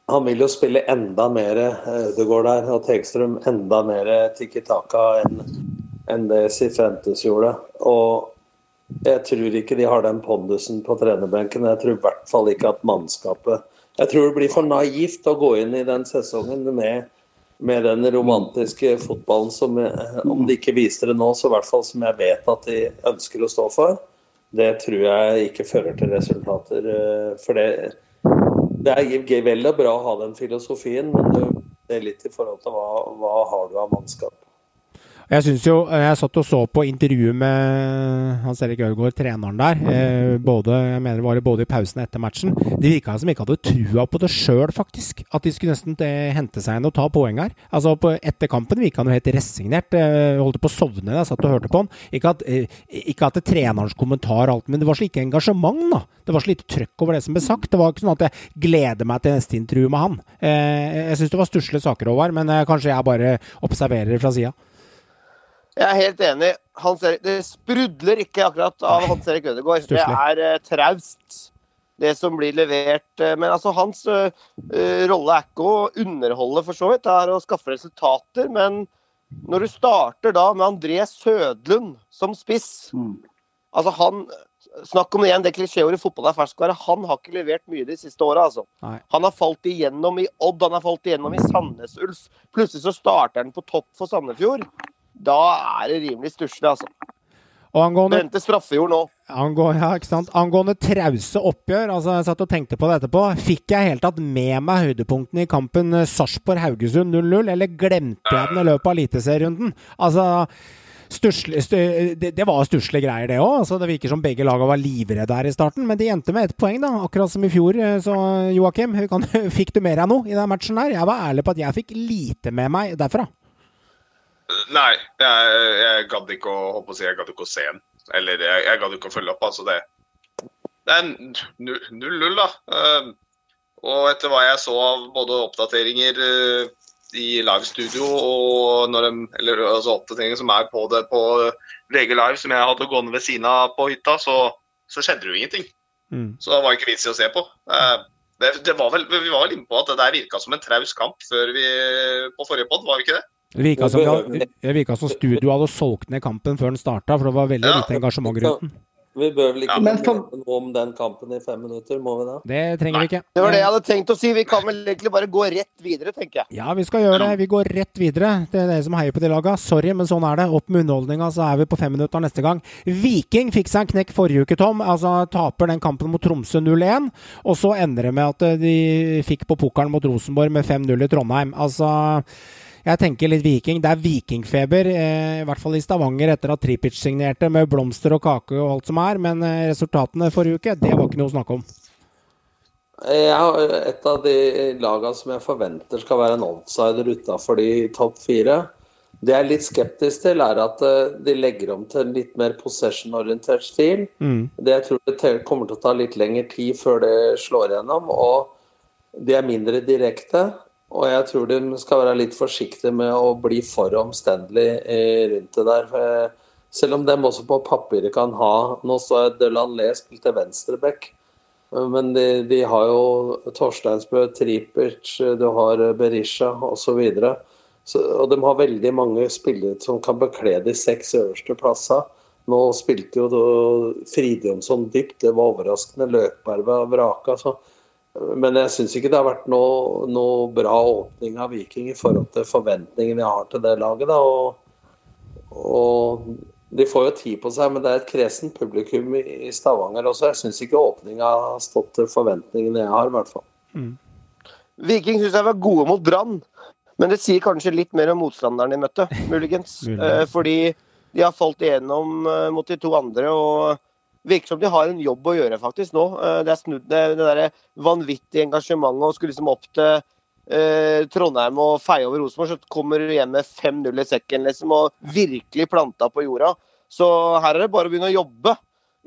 Han vil jo spille enda mer Ødegaard der, og Tegstrøm enda mer Tikki Taka enn enn det Sifrentes gjorde. Og jeg tror ikke de har den pondusen på trenerbenken. Jeg tror i hvert fall ikke at mannskapet Jeg tror det blir for naivt å gå inn i den sesongen med, med den romantiske fotballen som Om de ikke viser det nå, så i hvert fall som jeg vet at de ønsker å stå for. Det tror jeg ikke fører til resultater. eh, For det, det er vel og bra å ha den filosofien, men det er litt i forhold til hva, hva har du av mannskap. Jeg synes jo, jeg satt og så på intervjuet med Hans Erik Ødegaard, treneren der. Eh, både, jeg mener det var det både i pausen og etter matchen. De virka som ikke hadde trua på det sjøl, faktisk. At de skulle nesten eh, hente seg inn og ta poeng her. Altså, på, Etter kampen virka han jo helt resignert. Eh, holdt på å sovne da jeg satt og hørte på han. Ikke at, eh, ikke at det trenerens kommentar alt, men det var så lite engasjement, da. Det var så lite trøkk over det som ble sagt. Det var ikke sånn at jeg gleder meg til neste intervju med han. Eh, jeg syns det var stusslige saker, Håvard, men eh, kanskje jeg bare observerer fra sida. Jeg er helt enig. Hans Erik, det sprudler ikke akkurat av Hans Erik Ødegaard. Det er uh, traust, det som blir levert. Uh, men altså, hans eh, rolle er ikke å underholde, for så vidt. Det er å skaffe resultater. Men når du starter da med André Sødlund som spiss Mm. Altså, han Snakk om det igjen, det klisjéordet fotball er ferskvare. Han har ikke levert mye de siste åra, altså. Nei. Han har falt igjennom i Odd, han har falt igjennom i Sandnes Ulf. Plutselig så starter han på topp for Sandefjord. Da er det rimelig stusslig, altså. Og angående Brente straffejord nå. Angående, ja, ikke sant? Angående trause oppgjør, altså jeg satt og tenkte på det etterpå. Fikk jeg helt tatt med meg høydepunktene i kampen eh, Sarpsborg-Haugesund 0-0, eller glemte jeg den i løpet av eliteserierunden? Altså, stusslig- stu- det, det var stusslige greier, det òg. Altså, det virker som begge lagene var livredde her i starten, men de endte med ett poeng, da. Akkurat som i fjor. eh, Så Joakim, fikk du mer av noe i den matchen der? Jeg var ærlig på at jeg fikk lite med meg derfra. Nei, jeg, jeg gadd ikke å håpe å si, jeg gadd ikke å se den. Eller jeg, jeg gadd ikke å følge opp. altså Det, det er 0-0, da. Eh, og etter hva jeg så av både oppdateringer eh, i livestudio og når de, eller altså oppdateringer som er på det på VG Live, som jeg hadde gående ved siden av på hytta, så, så skjedde det jo ingenting. Mm. Så det var ikke vits i å se på. Eh, det, det var vel, vi var vel inne på at det der virka som en traus kamp før vi, på forrige pod, var vi ikke det? Det virka som, studio hadde solgt ned kampen før den starta, for det var veldig Ja. lite engasjement rundt den. Vi bør vel ikke Ja, noe om den kampen i fem minutter, må vi da? Det trenger vi ikke. Det var det jeg hadde tenkt å si. Vi kan vel egentlig bare gå rett videre, tenker jeg. Ja, vi skal gjøre det. Vi går rett videre. Det er dere som heier på de laga. Sorry, men sånn er det. Opp med underholdninga, så er vi på fem minutter neste gang. Viking fikk seg en knekk forrige uke, Tom. Altså taper den kampen mot Tromsø 0-1. Og så ender det med at eh, de fikk på pukkelen mot Rosenborg med 5-0 i Trondheim. Altså jeg tenker litt Viking. Det er vikingfeber, eh, i hvert fall i Stavanger, etter at Tripic signerte med blomster og kake og alt som er. Men eh, resultatene forrige uke, det var ikke noe å snakke om. Jeg et av de lagene som jeg forventer skal være en outsider utafor de topp fire. Det jeg er litt skeptisk til, er at eh, de legger om til en litt mer possession-orientert stil. Mm. Det jeg tror det kommer til å ta litt lengre tid før det slår gjennom. Og de er mindre direkte. Og jeg tror de skal være litt forsiktige med å bli for omstendelig eh, rundt det der. For Selv om de også på papiret kan ha Nå så jeg spilt spilte venstreback. Men de, de har jo Torsteinsbø, Tripic, du har Berisha osv. Og de har veldig mange spillere som kan bekle de seks øverste plasser. Nå spilte jo Fridjonsson dypt, det var overraskende. Løkberg var vraka. Så. Men jeg syns ikke det har vært noe, noe bra åpning av Viking i forhold til forventningene jeg har til det laget. Da. Og, og de får jo tid på seg, men det er et kresent publikum i Stavanger også. Jeg syns ikke åpninga har stått til forventningene jeg har, i hvert fall. Mm. Viking syns jeg var gode mot Brann, men det sier kanskje litt mer om motstanderen de møtte, muligens. eh, fordi de har falt igjennom eh, mot de to andre. og virker som de har en jobb å gjøre faktisk nå. Eh, det er snudd det, det der vanvittige engasjementet og skulle liksom opp til eh, Trondheim og feie over Rosenborg, så kommer du hjem med 5-0 i sekken liksom, og virkelig planta på jorda. Så her er det bare å begynne å jobbe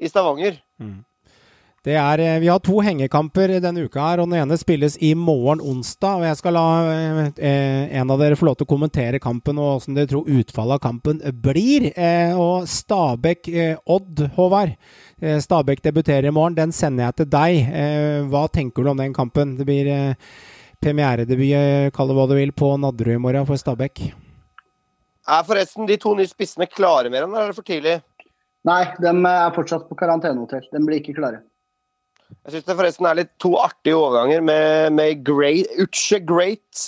i Stavanger. Mm. Det er, eh, vi har to hengekamper denne uka, her, og den ene spilles i morgen onsdag. og Jeg skal la eh, en av dere få lov til å kommentere kampen og hvordan dere tror utfallet av kampen blir. Eh, og Stabæk-Odd, eh, Håvard. Eh, Stabæk debuterer i morgen. Den sender jeg til deg. Eh, hva tenker du om den kampen? Det blir premieredebut, kall det hva du vil, på Nadderud i morgen for Stabæk. Er forresten de to nye spissene klare med den, eller er det for tidlig? Nei, de er fortsatt på karantenehotell. De blir ikke klare. Jeg syns det forresten er litt to artige overganger med, med Great, Uche Great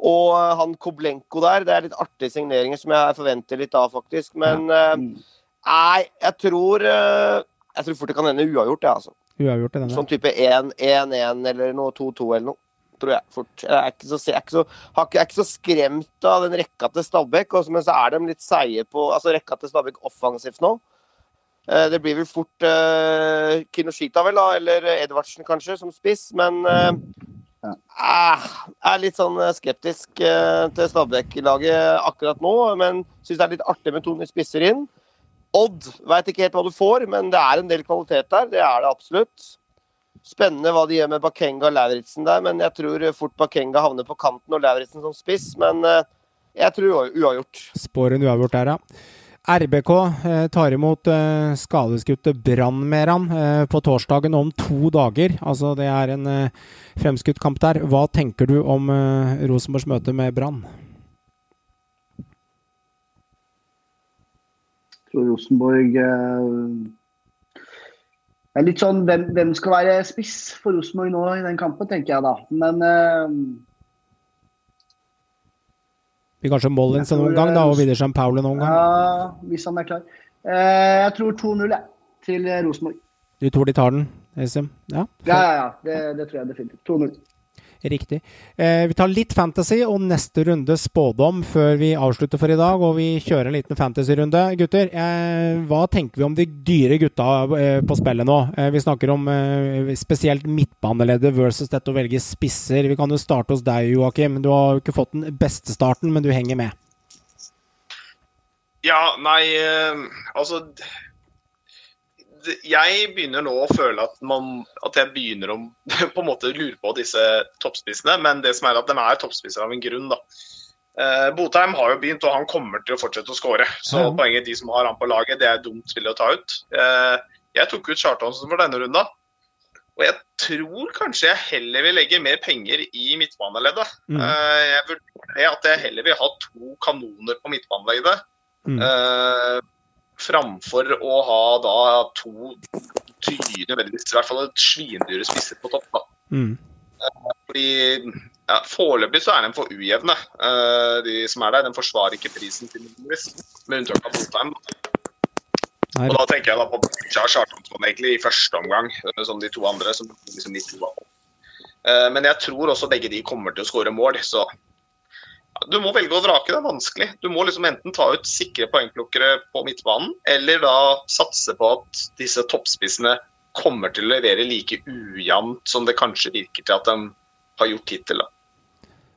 og han Koblenko der. Det er litt artige signeringer som jeg forventer litt av, faktisk. Men ja. uh, nei, jeg tror uh, Jeg tror fort det kan hende uavgjort, jeg, altså. Uavgjort i denne. Sånn type 1-1 eller noe 2-2 eller noe tror jeg fort. Jeg er ikke så, jeg er ikke så, jeg er ikke så skremt av den rekka til Stabæk, men så er de litt seige på altså rekka til Stabæk offensivt nå. Eh, det blir vel fort uh, Kinoshita, vel, da, eller Edvardsen kanskje, som spiss. Men uh, ja. jeg er litt sånn skeptisk uh, til Stabæk-laget akkurat nå. Men syns det er litt artig med to nye spisser inn. Odd veit ikke helt hva du får, men det er en del kvalitet der. Det er det absolutt. Spennende hva de gjør med Bakenga og Lauritzen der, men jeg tror fort Bakenga havner på kanten og Lauritzen som spiss. Men uh, jeg tror uavgjort. Spår en uavgjort der, ja. RBK eh, tar imot eh, skadeskutte Brannmeran eh, på torsdagen om to dager. Altså Det er en fremskutt kamp der. Hva tenker du om Rosenborgs møte med Brann? Jeg tror Rosenborg det er litt sånn hvem, hvem skal være spiss for Rosenborg nå i den kampen, tenker jeg da. Men Blir kanskje Mollins noen gang da, og Vidar San Paulo noen gang? Ja, hvis han er klar. Uh, jeg tror 2-0 til Rosenborg. Du tror de tar den, Esim? Ja, ja, ja. ja. Det, det tror jeg definitivt. 2-0. Riktig. Eh, vi tar litt fantasy og neste runde spådom før vi avslutter for i dag. Og vi kjører en liten fantasy-runde. Gutter, eh, hva tenker vi om de dyre gutta eh, på spillet nå? Eh, vi snakker om eh, spesielt midtbaneleddet versus dette å velge spisser. Vi kan jo starte hos deg, Joakim. Du har jo ikke fått den beste starten, men du henger med. Ja, nei, eh, altså jeg begynner nå å føle at, man, at jeg begynner å på en måte lure på disse toppspissene. Men det som er at de er toppspisser av en grunn. da. Eh, Botheim har jo begynt, og han kommer til å fortsette å skåre. Så ja. poenget de som har han på laget, det er dumt å ta ut. Eh, jeg tok ut Chartonsen for denne runda. Og jeg tror kanskje jeg heller vil legge mer penger i midtbaneleddet. Mm. Eh, jeg vurderer at jeg heller vil ha to kanoner på midtbaneleddet. Mm. Eh, framfor å ha da to dyre, veldig, i hvert fall svindyre spisser på topp. da. Mm. Eh, fordi ja, Foreløpig så er de for ujevne, uh, de som er der. De forsvarer ikke prisen til Nordvis, med unntak av Botheim. Og da tenker jeg da på Charlton egentlig i første omgang, eh, som de to andre. som liksom de to uh, Men jeg tror også begge de kommer til å skåre mål. så du må velge å vrake. Det er vanskelig. Du må liksom enten ta ut sikre poengplukkere på midtbanen, eller da satse på at disse toppspissene kommer til å levere like ujevnt som det kanskje virker til at de har gjort hittil. da.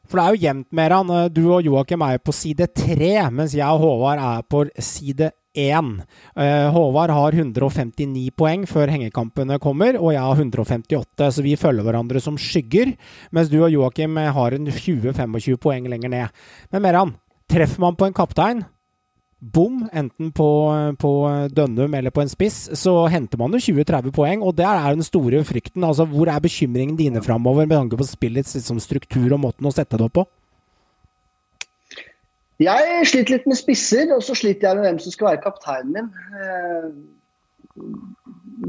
For det er jo jevnt, Meran. Du og Joakim er på side tre, mens jeg og Håvard er på side 1. Uh, Håvard har 159 poeng før hengekampene kommer, og jeg har 158, så vi følger hverandre som skygger. Mens du og Joakim har en 20-25 poeng lenger ned. Men Meran, treffer man på en kaptein, bom, enten på, på Dønnum eller på en spiss, så henter man jo 20-30 poeng, og der er den store frykten. Altså, hvor er bekymringen dine framover med tanke på spillets liksom, struktur og måten å sette det opp på? Jeg sliter litt med spisser, og så sliter jeg med hvem som skal være kapteinen min. Eh,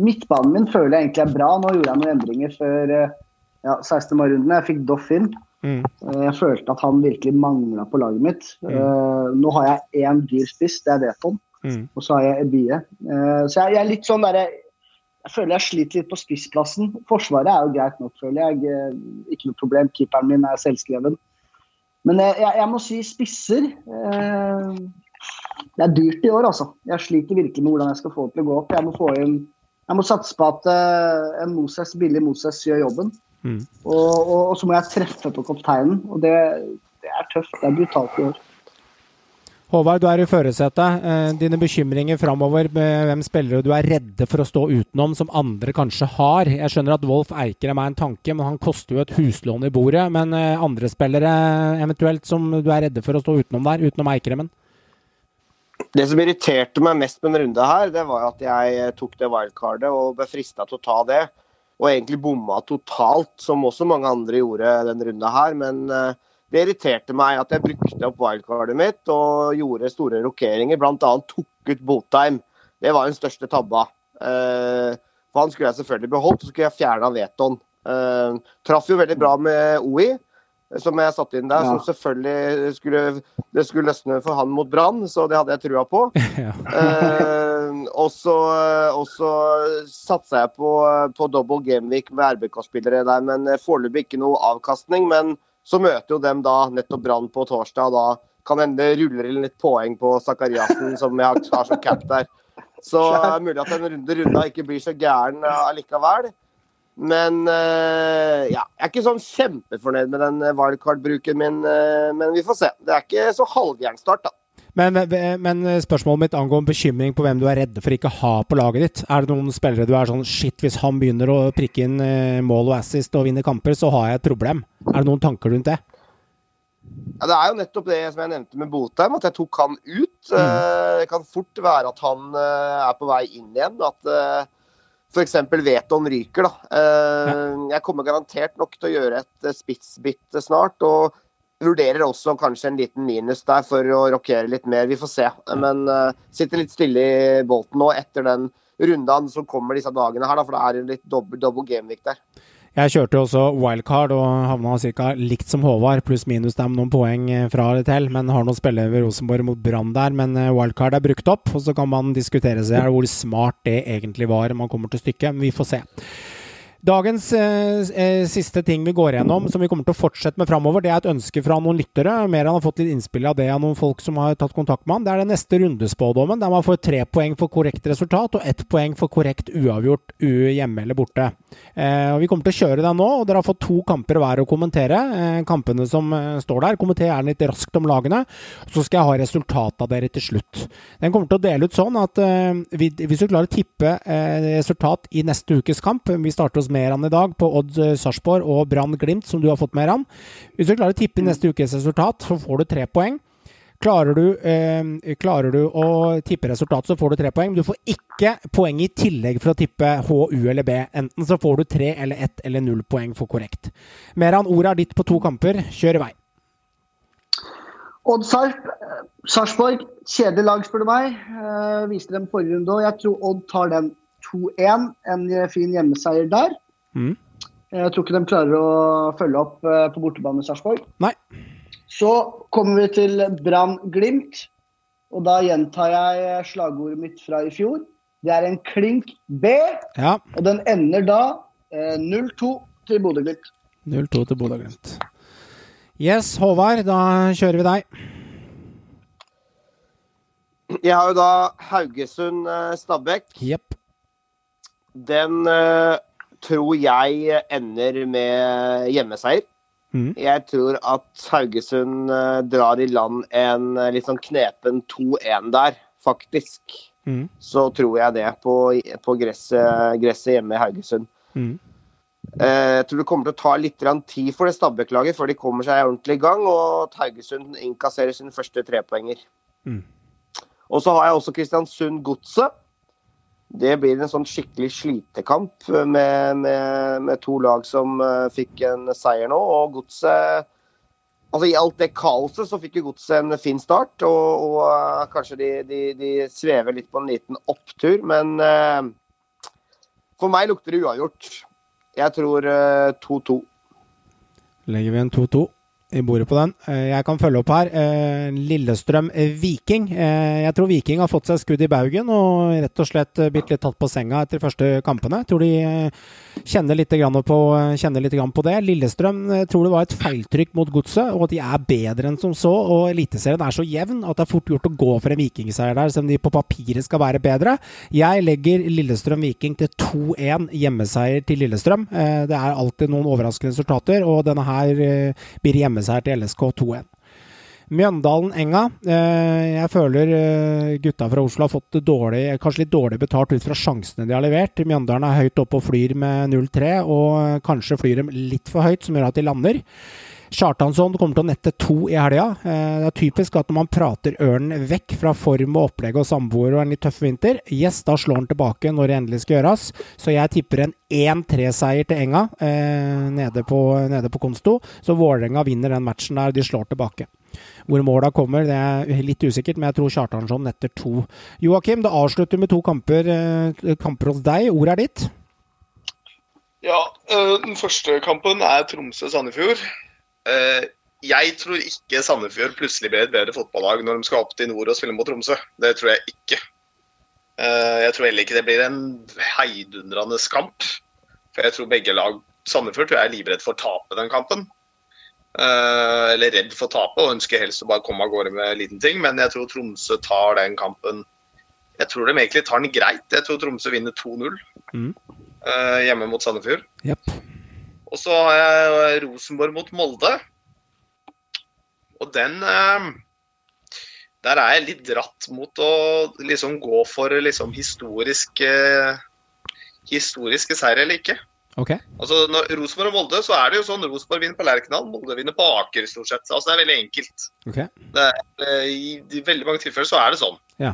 midtbanen min føler jeg egentlig er bra. Nå gjorde jeg noen endringer før eh, ja, 16. mai-runden. Jeg fikk Doff inn. Mm. Eh, jeg følte at han virkelig mangla på laget mitt. Mm. nå har jeg én dyr spiss, det er Veton. Mm. Og så har jeg Ebie. Så jeg, jeg er litt sånn derre Jeg føler jeg sliter litt på spissplassen. Forsvaret er jo greit nok, føler jeg. Ikke noe problem. Keeperen min er selvskreven. Men jeg, jeg, jeg må si spisser. Eh, det er dyrt i år, altså. Jeg sliter virkelig med hvordan jeg skal få det til å gå opp. Jeg må få inn jeg må satse på at eh, en Moses, billig Moses gjør jobben. Mm. Og, og, og så må jeg treffe på kapteinen. Og det, det er tøft. Det er brutalt i år. Håvard, du er i førersetet. Eh, dine bekymringer framover, med hvem spillere du er redde for å stå utenom, som andre kanskje har. Jeg skjønner at Wolf Eikrem er en tanke, men han koster jo et huslån i bordet. Men eh, andre spillere eventuelt som du er redde for å stå utenom der, utenom Eikremen? Det som irriterte meg mest med en runde her, det var at jeg tok det wildcardet og ble frista til å ta det. Og egentlig bomma totalt, som også mange andre gjorde den runda her. Men eh, det irriterte meg at jeg brukte opp wildcardet mitt og gjorde store rokeringer. Bl.a. tok ut Botheim. Det var den største tabba. Eh, for han skulle jeg selvfølgelig beholdt, så skulle jeg fjerna vetoen. Eh, traff jo veldig bra med OI som jeg satte inn der. Ja. Som selvfølgelig skulle, det skulle løsne for han mot Brann, så det hadde jeg trua på. Eh, og så og så satsa jeg på, på double gameweek med RBK-spillere der, men foreløpig ikke noe avkastning. Men så møter jo dem da nettopp Brann på torsdag, og da kan hende det ruller inn litt poeng på Sakariassen, som jeg har- som cap der. Så det er mulig at en runde runda ikke blir så gæren eh, allikevel. Men eh, ja, jeg er ikke sånn kjempefornøyd med den eh, wildcard-bruken min, eh, men vi får se. Det er ikke så halvgæren start, da. Men, men spørsmålet mitt angående bekymring på hvem du er redde for ikke ha på laget ditt. Er det noen spillere du er sånn Shit, hvis han begynner å prikke inn eh, mål og assist og vinne kamper, så har jeg et problem. Er det noen tanker rundt det? Ja, det er jo nettopp det som jeg nevnte med Botheim, at jeg tok han ut. Mm. Det kan fort være at han eh, er på vei inn igjen. At f.eks. Veton ryker. da. Eh, Jeg kommer garantert nok til å gjøre et eh, spissbytte snart. og vurderer også kanskje en liten minus der for å rokere litt mer. Vi får se. Men uh, sitter litt stille i bolten nå etter den rundaen som kommer disse dagene her, da, for det er en litt dobbel, gameweek der. Jeg kjørte også wildcard og havna ca. likt som Håvard, pluss minus dem noen poeng eh, fra eller til. Men har noen spillere ved Rosenborg mot Brann der. Men eh, wildcard er brukt opp, og så kan man diskutere seg hvor smart det egentlig var man kommer til stykket. Men vi får se. Dagens eh, eh, siste ting vi går gjennom, som vi kommer til å fortsette med framover, det er et ønske fra noen lyttere. Mer han har fått litt innspill av det av noen folk som har tatt kontakt med han. Det er den neste rundespådommen, der man får tre poeng for korrekt resultat og ett poeng for korrekt uavgjort u hjemme eller borte. Eh, Vi kommer til å kjøre den nå, og dere har fått to kamper hver å kommentere. Eh, kampene som eh, står der. Kommenter gjerne litt raskt om lagene. Så skal jeg ha resultatet av dere til slutt. Den kommer til å dele ut sånn at eh, hvis du klarer å tippe resultat i neste ukes kamp Vi starter hos Meran i dag på Odd eh, Sarpsborg og Brann Glimt, som du har fått, Meran. Hvis du klarer å tippe neste ukes resultat, så får du tre poeng. Klarer du, eh, klarer du å tippe resultatet, så får du tre poeng. Du får ikke poeng i tillegg for å tippe H, U eller B. Enten så får du tre eller ett eller null poeng for korrekt. Meran, ordet er ditt på to kamper. Kjør i vei. Odd Sarp, Sarpsborg, kjedelig lag, spør du meg. Eh, viste dem forrige runde òg. Jeg tror Odd tar den 2-1. En fin hjemmeseier der. Mm. Jeg tror ikke de klarer å følge opp eh, på bortebane i Sarpsborg. Så kommer vi til Brann Glimt. Og da gjentar jeg slagordet mitt fra i fjor. Det er en klink B, Ja. og den ender da eh, 0-2 til Bodø-Glimt. 0-2 til Bodø-Glimt. Yes, Håvard, da kjører vi deg. Jeg har jo da Haugesund-Stabæk. Yep. Den eh, tror jeg ender med hjemmeseier. Mm. Jeg tror at Haugesund eh, drar i land en eh, litt sånn knepen 2-1 der, faktisk. Mm. Så tror jeg det på, på gresset, gresset hjemme i Haugesund. Mhm. Eh, Jeg tror det kommer til å ta litt tid for det Stabæk-laget før de kommer seg ordentlig i gang, og at Haugesund innkasserer sine første trepoenger. Mm. Og så har jeg også Kristiansund-Godset. Det blir en sånn skikkelig slitekamp med, med, med to lag som eh, fikk en seier nå. Og Godset Altså I alt det kaoset så fikk jo Godset en fin start, og, og eh, kanskje de, de, de svever litt på en liten opptur. Men uh, for meg lukter det uavgjort. Jeg tror eh, 2-2. Legger vi en 2-2. I bordet på den. Eh, jeg kan følge opp her. Eh, Lillestrøm-Viking. Eh, jeg tror Viking har fått seg skudd i baugen og rett og slett blitt litt tatt på senga etter de første kampene. Jeg tror de kjenner litt, på, kjenner litt på, det. Lillestrøm tror det var et feiltrykk mot Godset, og at de er bedre enn som så. Og Eliteserien er så jevn at det er fort gjort å gå for en vikingseier der, selv om de på papiret skal være bedre. Jeg legger Lillestrøm-Viking til 2-1 hjemmeseier til Lillestrøm. Det er alltid noen overraskende resultater, og denne her blir hjemmeseier til LSK 2-1. Mjøndalen-Enga. Eh, jeg føler eh, gutta fra Oslo har fått dårlig, kanskje litt dårlig betalt ut fra sjansene de har levert. Mjøndalen er høyt oppe og flyr med 0-3, og kanskje flyr dem litt for høyt, som gjør at de lander. Kjartansson kommer til å nette to i helga. Eh, det er typisk at når man prater ørnen vekk fra form og opplegg og samboer og en litt tøff vinter, yes, da slår han tilbake når det endelig skal gjøres. Så jeg tipper en 1-3-seier til Enga eh, nede, på, nede på Konsto. Så Vålerenga vinner den matchen der, de slår tilbake. Hvor måla kommer, det er litt usikkert, men jeg tror Kjartansson netter to. Joakim, det avslutter med to kamper, eh, kamper hos deg. Ordet er ditt. Ja, den første kampen er Tromsø-Sandefjord. Eh, jeg tror ikke Sandefjord plutselig blir et bedre fotballag når de skal opp til nord og spille mot Tromsø. Det tror jeg ikke. Eh, jeg tror heller ikke det blir en heidundrende kamp. For jeg tror begge lag Sandefjord tror jeg er livredd for å tape den kampen. Eh, eller redd for å tape og ønsker helst å bare komme av gårde med liten ting. Men jeg tror Tromsø tar den kampen Jeg tror de egentlig tar den greit. Jeg tror Tromsø vinner 2-0 mm. hjemme mot Sandefjord. Yep. Og så har jeg Rosenborg mot Molde. Og den eh, Der er jeg litt dratt mot å liksom gå for liksom historiske historiske seier eller ikke. Okay. Altså, når Rosenborg og Molde, så er det jo sånn Rosenborg vinner på Lerkendal, Molde vinner på Aker, stort sett. Altså, det er veldig enkelt. Okay. Er, eh, I, de, veldig mange tilfeller så er det sånn. Ja.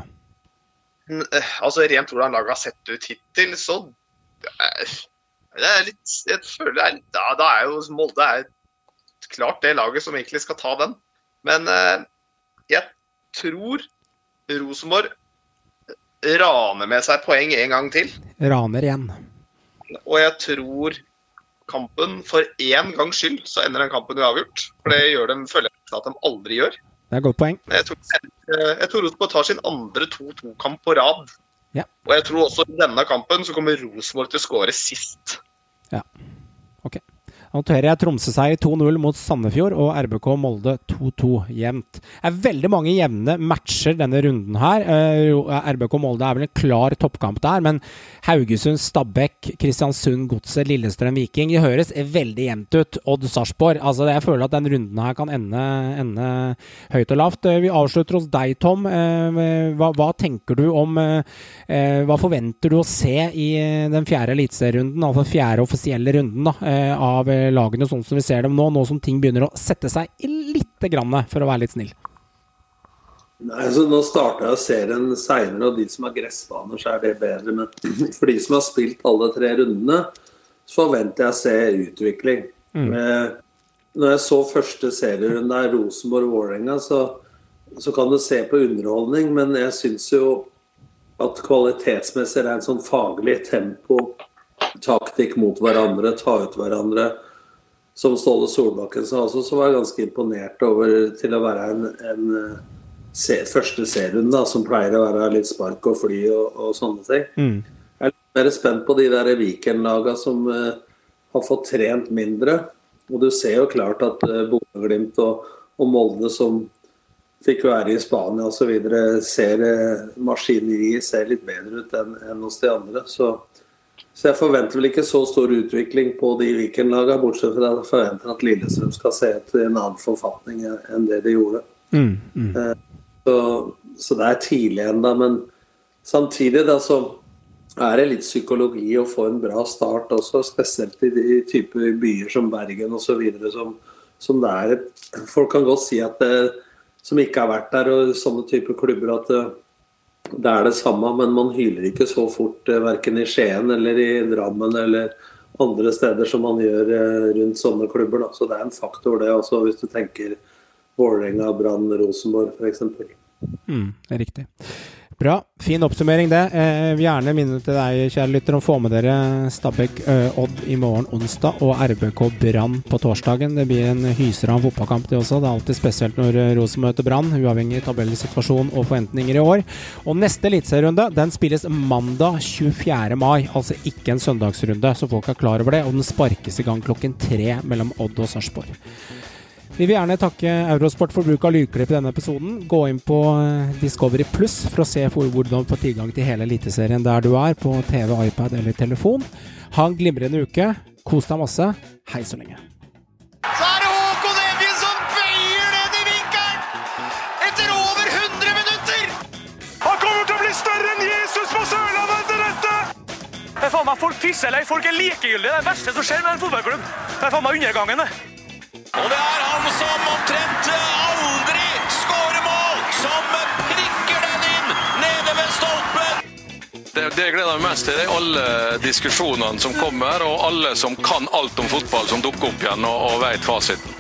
Eh, altså, Rent hvordan laget har sett ut hittil, så er litt, jeg føler det er litt, da, da er jo Molde er klart det laget som egentlig skal ta den. Men eh, jeg tror Rosenborg raner med seg poeng en gang til. Raner igjen. Og jeg tror kampen For én gangs skyld så ender den kampen uavgjort. For det gjør dem, føler jeg at de aldri gjør. Det er et godt poeng. Jeg tror, jeg tror Rosenborg tar sin andre 2-2-kamp på rad. Ja. Og jeg tror også i denne kampen så kommer Rosenborg til å skåre sist. Ja. Ok. Noterer jeg Tromsø-seier 2-0 mot Sandefjord og RBK Molde 2-2 jevnt. Det er veldig mange jevne matcher denne runden her. Eh, RBK Molde er vel en klar toppkamp der, men Haugesund, Stabæk, Kristiansund, Godset, Lillestrøm, Viking Det høres veldig jevnt ut. Odd Sarpsborg. Altså, jeg føler at den runden her kan ende, ende, høyt og lavt. Eh, vi avslutter hos deg, Tom. Eh, hva, hva tenker du om Hva forventer du å se i den fjerde eliteserierunden, altså fjerde offisielle runden da, av lagene sånn som vi ser dem nå, nå som ting begynner å sette seg lite grann, for å være litt snill? Nei, altså Nå starta jeg serien seinere, og de som har gressbaner, så er det bedre. Men for de som har spilt alle tre rundene, så forventer jeg å se utvikling. Mm. Eh, når jeg så første serierunde der, Rosenborg-Vålerenga, så, så, kan du se på underholdning, men jeg syns jo at kvalitetsmessig er en sånn faglig tempo, taktikk mot hverandre, ta ut hverandre som Ståle Solbakken sa også, så var ganske imponert over til å være en, en se, første serierunde, som pleier å være litt spark og fly og, og sånne ting. Mm. Jeg er litt mer spent på de der Viken-laga som uh, har fått trent mindre. Og du ser jo klart at uh, Bodø-Glimt og, og, Molde, som fikk være i Spania osv., ser uh, maskineriet ser litt bedre ut enn, enn hos de andre. Så så jeg forventer vel ikke så stor utvikling på de Viken-lagene, bortsett fra at jeg forventer at Lillestrøm skal se etter en annen forfatning enn det de gjorde. Mm, mm. Eh, så, så, det er tidlig ennå. Men samtidig da, så er det litt psykologi å få en bra start også, spesielt i de typer byer som Bergen osv. Som, som det er Folk kan godt si at det, som ikke har vært der, og sånne typer klubber, at det, det er det samme, men man hyler ikke så fort eh, verken i Skien eller i Drammen eller andre steder som man gjør eh, rundt sånne klubber. Da. Så det er en faktor, det også, hvis du tenker Vålerenga, Brann, Rosenborg f.eks. Mm, det er riktig. Bra. Fin oppsummering, det. Jeg vil gjerne minne til deg, kjære lytter, om å få med dere Stabæk Odd i morgen onsdag og RBK Brann på torsdagen. Det blir en en fotballkamp, det også. Det er alltid spesielt når Rosen møter Brann, uavhengig av tabellsituasjon og forventninger i år. Og neste eliteserierunde den spilles mandag 24. mai, altså ikke en søndagsrunde, så folk er klar over det. Og den sparkes i gang klokken tre mellom Odd og Sarpsborg. Vi vil gjerne takke Eurosport for bruk av lydklipp i denne episoden. Gå inn på Discovery Pluss for å se hvordan du får tilgang til hele Eliteserien der du er, på TV, iPad eller telefon. Ha en glimrende uke. Kos deg masse. Hei så lenge. Så er det Håkon Evjen som bøyer den i vinkelen! Etter over 100 minutter! Han kommer til å bli større enn Jesus på Sørlandet etter dette! Det er faen meg Folk pisser eller folk er likegyldige. Det er det verste som skjer med en fotballklubb. Det er faen meg undergangen, det. Og det er han som omtrent aldri skårer mål, som prikker den inn nede ved stolpen! Det, det jeg gleder meg mest til, det er alle diskusjonene som kommer, og alle som kan alt om fotball, som dukker opp igjen og, og vet fasiten.